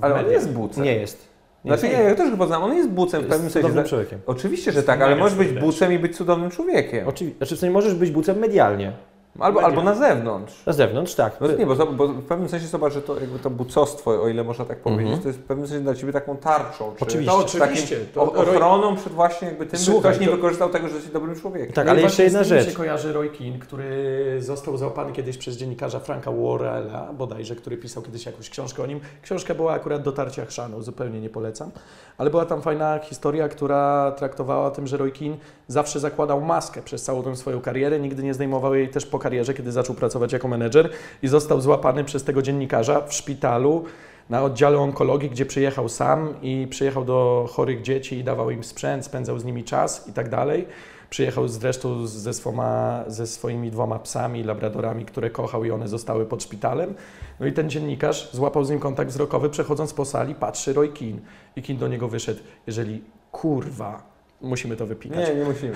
ale on mediach. jest bucem. nie jest. Znaczy nie, ja też go znam, on jest bucem w pewnym jest sensie. cudownym człowiekiem. Oczywiście, że tak, ale możesz być bucem i być cudownym człowiekiem. Oczywiście, znaczy w sensie możesz być bucem medialnie. Albo, albo na zewnątrz. Na zewnątrz, tak. No nie, bo, to- bo w pewnym sensie zobacz, że to, jakby to bucostwo, o ile można tak powiedzieć, Mhm. to jest w pewnym sensie dla Ciebie taką tarczą. Czy Oczywiście. No oczywiście. To, ochroną przed właśnie jakby tym, Słuchaj, ktoś nie to- wykorzystał tego, że jesteś dobrym człowiekiem. Tak, No ale jeszcze jedna rzecz. się kojarzy Roy Keane, który został załapany kiedyś przez dziennikarza Franka Worrella, bodajże, który pisał kiedyś jakąś książkę o nim. Książka była akurat dotarcia chrzanu, zupełnie nie polecam, ale była tam fajna historia, która traktowała o tym, że Roy Keane zawsze zakładał maskę przez całą tę swoją karierę, nigdy nie zdejmował jej też po karierze, kiedy zaczął pracować jako menedżer i został złapany przez tego dziennikarza w szpitalu na oddziale onkologii, gdzie przyjechał sam i przyjechał do chorych dzieci i dawał im sprzęt, spędzał z nimi czas i tak dalej. Przyjechał zresztą ze, swoma, ze swoimi dwoma psami, labradorami, które kochał i one zostały pod szpitalem. No i ten dziennikarz złapał z nim kontakt wzrokowy, przechodząc po sali, patrzy Roy Keane. I Keane do niego wyszedł, jeżeli kurwa, musimy to wypikać, Nie, nie musimy.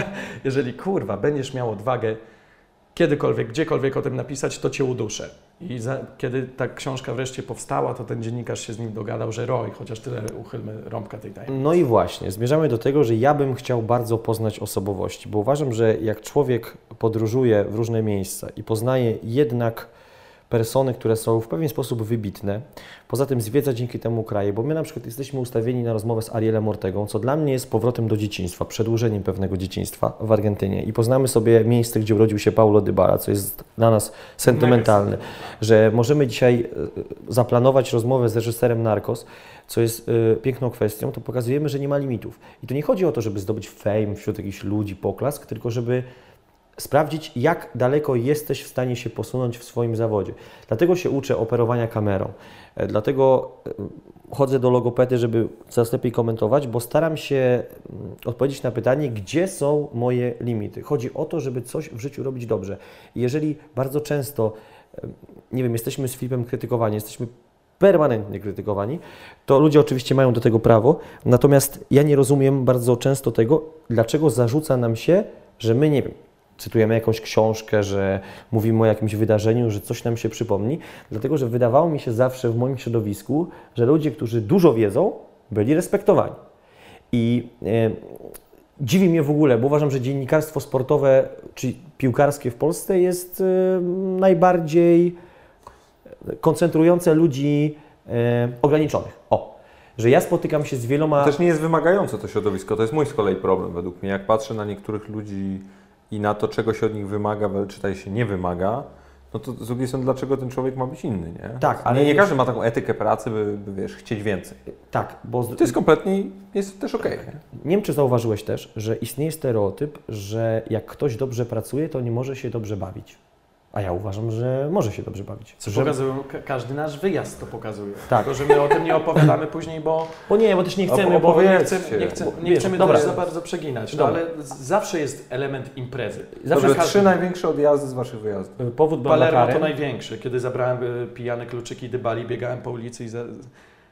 jeżeli kurwa będziesz miał odwagę kiedykolwiek, gdziekolwiek o tym napisać, to cię uduszę. I za, kiedy ta książka wreszcie powstała, to ten dziennikarz się z nim dogadał, że Roy, chociaż tyle uchylmy rąbka tej tajemnicy. No i właśnie, zmierzamy do tego, że ja bym chciał bardzo poznać osobowości, bo uważam, że jak człowiek podróżuje w różne miejsca i poznaje jednak persony, które są w pewien sposób wybitne, poza tym zwiedza dzięki temu kraje, bo my na przykład jesteśmy ustawieni na rozmowę z Arielem Ortegą, co dla mnie jest powrotem do dzieciństwa, przedłużeniem pewnego dzieciństwa w Argentynie. I poznamy sobie miejsce, gdzie urodził się Paulo Dybala, co jest dla nas sentymentalne, że możemy dzisiaj e, zaplanować rozmowę z reżyserem Narcos, co jest y, piękną kwestią, to pokazujemy, że nie ma limitów. I to nie chodzi o to, żeby zdobyć fame wśród jakichś ludzi, poklask, tylko żeby sprawdzić, jak daleko jesteś w stanie się posunąć w swoim zawodzie. Dlatego się uczę operowania kamerą. E, Dlatego e, chodzę do logopedy, żeby coraz lepiej komentować, bo staram się mm, odpowiedzieć na pytanie, gdzie są moje limity. Chodzi o to, żeby coś w życiu robić dobrze. Jeżeli bardzo często, e, nie wiem, jesteśmy z Filipem krytykowani, jesteśmy permanentnie krytykowani, to ludzie oczywiście mają do tego prawo, natomiast ja nie rozumiem bardzo często tego, dlaczego zarzuca nam się, że my, nie wiem, cytujemy jakąś książkę, że mówimy o jakimś wydarzeniu, że coś nam się przypomni, dlatego że wydawało mi się zawsze w moim środowisku, że ludzie, którzy dużo wiedzą, byli respektowani. I e, dziwi mnie w ogóle, bo uważam, że dziennikarstwo sportowe czy piłkarskie w Polsce jest e, najbardziej koncentrujące ludzi e, ograniczonych. O, że ja spotykam się z wieloma. Też nie jest wymagające to środowisko. To jest mój z kolei problem według mnie. Jak patrzę na niektórych ludzi i na to, czego się od nich wymaga, czytaj się nie wymaga, no to z drugiej strony, dlaczego ten człowiek ma być inny, nie? Tak, ale nie, nie każdy ma taką etykę pracy, by, by wiesz, chcieć więcej. Tak, bo z... To jest kompletnie, jest też okej. nie? nie wiem, czy zauważyłeś też, że istnieje stereotyp, że jak ktoś dobrze pracuje, to nie może się dobrze bawić. A ja uważam, że może się dobrze bawić. Co że... pokazują, ka- każdy nasz wyjazd to pokazuje. Tak. Tylko, że my o tym nie opowiadamy później, bo, Bo nie, bo też nie chcemy, bo, nie, opowiedzcie. chcemy, nie, nie chcemy dobra. też za bardzo przeginać, no, ale zawsze jest element imprezy. Zawsze Dobrze, każdy- trzy największe odjazdy z Waszych wyjazdów. Powód był Palermo to największy. Kiedy zabrałem y, pijane kluczyki dybali, biegałem po ulicy i za,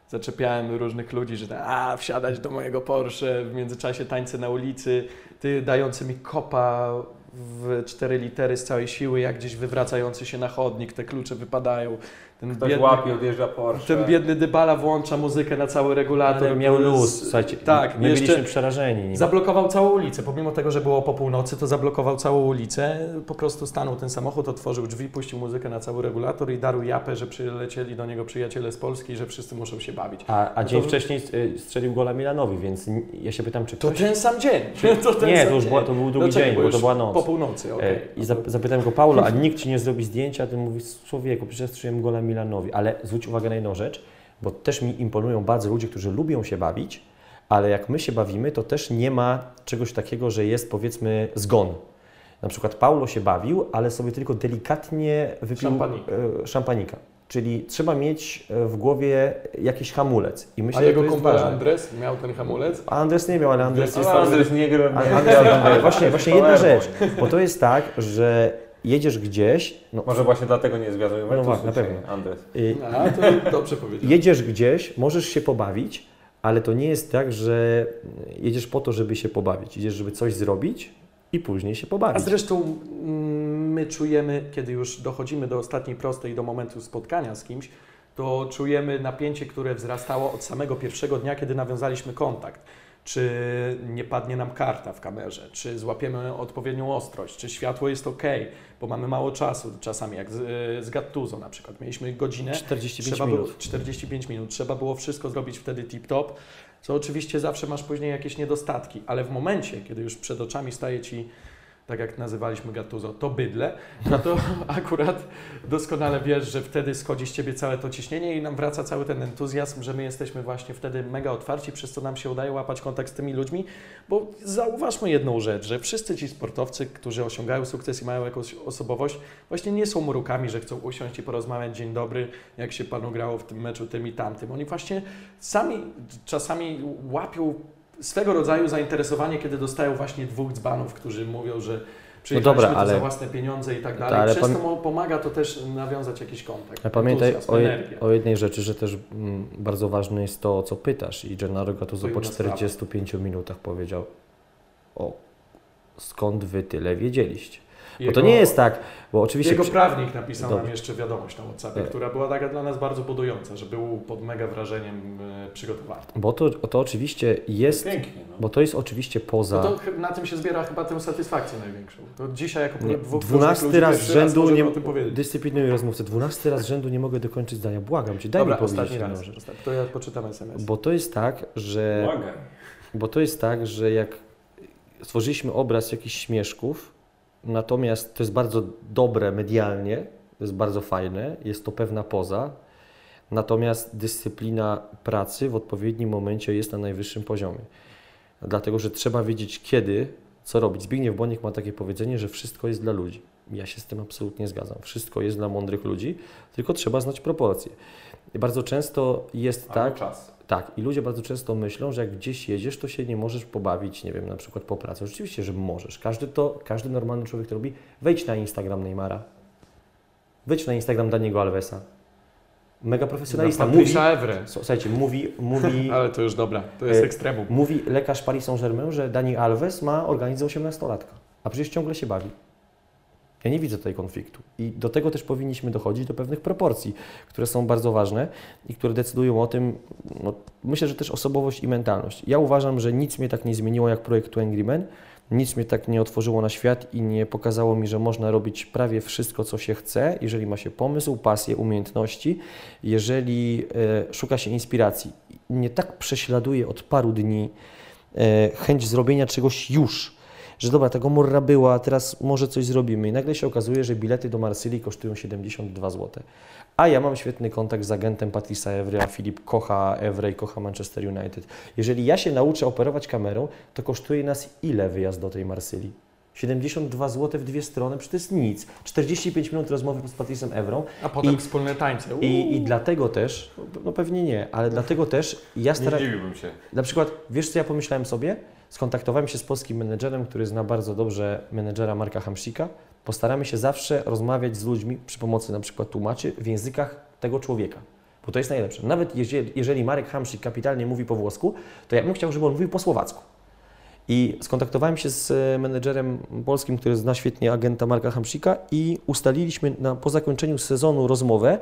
zaczepiałem różnych ludzi, że a, wsiadać do mojego Porsche, w międzyczasie tańce na ulicy, ty dający mi kopa w cztery litery z całej siły, jak gdzieś wywracający się na chodnik, te klucze wypadają. Ten biedny, odjeżdża Porsche. ten biedny dybala włącza muzykę na cały regulator. Ale miał luz, słuchajcie. Tak, my jeszcze byliśmy przerażeni. Zablokował całą ulicę, pomimo tego, że było po północy, to zablokował całą ulicę. Po prostu stanął ten samochód, otworzył drzwi, puścił muzykę na cały regulator i darł japę, że przylecieli do niego przyjaciele z Polski i że wszyscy muszą się bawić. A, a No dzień to- wcześniej y, strzelił gola Milanowi, więc ja się pytam, czy To ktoś... ten sam dzień. To ten Nie, sam to już była, to był drugi No dzień, bo to była noc. Po północy, okej. E, I zap- zapytałem go, Paulo, a nikt ci nie zrobi zdjęcia? A ten mówi, człowieku, przecież ja strzeliłem gola Milanowi. Ale zwróć uwagę na jedną rzecz, bo też mi imponują bardzo ludzie, którzy lubią się bawić, Ale jak my się bawimy, to też nie ma czegoś takiego, że jest powiedzmy zgon. Na przykład Paulo się bawił, ale sobie tylko delikatnie wypił Szampanika. e, szampanika. Czyli trzeba mieć e, w głowie jakiś hamulec. I myślę, A jego kumpel. Andres miał ten hamulec? A Andres nie miał, ale Andres jest... Andres nie gra. Ale Andres, właśnie, właśnie jedna rzecz, bo to jest tak, że jedziesz gdzieś, no, Może właśnie dlatego nie Juventusu No tak, na pewno. Andres. y, A, to dobrze powiedział. jedziesz gdzieś, możesz się pobawić, ale to nie jest tak, że jedziesz po to, żeby się pobawić. Idziesz, żeby coś zrobić i później się A pobawić. zresztą mm, my czujemy, kiedy już dochodzimy do ostatniej prostej, do momentu spotkania z kimś, to czujemy napięcie, które wzrastało od samego pierwszego dnia, kiedy nawiązaliśmy kontakt. Czy nie padnie nam karta w kamerze, czy złapiemy odpowiednią ostrość, czy światło jest ok, bo mamy mało czasu czasami, jak z, z Gattuso na przykład. Mieliśmy godzinę, 45 trzeba minut. Było, 45 minut. Trzeba było wszystko zrobić wtedy tip-top, co oczywiście zawsze masz później jakieś niedostatki, ale w momencie, kiedy już przed oczami staje Ci, tak jak nazywaliśmy Gattuso, to bydle, no to akurat doskonale wiesz, że wtedy schodzi z Ciebie całe to ciśnienie i nam wraca cały ten entuzjazm, że my jesteśmy właśnie wtedy mega otwarci, przez co nam się udaje łapać kontakt z tymi ludźmi, bo zauważmy jedną rzecz, że wszyscy ci sportowcy, którzy osiągają sukces i mają jakąś osobowość, właśnie nie są mrukami, że chcą usiąść i porozmawiać dzień dobry, jak się panu grało w tym meczu tym i tamtym. Oni właśnie sami czasami łapią swego rodzaju zainteresowanie, kiedy dostają właśnie dwóch dzbanów, którzy mówią, że przyjechaliśmy dobra, tu ale- za własne pieniądze i tak dalej. Ale Przez to pomaga to też nawiązać jakiś kontakt. Pamiętaj o, je, o jednej rzeczy, że też mm, bardzo ważne jest to, o co pytasz. I Gennaro Gattuso po inna sprawa. 45 minutach powiedział, o, skąd wy tyle wiedzieliście? Bo Jego- to nie jest tak, bo oczywiście... Jego przy- prawnik napisał Dobrze. nam jeszcze wiadomość na WhatsAppie, Tak. która była taka dla nas bardzo budująca, że był pod mega wrażeniem e, przygotowany. Bo to, to oczywiście jest, Pięknie, no. bo to jest oczywiście poza... No to na tym się zbiera chyba tę satysfakcję największą. To dzisiaj jako Nie, dwóch dwunasty różnych ludzi raz rzędu możemy nie o tym powiedzieć. dyscyplinuj rozmówcę. Dwunasty raz z rzędu nie mogę dokończyć zdania. Błagam cię, daj Dobra, mi powiedzieć. raz. To ja poczytam SMS. Bo to jest tak, że Błagam. bo to jest tak, że jak stworzyliśmy obraz jakichś śmieszków, natomiast to jest bardzo dobre medialnie, to jest bardzo fajne, jest to pewna poza, natomiast dyscyplina pracy w odpowiednim momencie jest na najwyższym poziomie. Dlatego, że trzeba wiedzieć kiedy, co robić. Zbigniew Bonik ma takie powiedzenie, że wszystko jest dla ludzi. Ja się z tym absolutnie zgadzam. Wszystko jest dla mądrych ludzi, tylko trzeba znać proporcje. I bardzo często jest Albo tak, czas. Tak, i ludzie bardzo często myślą, że jak gdzieś jedziesz, to się nie możesz pobawić, nie wiem, na przykład po pracy. Rzeczywiście, że możesz. Każdy to, każdy normalny człowiek to robi. Wejdź na Instagram Neymara. Wejdź na Instagram Daniego Alvesa. Mega profesjonalista. Mówi, Evre. słuchajcie, mówi, mówi, Ale to już dobra, to jest E, ekstremum. mówi lekarz Paris Saint-Germain, że Dani Alves ma organizm 18-latka, a przecież ciągle się bawi. Ja nie widzę tutaj konfliktu. I do tego też powinniśmy dochodzić do pewnych proporcji, które są bardzo ważne i które decydują o tym, no, myślę, że też osobowość i mentalność. Ja uważam, że nic mnie tak nie zmieniło jak projekt Angry Men, nic mnie tak nie otworzyło na świat i nie pokazało mi, że można robić prawie wszystko, co się chce, jeżeli ma się pomysł, pasję, umiejętności, jeżeli e, szuka się inspiracji. Mnie tak prześladuje od paru dni e, chęć zrobienia czegoś już, że dobra, ta Gomorra była, teraz może coś zrobimy. I nagle się okazuje, że bilety do Marsylii kosztują 72 zł. A ja mam świetny kontakt z agentem Patrisa Evry, a Filip kocha Evry i kocha Manchester United. Jeżeli ja się nauczę operować kamerą, to kosztuje nas ile wyjazd do tej Marsylii? 72 zł w dwie strony, przecież to jest nic. 45 minut rozmowy z Patricem Evrą A potem i- wspólne tańce. i, i dlatego też, no pewnie nie, ale dlatego też ja Nie staram się. na przykład, wiesz co ja pomyślałem sobie? Skontaktowałem się z polskim menedżerem, który zna bardzo dobrze menedżera Marka Hamsika. Postaramy się zawsze rozmawiać z ludźmi przy pomocy na przykład tłumaczy w językach tego człowieka. Bo to jest najlepsze. Nawet jeżeli, Marek Hamsik kapitalnie mówi po włosku, to ja bym chciał, żeby on mówił po słowacku. I skontaktowałem się z e, menedżerem polskim, który zna świetnie agenta Marka Hamsika i ustaliliśmy na, po zakończeniu sezonu rozmowę.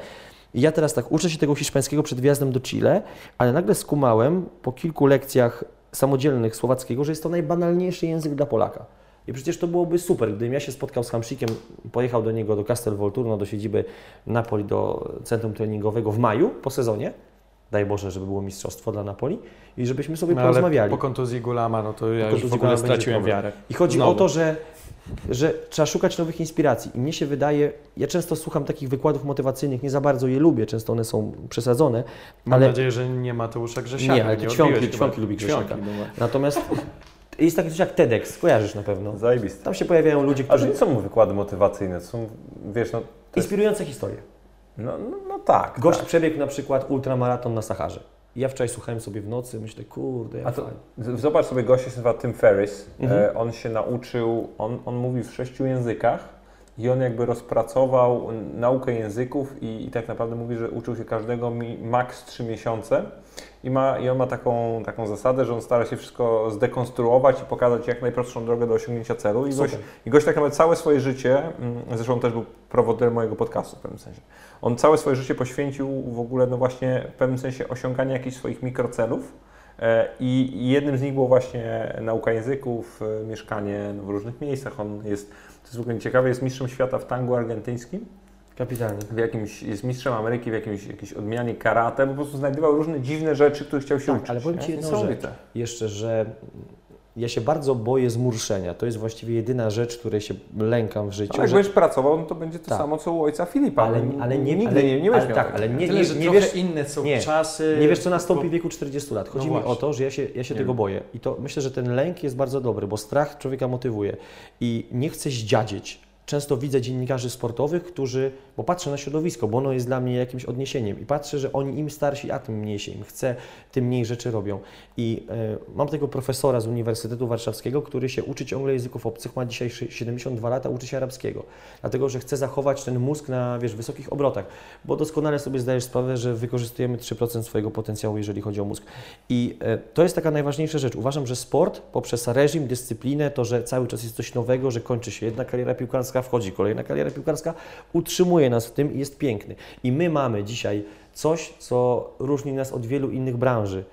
I ja teraz tak uczę się tego hiszpańskiego przed wjazdem do Chile, ale nagle skumałem po kilku lekcjach samodzielnych słowackiego, że jest to najbanalniejszy język dla Polaka. I przecież to byłoby super, gdybym ja się spotkał z Hamsikiem, pojechał do niego do Castel Volturno, do siedziby Napoli, do centrum treningowego w maju po sezonie, daj Boże, żeby było mistrzostwo dla Napoli i żebyśmy sobie No, ale porozmawiali. po kontuzji Gulama, no to ja Po już w ogóle straciłem wiarę. I chodzi Znowu. o to, że, że trzeba szukać nowych inspiracji. I mnie się wydaje, ja często słucham takich wykładów motywacyjnych, nie za bardzo je lubię, często one są przesadzone, Mam ale nadzieję, że nie Mateusza Grzesiaka. Nie, ale odbiłeś Ćwiąki- lubi Grzesiaka. No. natomiast jest taki coś jak TEDx, kojarzysz na pewno. Zajebiste. Tam się pojawiają ludzie, którzy... nie są wykłady motywacyjne, to są, wiesz, no... Jest, Inspirujące historie. no, no, no tak. Gość tak. przebiegł na przykład ultramaraton na Saharze. Ja wczoraj słuchałem sobie w nocy, myślę, kurde, jak A to, zobacz sobie, gość się nazywa Tim Ferriss. Mhm. E, on się nauczył, on, on mówi w sześciu językach i on jakby rozpracował naukę języków i, i tak naprawdę mówi, że uczył się każdego mi, maks trzy miesiące. I, ma, I on ma taką, taką zasadę, że on stara się wszystko zdekonstruować i pokazać jak najprostszą drogę do osiągnięcia celu. I gość, i gość tak naprawdę całe swoje życie, mm, zresztą też był prowodem mojego podcastu w pewnym sensie, on całe swoje życie poświęcił w ogóle no właśnie w pewnym sensie osiąganiu jakichś swoich mikrocelów. E, I i jednym z nich było właśnie nauka języków, e, mieszkanie no, w różnych miejscach. On jest, ogóle ciekawe, jest mistrzem świata w tangu argentyńskim, Kapitalnie. w jakimś, jest mistrzem Ameryki w jakimś, jakiejś odmianie karate, po prostu znajdował różne dziwne rzeczy, których chciał się Tak, uczyć. ale powiem? Ci jedną. Jeszcze, że ja się bardzo boję zmurszenia. To jest właściwie jedyna rzecz, której się lękam w życiu. Ale jak że- będziesz pracował, no to będzie to Tak. samo, co u ojca Filipa. Ale- No, ale nie- nigdy ale- nie, nie będziesz ale tak, ale nie- Tyle, że nie trochę wiesz- inne są nie. czasy. Nie wiesz, co nastąpi bo- w wieku 40 lat. Chodzi No mi o to, że ja się, ja się Nie tego wiem. boję. I to myślę, że ten lęk jest bardzo dobry, bo strach człowieka motywuje. I nie chcę zdziadzieć. Często widzę dziennikarzy sportowych, którzy, bo patrzę na środowisko, bo ono jest dla mnie jakimś odniesieniem i patrzę, że oni im starsi, a tym mniej się im chce, tym mniej rzeczy robią. I e, mam tego profesora z Uniwersytetu Warszawskiego, który się uczy ciągle języków obcych, ma dzisiaj szy- 72 lata, uczy się arabskiego, dlatego że chce zachować ten mózg na, wiesz, wysokich obrotach, bo doskonale sobie zdajesz sprawę, że wykorzystujemy 3% swojego potencjału, jeżeli chodzi o mózg. I e, to jest taka najważniejsza rzecz. Uważam, że sport poprzez reżim, dyscyplinę, to, że cały czas jest coś nowego, że kończy się jedna kariera piłkarska, wchodzi kolejna kariera piłkarska, utrzymuje nas w tym i jest piękny. I my mamy dzisiaj coś, co różni nas od wielu innych branży.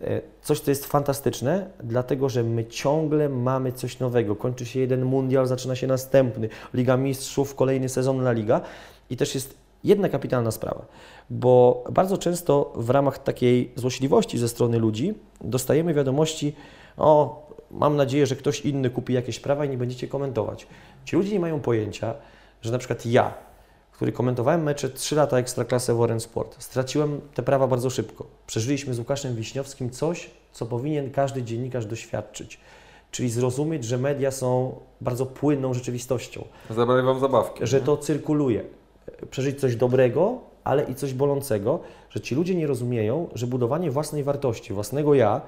E, Coś, co jest fantastyczne, dlatego że my ciągle mamy coś nowego. Kończy się jeden mundial, zaczyna się następny. Liga Mistrzów, kolejny sezon La Liga. I też jest jedna kapitalna sprawa, bo bardzo często w ramach takiej złośliwości ze strony ludzi dostajemy wiadomości: O, mam nadzieję, że ktoś inny kupi jakieś prawa i nie będziecie komentować. Ci ludzie nie mają pojęcia, że na przykład ja, który komentowałem mecze 3 lata Ekstraklasy w Orange Sport. Straciłem te prawa bardzo szybko. Przeżyliśmy z Łukaszem Wiśniowskim coś, co powinien każdy dziennikarz doświadczyć. Czyli zrozumieć, że media są bardzo płynną rzeczywistością, Zabrali wam zabawki. że to cyrkuluje. Przeżyć coś dobrego, ale i coś bolącego, że ci ludzie nie rozumieją, że budowanie własnej wartości, własnego ja,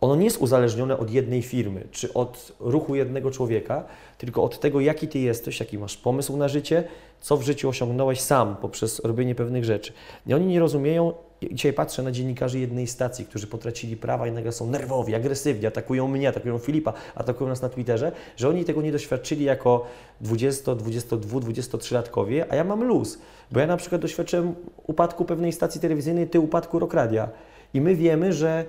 ono nie jest uzależnione od jednej firmy, czy od ruchu jednego człowieka, tylko od tego, jaki ty jesteś, jaki masz pomysł na życie, co w życiu osiągnąłeś sam poprzez robienie pewnych rzeczy. I oni nie rozumieją, dzisiaj patrzę na dziennikarzy jednej stacji, którzy potracili prawa i nagle są nerwowi, agresywni, atakują mnie, atakują Filipa, atakują nas na Twitterze, że oni tego nie doświadczyli jako 20, 22, 23-latkowie, a ja mam luz, bo ja na przykład doświadczyłem upadku pewnej stacji telewizyjnej, ty upadku Rokradia. I my wiemy, że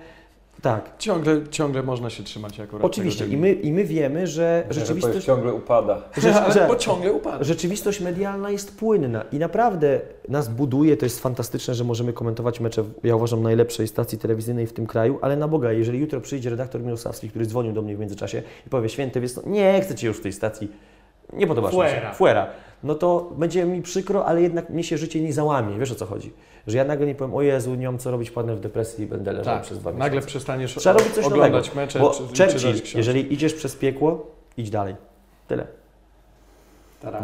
tak, Ciągle, ciągle można się trzymać akurat Oczywiście tego i my, i my wiemy, że rzeczywistość, ciągle upada. że, Ale że bo ciągle upada. rzeczywistość medialna jest płynna i naprawdę nas buduje, to jest fantastyczne, że możemy komentować mecze, ja uważam, najlepszej stacji telewizyjnej w tym kraju, ale na Boga, jeżeli jutro przyjdzie redaktor Mirosławski, który dzwonił do mnie w międzyczasie i powie, święty, wiesz co, nie chcę Cię już w tej stacji, nie podobasz mi się, Fuera. fuera, no to będzie mi przykro, ale jednak mnie się życie nie załamie, wiesz o co chodzi, że ja nagle nie powiem, o Jezu, nie mam co robić, padnę w depresji i będę leżał Tak, przez dwa nagle miesiące. przestaniesz Trzeba robić coś oglądać nowego, mecze Bo czy, czy Churchill, książki. jeżeli idziesz przez piekło, idź dalej. Tyle.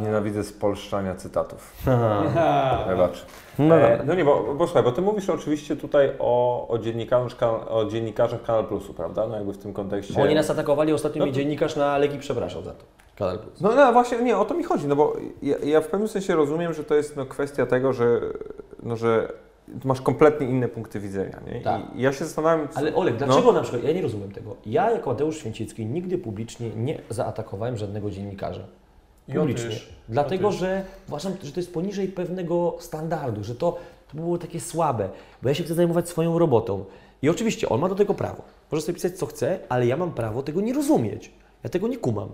Nienawidzę spolszczania cytatów. Wybacz. No E, no nie, bo, bo słuchaj, bo ty mówisz oczywiście tutaj o, o, dziennikarzach, o dziennikarzach Kanal Plusu, prawda? No jakby w tym kontekście. Oni nas atakowali, ostatnio No dziennikarz na Legii przepraszał za to. Kanal Plus. No, no właśnie, nie, o to mi chodzi, no bo ja, ja w pewnym sensie rozumiem, że to jest no, kwestia tego, że, no, że masz kompletnie inne punkty widzenia, nie? Tak. I ja się zastanawiam, co- Ale Olek, dlaczego na przykład, ja nie rozumiem tego, ja jako Mateusz Święcicki nigdy publicznie nie zaatakowałem żadnego dziennikarza. Publicznie. też. Dlatego, że uważam, że to jest poniżej pewnego standardu, że to, to było takie słabe, bo ja się chcę zajmować swoją robotą. I oczywiście on ma do tego prawo. Może sobie pisać co chce, ale ja mam prawo tego nie rozumieć. Ja tego nie kumam.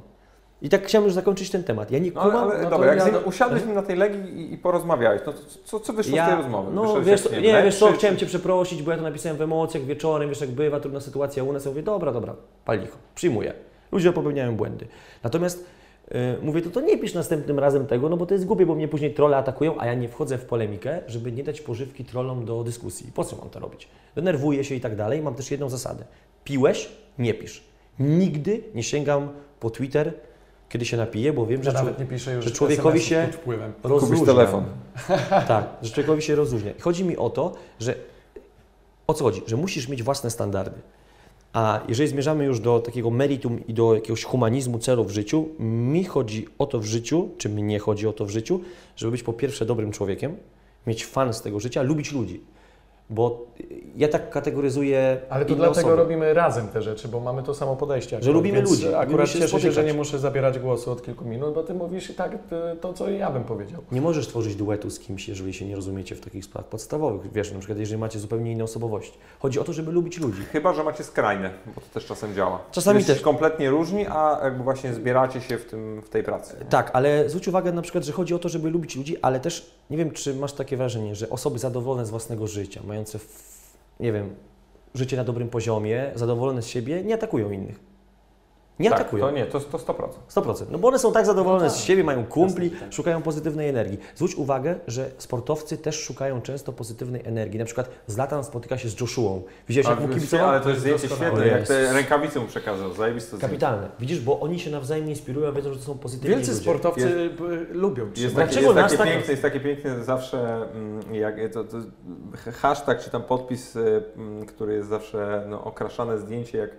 I tak chciałem już zakończyć ten temat. Ja nie No, ale, kumam, ale no dobra, jak ja usiadłeś na tej legii i, i porozmawiałeś, no to co, co wyszło z tej rozmowy? No wiesz, co, nie, nie, wiesz co, chciałem Cię przeprosić, bo ja to napisałem w emocjach wieczorem, wiesz jak bywa, trudna sytuacja u nas, ja mówię, dobra, dobra, pal licho, przyjmuję. Ludzie popełniają błędy. Natomiast yy, mówię, to, to nie pisz następnym razem tego, no bo to jest głupie, bo mnie później trolle atakują, a ja nie wchodzę w polemikę, żeby nie dać pożywki trollom do dyskusji. Po co mam to robić? Denerwuję się i tak dalej, mam też jedną zasadę. Piłeś? Nie pisz. Nigdy nie sięgam po Twitter, kiedy się napiję, bo wiem, że, Ja czł- nawet nie piszę już że człowiekowi się wpływem. Kupisz rozluźnia. telefon. Tak, że człowiekowi się rozróżnia. I Chodzi mi o to, że o co chodzi? Że musisz mieć własne standardy. A jeżeli zmierzamy już do takiego meritum i do jakiegoś humanizmu celu w życiu, mi chodzi o to w życiu, czy mnie chodzi o to w życiu, żeby być po pierwsze dobrym człowiekiem, mieć fan z tego życia, lubić ludzi. Bo ja tak kategoryzuję. Ale to inne dlatego osoby. robimy razem te rzeczy, bo mamy to samo podejście. Akurat, lubimy ludzi, lubimy Akurat się cieszę się, że nie muszę zabierać głosu od kilku minut, bo ty mówisz i tak to, co ja bym powiedział. Nie możesz tworzyć duetu z kimś, jeżeli się nie rozumiecie w takich sprawach podstawowych. Wiesz, na przykład jeżeli macie zupełnie inne osobowości. Chodzi o to, żeby lubić ludzi. Chyba, że macie skrajne, bo to też czasem działa. Czasami Jesteście też. kompletnie różni, a jakby właśnie zbieracie się w, tym, w tej pracy. Tak, ale zwróć uwagę na przykład, że chodzi o to, żeby lubić ludzi, ale też nie wiem, czy masz takie wrażenie, że osoby zadowolone z własnego życia, mające, w, nie wiem, życie na dobrym poziomie, zadowolone z siebie, nie atakują innych. Nie tak, atakują. to nie, to, to 100%. 100%. No bo one są tak zadowolone No tak. z siebie, mają kumpli, Jasne, tak. szukają pozytywnej energii. Zwróć uwagę, że sportowcy też szukają często pozytywnej energii. Na przykład Zlatan spotyka się z Joshuą. Widziałeś, jak mu Ale, kibicował? ale to jest zdjęcie świetne, jak Jest. te rękawice mu przekazał, zajebiste zdjęcie. Kapitalne. Widzisz, bo oni się nawzajem inspirują, wiedzą, że to są pozytywni Wielcy ludzie. sportowcy y, lubią Jest, Dlaczego jest, nas takie tak- piękne, jest takie piękne zawsze, mm, jak to, to hashtag czy tam podpis, y, mm, który jest zawsze no, okraszane zdjęcie, jak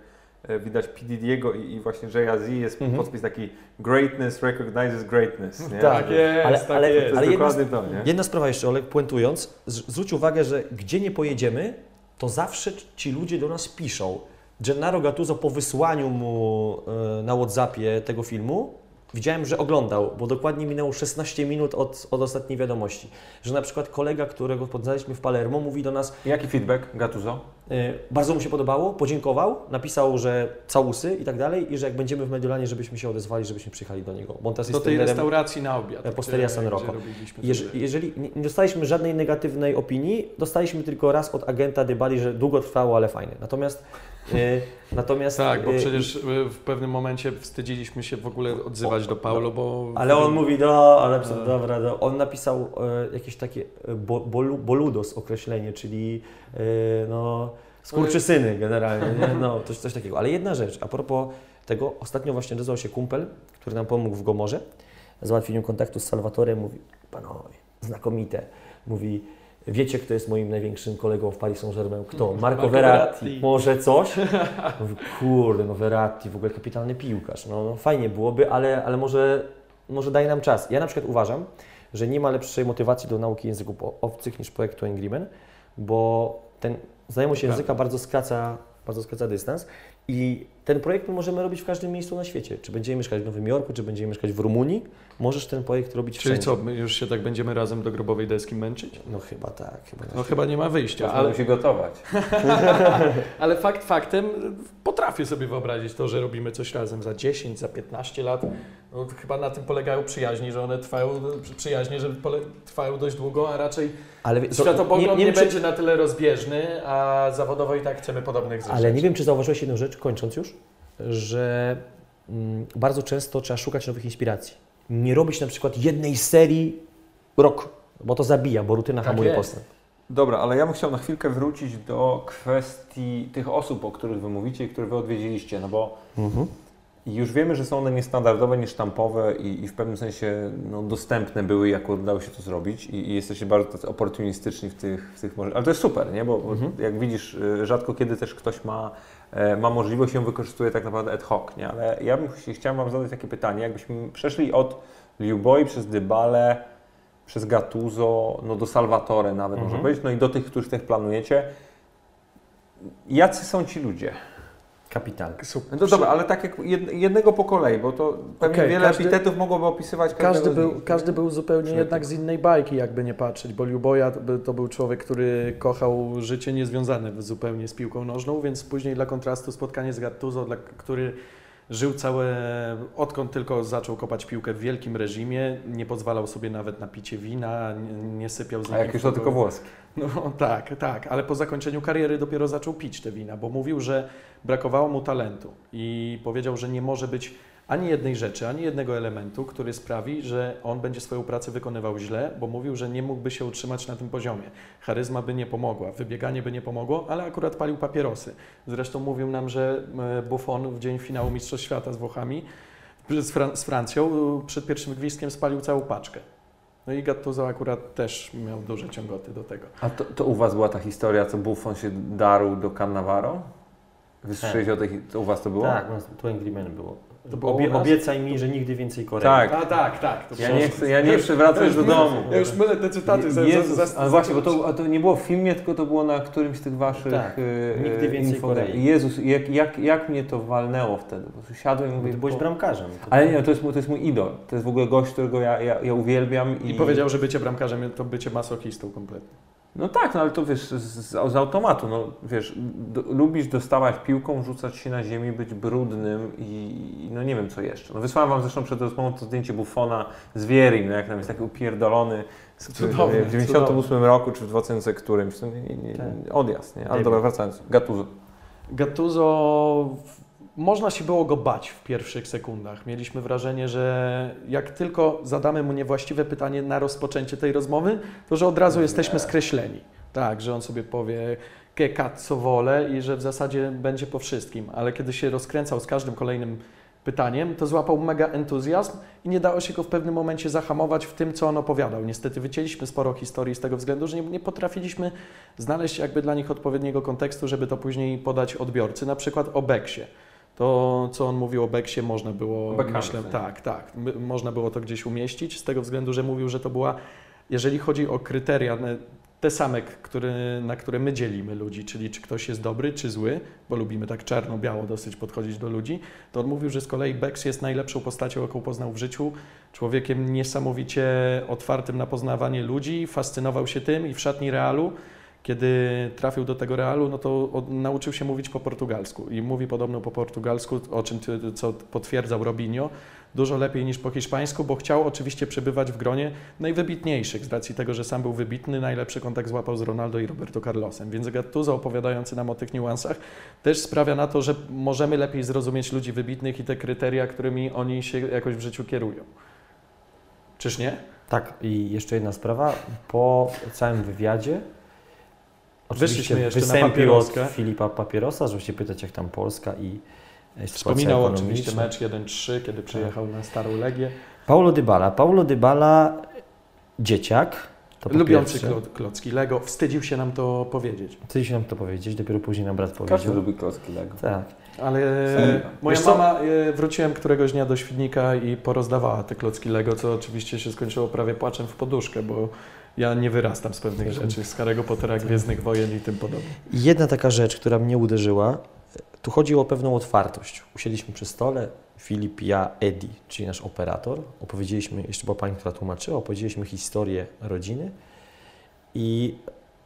widać P. Diddy'ego i, i właśnie Jay Z jest Mhm. podpis taki greatness recognizes greatness. Nie? Tak jest, Ale- tak ale- To jest. jest ale jedna to, nie? Jedna sprawa jeszcze, Olek, puentując, z- zwróć uwagę, że gdzie nie pojedziemy, to zawsze ci ludzie do nas piszą. Gennaro Gattuso po wysłaniu mu e, na Whatsappie tego filmu, widziałem, że oglądał, bo dokładnie minęło 16 minut od, od ostatniej wiadomości. Że na przykład kolega, którego poznaliśmy w Palermo, mówi do nas, Jaki feedback, Gattuso? E, bardzo mu się podobało, podziękował, napisał, że całusy i tak dalej i że jak będziemy w Mediolanie, żebyśmy się odezwali, żebyśmy przyjechali do niego. Bo on teraz Do jest tej restauracji na obiad. E, Posteria San Rocco. Jeż, jeżeli nie, dostaliśmy żadnej negatywnej opinii, dostaliśmy tylko raz od agenta Dybali, że długo trwało, ale fajne. Natomiast, e, natomiast Tak, bo przecież w pewnym momencie wstydziliśmy się w ogóle odzywać do Paulo, bo... Ale on mówi, no, ale E. dobra, no. on napisał jakieś takie bo, bolu, boludos określenie, czyli no, skurczysyny generalnie, nie? no, coś, coś takiego. Ale jedna rzecz, a propos tego, ostatnio właśnie odezwał się kumpel, który nam pomógł w Gomorze, załatwieniu kontaktu z Salwatorem, mówi, panowie, znakomite, mówi, wiecie, kto jest moim największym kolegą w Paris Saint-Germain? Kto? Marco, Marco Verratti. Verratti. Może coś? Mówi, kurde, no Verratti, w ogóle kapitalny piłkarz, no, no fajnie byłoby, ale, ale może, może daj nam czas. Ja na przykład uważam, że nie ma lepszej motywacji do nauki języków obcych niż projektu Angry Men, bo ten znajomość języka bardzo skraca, bardzo skraca dystans i ten projekt my możemy robić w każdym miejscu na świecie. Czy będziemy mieszkać w Nowym Jorku, czy będziemy mieszkać w Rumunii, możesz ten projekt robić Czyli wszędzie. co, my już się tak będziemy razem do grobowej deski męczyć? No chyba tak, chyba. No chyba nie ma wyjścia, Ale musi gotować. ale fakt faktem potrafię sobie wyobrazić to, że robimy coś razem za 10, za 15 lat. No, to chyba na tym polegają przyjaźni, że one trwają, przyjaźnie, że pole, trwają dość długo, a raczej Ale wie- światopogląd nie, wiem, czy- będzie na tyle rozbieżny, a zawodowo i tak chcemy podobnych rzeczy. Ale nie wiem, czy zauważyłeś jedną rzecz, kończąc już, że mm, bardzo często trzeba szukać nowych inspiracji. Nie robić na przykład jednej serii rok, bo to zabija, bo rutyna Tak hamuje jest. postęp. Dobra, ale ja bym chciał na chwilkę wrócić do kwestii tych osób, o których Wy mówicie i które Wy odwiedziliście, no bo już wiemy, że są one niestandardowe, niesztampowe i, i w pewnym sensie no, dostępne były, jak udało się to zrobić i, i jesteście bardzo oportunistyczni w tych, w tych możliwościach. Ale to jest super, nie? Bo, Mhm. jak widzisz, y, rzadko kiedy też ktoś ma, ma możliwość ją wykorzystuje tak naprawdę ad hoc, nie? Ale ja bym chci- chciał Wam zadać takie pytanie, jakbyśmy przeszli od Liuboi przez Dybale, przez Gattuso, no do Salvatore nawet Mhm. można powiedzieć, no i do tych, których planujecie. Jacy są ci ludzie? Kapitalny. Super. No dobra, ale tak jak jed- jednego po kolei, bo to pewnie Okej, wiele każdy- epitetów mogłoby opisywać Każdy był, nich. każdy był zupełnie jednak z innej bajki, jakby nie patrzeć, bo Liuboja to był człowiek, który kochał życie niezwiązane zupełnie z piłką nożną, więc później dla kontrastu spotkanie z Gattuso, dla, który Żył całe, odkąd tylko zaczął kopać piłkę w wielkim reżimie, nie pozwalał sobie nawet na picie wina, nie, sypiał z A jak już to tylko włoskie. No tak, tak, ale po zakończeniu kariery dopiero zaczął pić te wina, bo mówił, że brakowało mu talentu i powiedział, że nie może być ani jednej rzeczy, ani jednego elementu, który sprawi, że on będzie swoją pracę wykonywał źle, bo mówił, że nie mógłby się utrzymać na tym poziomie. Charyzma by nie pomogła, wybieganie by nie pomogło, ale akurat palił papierosy. Zresztą mówił nam, że e, Buffon w dzień finału Mistrzostw Świata z Włochami, z, Fran- z Francją, e, przed pierwszym gwizdkiem spalił całą paczkę. No i Gattuso akurat też miał duże ciągoty do tego. A to, to u Was była ta historia, co Buffon się darł do Cannavaro? Wy słyszeliście o tej, to u Was to było? Tak, no, to Angry Man było. To było Obie, nas? obiecaj mi, że nigdy więcej Korei. Tak. A tak, tak. To Ja nie chcę, ja nie chcę wracać do domu. Ja już mylę te cytaty. Jezus, za- za- ale właśnie, bo to, a to nie było w filmie, tylko to było na którymś z tych waszych Tak. e, Nigdy więcej info- Korei. Jezus, jak, jak, jak mnie to walnęło wtedy? Po siadłem i Bo mówię... ty byłeś po- bramkarzem. To- Ale nie, to jest, mój- to jest mój idol. To jest w ogóle gość, którego ja, ja, ja uwielbiam. I, I powiedział, że bycie bramkarzem to bycie masochistą kompletnie. No tak, no ale to wiesz, z, z, z automatu, no wiesz, do, lubisz dostawać piłką, rzucać się na ziemi, być brudnym i, i no nie wiem co jeszcze. No wysłałem wam zresztą przed rozmową to zdjęcie Buffona z Wierim, no jak tam jest taki upierdolony z, Cudowne, w 98 roku czy w 2000 którymś, to nie, nie, nie, Tak. odjazd, nie? Ale dobra, wracając, Gattuso. Gattuso, w- można się było go bać w pierwszych sekundach. Mieliśmy wrażenie, że jak tylko zadamy mu niewłaściwe pytanie na rozpoczęcie tej rozmowy, to że od razu jesteśmy skreśleni. Tak, że on sobie powie che cazzo wolę i że w zasadzie będzie po wszystkim. Ale kiedy się rozkręcał z każdym kolejnym pytaniem, to złapał mega entuzjazm i nie dało się go w pewnym momencie zahamować w tym, co on opowiadał. Niestety wycięliśmy sporo historii z tego względu, że nie, nie potrafiliśmy znaleźć jakby dla nich odpowiedniego kontekstu, żeby to później podać odbiorcy, na przykład o Beksie. To, co on mówił o Beksie, można było, Beckhamie, myślę, tak. tak, tak, można było to gdzieś umieścić, z tego względu, że mówił, że to była, jeżeli chodzi o kryteria, te same, które, na które my dzielimy ludzi, czyli czy ktoś jest dobry, czy zły, bo lubimy tak czarno-biało dosyć podchodzić do ludzi, to on mówił, że z kolei Becks jest najlepszą postacią, jaką poznał w życiu, człowiekiem niesamowicie otwartym na poznawanie ludzi, fascynował się tym i w szatni Realu, kiedy trafił do tego Realu, no to od, nauczył się mówić po portugalsku i mówi podobno po portugalsku, o czym co potwierdzał Robinho, dużo lepiej niż po hiszpańsku, bo chciał oczywiście przebywać w gronie najwybitniejszych z racji tego, że sam był wybitny, najlepszy kontakt złapał z Ronaldo i Roberto Carlosem. Więc Gattuso opowiadający nam o tych niuansach też sprawia na to, że możemy lepiej zrozumieć ludzi wybitnych i te kryteria, którymi oni się jakoś w życiu kierują. Czyż nie? Tak, i jeszcze jedna sprawa. Po całym wywiadzie Wyszliśmy jeszcze na wystąpił papieroskę. od Filipa Papierosa, żeby się pytać jak tam Polska i e, Wspominał oczywiście mecz 1-3, kiedy przyjechał na Starą Legię. Paulo Dybala. Paulo Dybala, dzieciak. Lubiący klo- klocki Lego. Wstydził się nam to powiedzieć. Chcę się nam to powiedzieć, dopiero później nam brat Każdy powiedział. lubi klocki Lego. Tak. Ale Serio? moja Wiesz co? mama, e, wróciłem któregoś dnia do Świdnika i porozdawała te klocki Lego, co oczywiście się skończyło prawie płaczem w poduszkę, bo ja nie wyrastam z pewnych rzeczy, z Harry'ego Pottera, Gwiezdnych Wojen i tym podobne. I Jedna taka rzecz, która mnie uderzyła, tu chodzi o pewną otwartość. Usiedliśmy przy stole, Filip, ja, Eddie, czyli nasz operator. Opowiedzieliśmy, jeszcze była pani, która tłumaczyła, opowiedzieliśmy historię rodziny i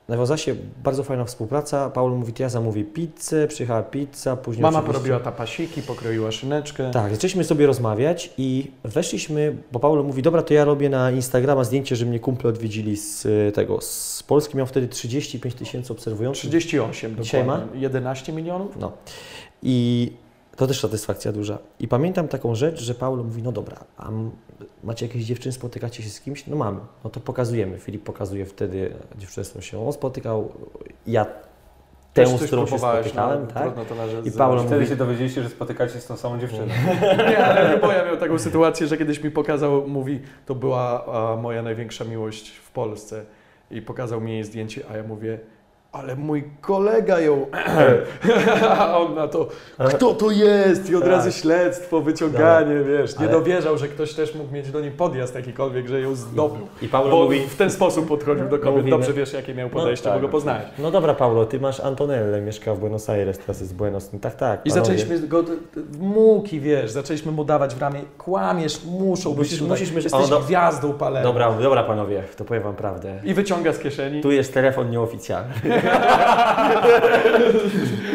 nawiązała się bardzo fajna współpraca. Paulo mówi, ja zamówię pizzę, przyjechała pizza, później Mama oczywiście- porobiła tapasiki, pokroiła szyneczkę. Tak, zaczęliśmy sobie rozmawiać i weszliśmy, bo Paulo mówi, dobra, to ja robię na Instagrama zdjęcie, że mnie kumple odwiedzili z e, tego, z Polski. Miał wtedy 35 tysięcy obserwujących. 38 Dzisiaj dokładnie. 11 milionów? No. I to też satysfakcja duża. I pamiętam taką rzecz, że Paulo mówi, no dobra, a macie jakieś dziewczyny, spotykacie się z kimś? No mamy. No to pokazujemy. Filip pokazuje wtedy dziewczynę, z którą się on spotykał. Ja tę, z którą się próbowałeś, spotykałem, no, tak? I Paulo Wtedy mówi- się dowiedzieliście, że spotykacie się z tą samą dziewczyną. Nie, ale bo ja miał taką sytuację, że kiedyś mi pokazał, mówi, to była a, moja największa miłość w Polsce i pokazał mi jej zdjęcie, a ja mówię, ale mój kolega ją, a on na to, kto to jest? I od Tak. razu śledztwo, wyciąganie, wiesz, nie Ale- dowierzał, że ktoś też mógł mieć do niej podjazd jakikolwiek, że ją zdobył. I Paulo Bo mówi, w ten sposób podchodził do kobiet, Mówimy- dobrze wiesz, jakie miał podejście, No, bo tak, go poznałeś. no dobra Paulo, ty masz Antonellę, mieszka w Buenos Aires, teraz jest Buenos. No tak, tak. I panowie. zaczęliśmy go muki, wiesz, zaczęliśmy mu dawać w ramię, kłamiesz, muszą być Musisz- musisz mieć- jesteś do- gwiazdą palenia. Dobra, dobra panowie, to powiem wam prawdę. I wyciąga z kieszeni. Tu jest telefon nieoficjalny.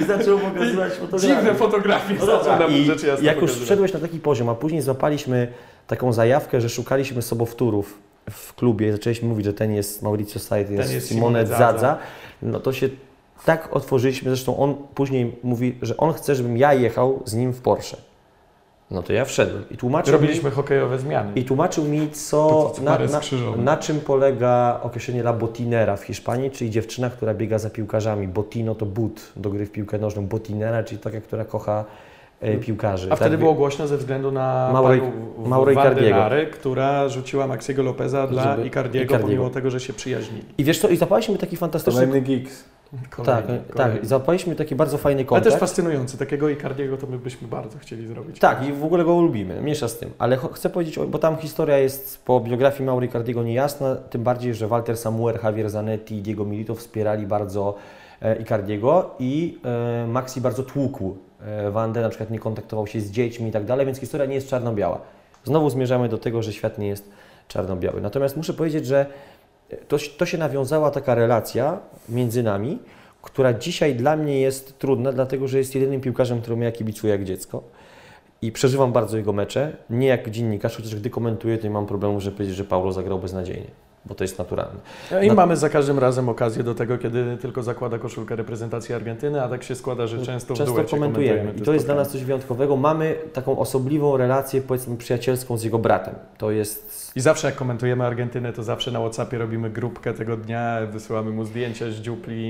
I zaczął pokazywać fotografie. Dziwne fotografie No zaczął nam I rzeczy jasne jak już wszedłeś na taki poziom, a później złapaliśmy taką zajawkę, że szukaliśmy sobowtórów w klubie i zaczęliśmy mówić, że ten jest Mauricio Sarri, ten, jest jest Simone Simone Zadza, Zadza. no to się tak otworzyliśmy, zresztą on później mówi, że on chce, żebym ja jechał z nim w Porsche. No to ja wszedłem i tłumaczył Robiliśmy hokejowe zmiany. mi, i tłumaczył mi, co, co na, na, na czym polega określenie la botinera w Hiszpanii, czyli dziewczyna, która biega za piłkarzami. Botino to but do gry w piłkę nożną, botinera, czyli taka, która kocha e, piłkarzy. A wtedy Tak, było głośno ze względu na w- Mauro Icardiego. Która rzuciła Maxiego Lopeza dla Żeby- Icardiego, Icardiego. pomimo tego, że się przyjaźnili. I wiesz co, i zapaliśmy taki fantastyczny... Kolejny gigs. Kolejny, tak, tak, kolejny. i zapaliśmy taki bardzo fajny Ale kontakt. też fascynujący. Takiego Icardiego to my byśmy bardzo chcieli zrobić. Tak, i w ogóle go lubimy, mniejsza z tym. Ale chcę powiedzieć, bo tam historia jest po biografii Mauri Cardiego niejasna, tym bardziej, że Walter Samuel, Javier Zanetti i Diego Milito wspierali bardzo Icardiego i e, Maxi bardzo tłukł e, Wandę, na przykład nie kontaktował się z dziećmi i tak dalej, więc historia nie jest czarno-biała. Znowu zmierzamy do tego, że świat nie jest czarno-biały. Natomiast muszę powiedzieć, że to, to się nawiązała taka relacja między nami, która dzisiaj dla mnie jest trudna, dlatego że jest jedynym piłkarzem, któremu ja kibicuję jak dziecko. I przeżywam bardzo jego mecze, nie jak dziennikarz, chociaż gdy komentuję, to nie mam problemu, żeby powiedzieć, że Paulo zagrał beznadziejnie, bo to jest naturalne. I No- mamy za każdym razem okazję do tego, kiedy tylko zakłada koszulkę reprezentacji Argentyny, a tak się składa, że często w Często duecie komentujemy te i to jest dla nas coś wyjątkowego. Mamy taką osobliwą relację, powiedzmy, przyjacielską z jego bratem. To jest I zawsze jak komentujemy Argentynę, to zawsze na Whatsappie robimy grupkę tego dnia, wysyłamy mu zdjęcia z dziupli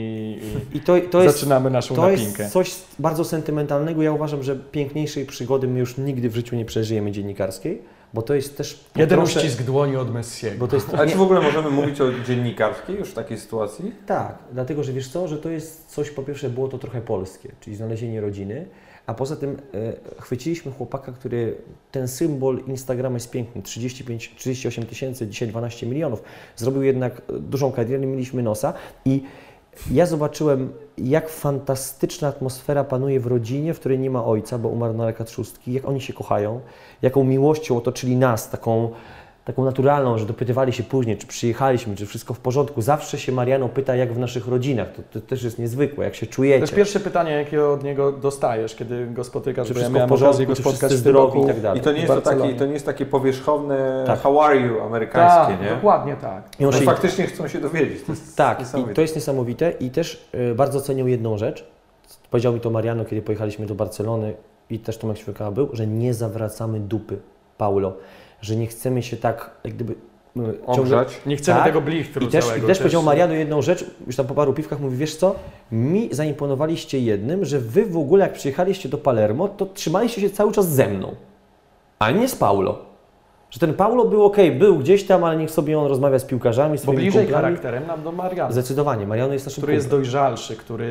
i I to, to jest, zaczynamy naszą to napinkę. jest coś bardzo sentymentalnego. Ja uważam, że piękniejszej przygody my już nigdy w życiu nie przeżyjemy dziennikarskiej, bo to jest też Jeden trosze- uścisk dłoni od Messiego. Bo to jest, Ale czy w ogóle możemy mówić o dziennikarskiej już w takiej sytuacji? Tak, dlatego że wiesz co, że to jest coś, po pierwsze było to trochę polskie, czyli znalezienie rodziny, a poza tym e, chwyciliśmy chłopaka, który, ten symbol Instagrama jest piękny, 35, 38 tysięcy, dzisiaj 12 milionów, zrobił jednak e, dużą karierę, nie mieliśmy nosa i ja zobaczyłem, jak fantastyczna atmosfera panuje w rodzinie, w której nie ma ojca, bo umarł na lekat szóstki, jak oni się kochają, jaką miłością otoczyli nas, taką, taką naturalną, że dopytywali się później, czy przyjechaliśmy, czy wszystko w porządku. Zawsze się Mariano pyta, jak w naszych rodzinach. To, to też jest niezwykłe, jak się To czujecie. jest pierwsze pytanie, jakie od niego dostajesz, kiedy go spotykasz, Czy bo ja wszystko w porządku, go czy spotkać wszyscy zdrowi i tak dalej. I to nie jest, to takie, to nie jest takie powierzchowne Tak. how are you amerykańskie, Tak, nie? dokładnie tak. I się- faktycznie chcą się dowiedzieć. To jest Tak, to jest niesamowite i też y, bardzo cenią jedną rzecz. Powiedział mi to Mariano, kiedy pojechaliśmy do Barcelony i też Tomek Świerka był, że nie zawracamy dupy Paulo, że nie chcemy się tak jak gdyby y, ciągle... Ogrzać. Nie chcemy Tak. tego blichtru I też, całego. I też powiedział Mariano jedną rzecz, już tam po paru piwkach mówi, wiesz co, mi zaimponowaliście jednym, że wy w ogóle jak przyjechaliście do Palermo, to trzymaliście się cały czas ze mną, a nie z Paulo. Że ten Paulo był ok, był gdzieś tam, ale niech sobie on rozmawia z piłkarzami, Bo swoimi bliżej kumplami. charakterem nam do Mariana, Zdecydowanie, Mariano jest naszym który jest kumplem. dojrzalszy, który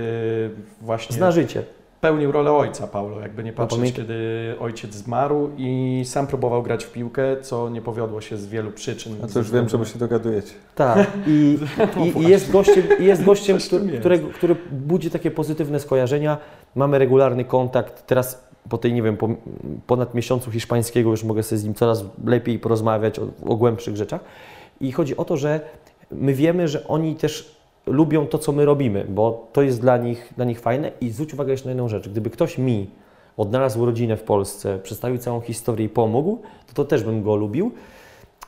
właśnie Zna życie. Pełnił rolę ojca Paulo, jakby nie patrzeć, pamięt- kiedy ojciec zmarł i sam próbował grać w piłkę, co nie powiodło się z wielu przyczyn. A to już wiem, czemu się dogadujecie. Tak. I, i, i jest gościem, i jest gościem który, jest. którego, który budzi takie pozytywne skojarzenia. Mamy regularny kontakt. Teraz po tej, nie wiem, po ponad miesiącu hiszpańskiego już mogę sobie z nim coraz lepiej porozmawiać o, o głębszych rzeczach. I chodzi o to, że my wiemy, że oni też lubią to, co my robimy, bo to jest dla nich, dla nich fajne. I zwróć uwagę jeszcze na jedną rzecz. Gdyby ktoś mi odnalazł rodzinę w Polsce, przedstawił całą historię i pomógł, to to też bym go lubił.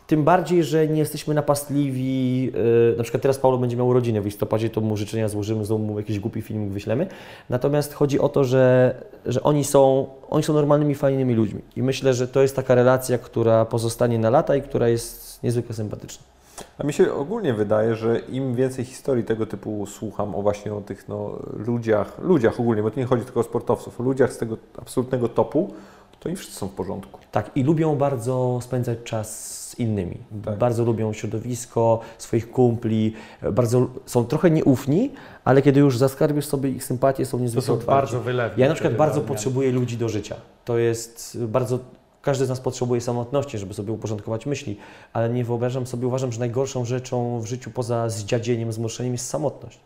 Tym bardziej, że nie jesteśmy napastliwi. Yy, na przykład teraz Paulo będzie miał urodziny w listopadzie, to mu życzenia złożymy, znowu mu jakiś głupi filmik wyślemy. Natomiast chodzi o to, że, że oni, są, oni są normalnymi, fajnymi ludźmi. I myślę, że to jest taka relacja, która pozostanie na lata i która jest niezwykle sympatyczna. A mi się ogólnie wydaje, że im więcej historii tego typu słucham o właśnie o tych no, ludziach, ludziach ogólnie, bo to nie chodzi tylko o sportowców, o ludziach z tego absolutnego topu, to oni wszyscy są w porządku. Tak, i lubią bardzo spędzać czas z innymi. Tak. Bardzo lubią środowisko, swoich kumpli, bardzo są trochę nieufni, ale kiedy już zaskarbisz sobie ich sympatię, są To niezwykle są otwarci. bardzo wylewne. Ja na przykład bardzo potrzebuję ludzi do życia. To jest bardzo. Każdy z nas potrzebuje samotności, żeby sobie uporządkować myśli, ale nie wyobrażam sobie, uważam, że najgorszą rzeczą w życiu poza zdziadzieniem, zmuszeniem jest samotność.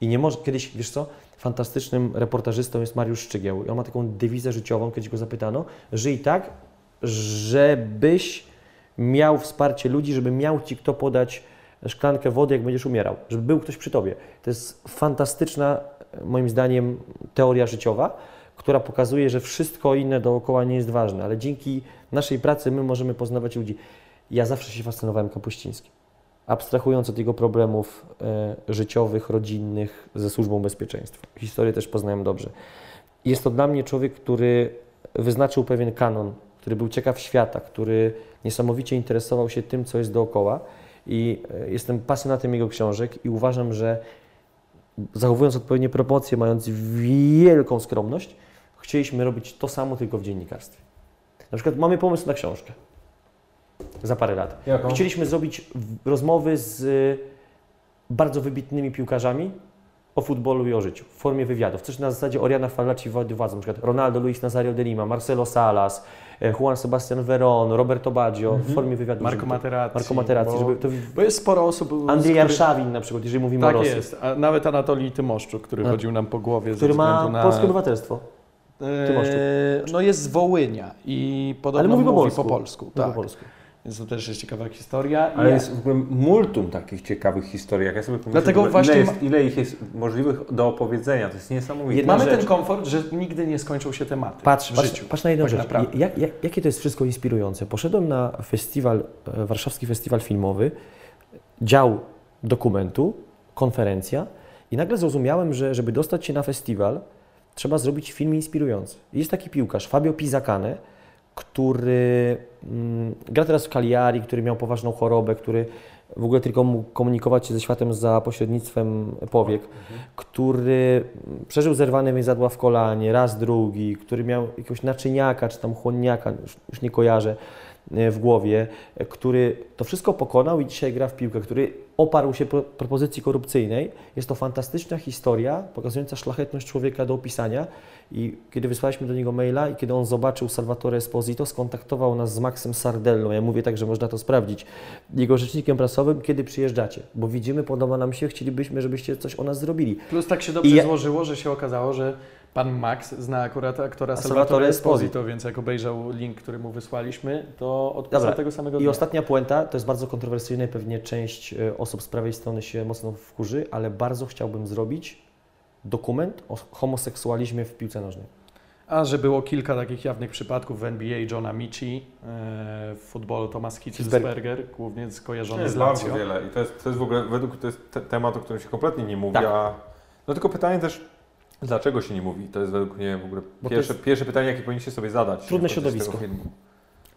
I nie może, kiedyś, wiesz co, fantastycznym reportażystą jest Mariusz Szczygieł i on ma taką dewizę życiową, kiedyś go zapytano, żyj tak, żebyś miał wsparcie ludzi, żeby miał Ci kto podać szklankę wody, jak będziesz umierał, żeby był ktoś przy tobie. To jest fantastyczna, moim zdaniem, teoria życiowa, która pokazuje, że wszystko inne dookoła nie jest ważne, ale dzięki naszej pracy my możemy poznawać ludzi. Ja zawsze się fascynowałem Kapuścińskim. Abstrahując od jego problemów e, życiowych, rodzinnych, ze służbą bezpieczeństwa. Historię też poznałem dobrze. Jest to dla mnie człowiek, który wyznaczył pewien kanon, który był ciekaw świata, który niesamowicie interesował się tym, co jest dookoła. I e, jestem pasjonatem jego książek i uważam, że zachowując odpowiednie proporcje, mając wielką skromność, chcieliśmy robić to samo, tylko w dziennikarstwie. Na przykład mamy pomysł na książkę za parę lat. Jaką? Chcieliśmy zrobić rozmowy z y, bardzo wybitnymi piłkarzami o futbolu i o życiu w formie wywiadów. Coś na zasadzie Oriana Fallaci Władzy, na przykład Ronaldo Luis Nazario de Lima, Marcelo Salas, e, Juan Sebastian Veron, Roberto Baggio w formie wywiadów. Marco Materazzi. Marco Materazzi, bo, żeby to... bo jest sporo osób... Andrzej Jarszawin na przykład, jeżeli mówimy o Tak Rosji. jest, a nawet Anatolij Tymoszczuk, który chodził nam po głowie Który ma na... polskie obywatelstwo. Tymoszczuk. Eee, no jest z Wołynia i podobno Ale mówi po mówi polsku. po polsku. Mówi Tak. po polsku. Więc to też jest ciekawa historia. Ale I- jest w ogóle multum takich ciekawych historii. Jak ja sobie pomyślę, Dlatego właśnie ile, jest, ile ich jest możliwych do opowiedzenia, to jest niesamowite. Jedna Mamy rzecz. ten komfort, że nigdy nie skończą się tematy Patrz, w patrz, życiu. patrz na jedną rzecz. Jak, jak, jakie to jest wszystko inspirujące? Poszedłem na festiwal, e, warszawski festiwal filmowy, dział dokumentu, konferencja i nagle zrozumiałem, że żeby dostać się na festiwal, trzeba zrobić film inspirujący. Jest taki piłkarz, Fabio Pizzacane, który mm, gra teraz w Cagliari, który miał poważną chorobę, który w ogóle tylko mógł komunikować się ze światem za pośrednictwem powiek, który mm, przeżył zerwane więzadła w kolanie, raz drugi, który miał jakiegoś naczyniaka czy tam chłonniaka, już, już nie kojarzę, e, w głowie, e, który to wszystko pokonał i dzisiaj gra w piłkę, który oparł się pro, propozycji korupcyjnej. Jest to fantastyczna historia pokazująca szlachetność człowieka do opisania i kiedy wysłaliśmy do niego maila i kiedy on zobaczył Salvatore Esposito, skontaktował nas z Maxem Sardellą, ja mówię tak, że można to sprawdzić, jego rzecznikiem prasowym, kiedy przyjeżdżacie, bo widzimy, podoba nam się, chcielibyśmy, żebyście coś o nas zrobili. Plus tak się dobrze I ja- złożyło, że się okazało, że pan Max zna akurat aktora Salvatore Esposito, więc jak obejrzał link, który mu wysłaliśmy, to odpisał tego samego I dnia. ostatnia puenta, to jest bardzo kontrowersyjne, pewnie część e, osób z prawej strony się mocno wkurzy, ale bardzo chciałbym zrobić dokument o homoseksualizmie w piłce nożnej. A że było kilka takich jawnych przypadków w NBA, Johna Michi, e, w futbolu Thomas Hitzelsberger, głównie skojarzony z bardzo Lazio. wiele i to jest, to jest w ogóle, według to jest te, temat, o którym się kompletnie nie mówi, Tak. a no tylko pytanie też, dlaczego się nie mówi? To jest według mnie w ogóle pierwsze, jest- pierwsze pytanie, jakie powinniście sobie zadać. Trudne z środowisko.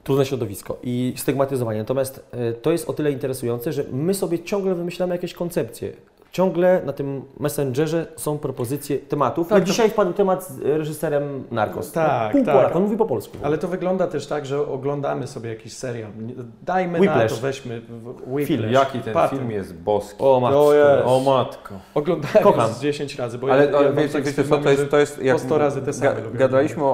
Trudne środowisko i stygmatyzowanie. Natomiast e, to jest o tyle interesujące, że my sobie ciągle wymyślamy jakieś koncepcje. Ciągle na tym messengerze są propozycje tematów. Tak, Jak to- dzisiaj wpadł temat z reżyserem Narcos. Tak, Pół tak. Polak, on mówi po polsku. Ale to wygląda też tak, że oglądamy sobie jakiś serial. Dajmy na Whiplash. to, weźmy w- Whiplash. Film. Jaki ten film jest boski. O matko. jest. o matko. Oglądałem Kocham. już z 10 razy, bo Ale ja, ja wiecie, tak wiecie co, to jest, to jest jak 100 razy te same lubię Gadaliśmy o,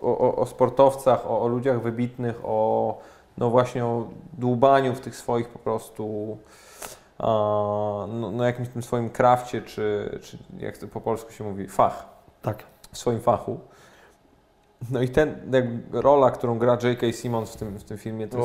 o, o, o sportowcach, o, o ludziach wybitnych, o no właśnie o dłubaniu w tych swoich po prostu no, no jakimś tym swoim krafcie, czy, czy jak to po polsku się mówi, fach, Tak. w swoim fachu. No i ten, jakby rola, którą gra J.K. Simmons w tym, w tym filmie, to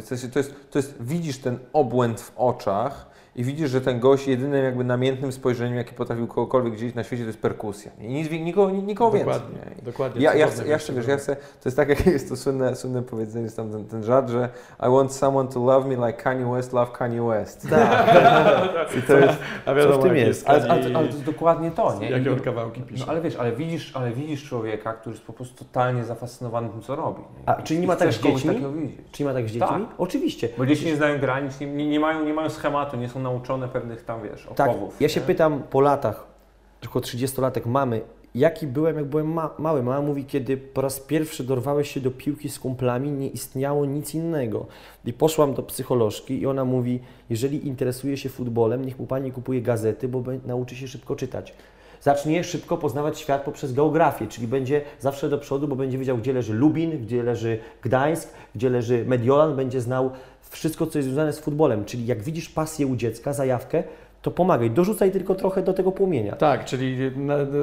jest, to, jest, to jest, widzisz ten obłęd w oczach i widzisz, że ten gość jedynym jakby namiętnym spojrzeniem, jakie potrafił kogokolwiek widzieć na świecie, to jest perkusja. I nic, nikogo, nikogo więcej. Dokładnie, nie? dokładnie. Ja, ja, chcę, ja chcę, wiesz, ja chcę, to jest tak jak jest to słynne, słynne powiedzenie, jest tam ten, ten żart, że I want someone to love me like Kanye West love Kanye West. Tak. I to jest, A wiadomo, Co w tym jest? ale, ale, ale to jest dokładnie to, nie? Jakie on kawałki pisze. No ale wiesz, ale widzisz, ale widzisz człowieka, który jest po prostu totalnie zafascynowany tym, co robi. Nie? A, czyli nie ma tak z dziećmi? takiego widzieć. Czy nie ma tak z dziećmi? Tak. Oczywiście. Bo dzieci nie znają granic, nie, nie, mają, nie mają schematu, nie są nauczone pewnych tam, wiesz, Tak, opławów. ja się nie? pytam po latach, tylko 30-latek mamy, jaki byłem, jak byłem ma mały. Mama mówi, kiedy po raz pierwszy dorwałeś się do piłki z kumplami, nie istniało nic innego. I poszłam do psycholożki i ona mówi, jeżeli interesuje się futbolem, niech mu pani kupuje gazety, bo nauczy się szybko czytać. Zacznie szybko poznawać świat poprzez geografię, czyli będzie zawsze do przodu, bo będzie wiedział, gdzie leży Lubin, gdzie leży Gdańsk, gdzie leży Mediolan, będzie znał wszystko, co jest związane z futbolem. Czyli jak widzisz pasję u dziecka, zajawkę, to pomagaj, dorzucaj tylko trochę do tego płomienia. Tak, czyli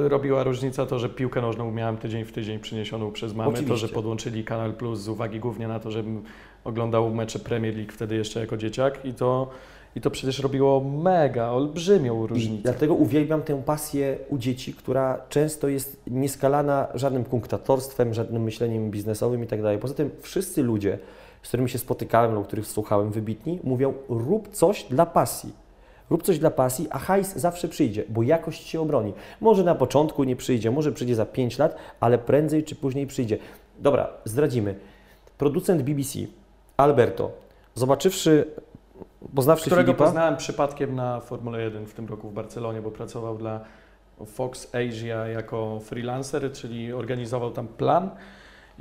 robiła różnica to, że piłkę nożną miałem tydzień w tydzień przyniesioną przez mamę, to, Oczywiście. że podłączyli Kanal Plus z uwagi głównie na to, żebym oglądał mecze Premier League wtedy jeszcze jako dzieciak i to I to przecież robiło mega, olbrzymią I różnicę. dlatego uwielbiam tę pasję u dzieci, która często jest nieskalana żadnym kunktatorstwem, żadnym myśleniem biznesowym i tak dalej. Poza tym wszyscy ludzie, z którymi się spotykałem lub których słuchałem wybitni, mówią rób coś dla pasji. Rób coś dla pasji, a hajs zawsze przyjdzie, bo jakość się obroni. Może na początku nie przyjdzie, może przyjdzie za 5 lat, ale prędzej czy później przyjdzie. Dobra, zdradzimy. Producent BBC, Alberto, zobaczywszy, poznawszy którego Filipa, poznałem przypadkiem na Formule 1 w tym roku w Barcelonie, bo pracował dla Fox Asia jako freelancer, czyli organizował tam plan.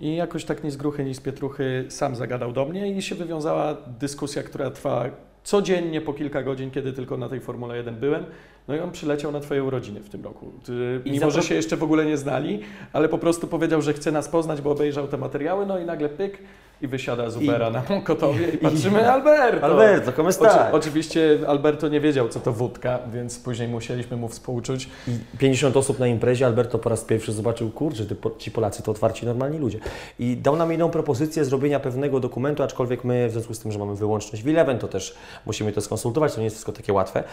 I jakoś tak ni z gruchy, ni z pietruchy sam zagadał do mnie i się wywiązała dyskusja, która trwa codziennie po kilka godzin, kiedy tylko na tej Formule 1 byłem. No i on przyleciał na Twoje urodziny w tym roku. Ty, mimo, że się jeszcze w ogóle nie znali, ale po prostu powiedział, że chce nas poznać, bo obejrzał te materiały, no i nagle pyk i wysiada z Ubera na Mokotowie i patrzymy, Alberto! Alberto, come Oczy, stai? oczywiście Alberto nie wiedział, co to wódka, więc później musieliśmy mu współczuć. I 50 osób na imprezie, Alberto po raz pierwszy zobaczył, kurczę, ty, ci Polacy to otwarci, normalni ludzie. I dał nam jedną propozycję zrobienia pewnego dokumentu, aczkolwiek my w związku z tym, że mamy wyłączność w Eleven, to też musimy to skonsultować, to nie jest wszystko takie łatwe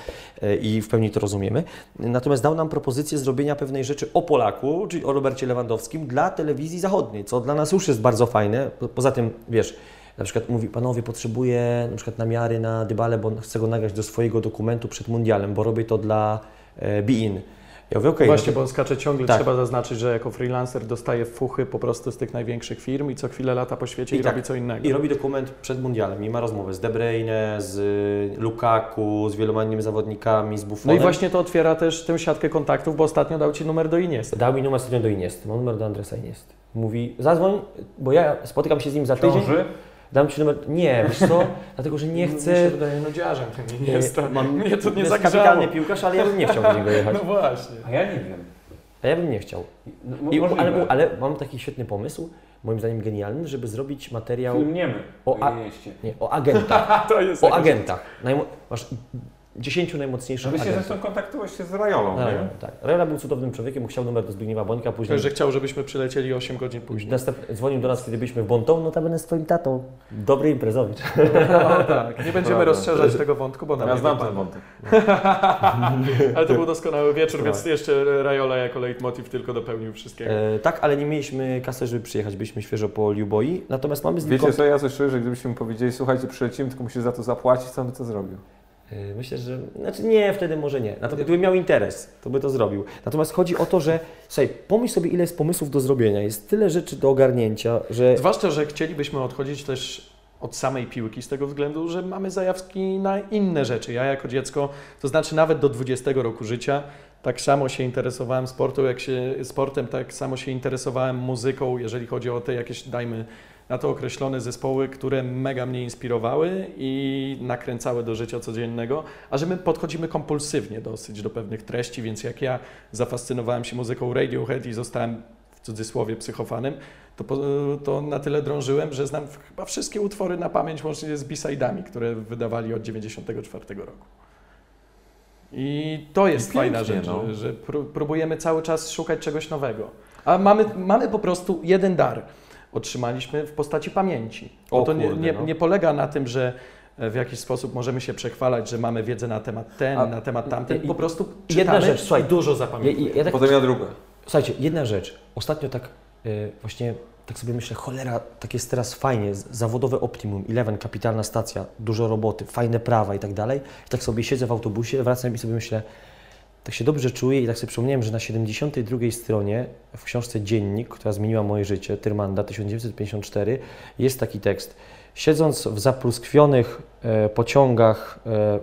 e, i w pełni to rozumiemy. Natomiast dał nam propozycję zrobienia pewnej rzeczy o Polaku, czyli o Robercie Lewandowskim dla telewizji zachodniej, co dla nas już jest bardzo fajne. Po- Poza tym, wiesz, na przykład mówi, panowie, potrzebuję na przykład namiary na Dybale, bo chcę go nagrać do swojego dokumentu przed mundialem, bo robię to dla e, Bein. Ja mówię, okej, Właśnie, no bo on skacze ciągle, Tak. trzeba zaznaczyć, że jako freelancer dostaje fuchy po prostu z tych największych firm i co chwilę lata po świecie i, I tak. robi co innego. to, i robi dokument przed mundialem i ma rozmowę z De Bruyne, z Lukaku, z wieloma innymi zawodnikami, z No Buffonem. i właśnie to otwiera też tę siatkę kontaktów, bo ostatnio dał Ci numer do Iniesty. Dał mi numer stadion do Iniesty, mam numer do Andresa Iniesty. Mówi, zadzwoń, bo ja spotykam się z nim za tydzień. Ciąży? Dam Ci numer, nie, wiesz co, dlatego, że nie Mi chcę... się wydaje nudziarzem ten Iniesta. E, mam, Mnie to nie jest zagrzało. kapitalny piłkarz, ale ja bym nie chciał do niego jechać. No właśnie. A ja nie wiem. A ja bym nie chciał. No, I, ale, ale mam taki świetny pomysł, moim zdaniem genialny, żeby zrobić materiał Film niemy. O, a- nie, o agentach. To jest O agentach. Najmo- masz 10 najmocniejszych No agentów. zresztą kontaktowałeś się z Rajolą, No, nie? tak. Rajola był cudownym człowiekiem, chciał numer do Zbigniewa Bońka, później Że chciał, żebyśmy przylecieli 8 godzin później. następ... dzwonił do nas, kiedy byliśmy w Bonton, no tam z twoim tatą. Dobry imprezowicz. No tak, nie będziemy Prawda. rozszerzać tego wątku, bo nam Ja nie znam ten wątek. Ale to był doskonały wieczór, Tak. więc jeszcze Rajola jako leitmotiv tylko dopełnił wszystkiego. E, tak, ale nie mieliśmy kasy, żeby przyjechać, byliśmy świeżo po Liuboi, natomiast mamy z nim Wiecie co, ja coś czuję, że gdybyśmy powiedzieli, słuchajcie, przylecimy, tylko musisz za to zapłacić, to on by to zrobił. E, Myślę, że. Znaczy nie, wtedy może nie. Natomiast gdyby miał interes, to by to zrobił. Natomiast chodzi o to, że. Słuchaj, pomyśl sobie, ile jest pomysłów do zrobienia. Jest tyle rzeczy do ogarnięcia, że. Zwłaszcza, że chcielibyśmy odchodzić też od samej piłki z tego względu, że mamy zajawki na inne rzeczy. Ja jako dziecko, to znaczy nawet do 20 roku życia, tak samo się interesowałem sportu, jak się, sportem, tak samo się interesowałem muzyką, jeżeli chodzi o te jakieś, dajmy na to określone zespoły, które mega mnie inspirowały i nakręcały do życia codziennego, a że my podchodzimy kompulsywnie dosyć do pewnych treści, więc jak ja zafascynowałem się muzyką Radiohead i zostałem w cudzysłowie psychofanem, to, to na tyle drążyłem, że znam chyba wszystkie utwory na pamięć, łącznie z B-side'ami, które wydawali od 94 roku. I to jest I fajna rzecz, no. że, że pró- próbujemy cały czas szukać czegoś nowego. A mamy, mamy po prostu jeden dar. Otrzymaliśmy w postaci pamięci. O Bo to nie, nie, no. nie polega na tym, że w jakiś sposób możemy się przechwalać, że mamy wiedzę na temat ten, A- na temat tamten. i- Po prostu jedna czytamy rzecz, słuchaj, i dużo zapamiętujemy. ja, ja tak, Potem ja druga. słuchajcie, jedna rzecz. Ostatnio tak y, właśnie tak sobie myślę, cholera, tak jest teraz fajnie, zawodowe optimum, Eleven, kapitalna stacja, dużo roboty, fajne prawa i tak dalej. I tak sobie siedzę w autobusie, wracam i sobie myślę, tak się dobrze czuję i tak sobie przypomniałem, że na 72 stronie w książce Dziennik, która zmieniła moje życie, Tyrmanda 1954, jest taki tekst. Siedząc w zapluskwionych e, pociągach e,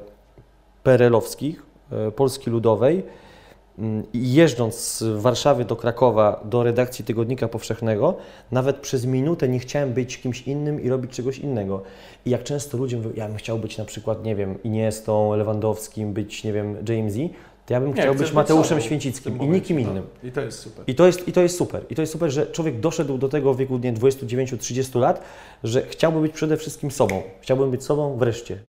perelowskich e, Polski Ludowej mm, i jeżdżąc z Warszawy do Krakowa do redakcji Tygodnika Powszechnego, nawet przez minutę nie chciałem być kimś innym i robić czegoś innego. I jak często ludzie mówią, ja bym chciał być na przykład, nie wiem, Iniestą, Lewandowskim, być, nie wiem, James Z, to ja bym Nie, chciał być Mateuszem w Święcickim i nikim no. innym. I to jest super. I to, jest, I to jest super. I to jest super, że człowiek doszedł do tego w wieku nie, 29-30 lat, że chciałby być przede wszystkim sobą. Chciałbym być sobą wreszcie.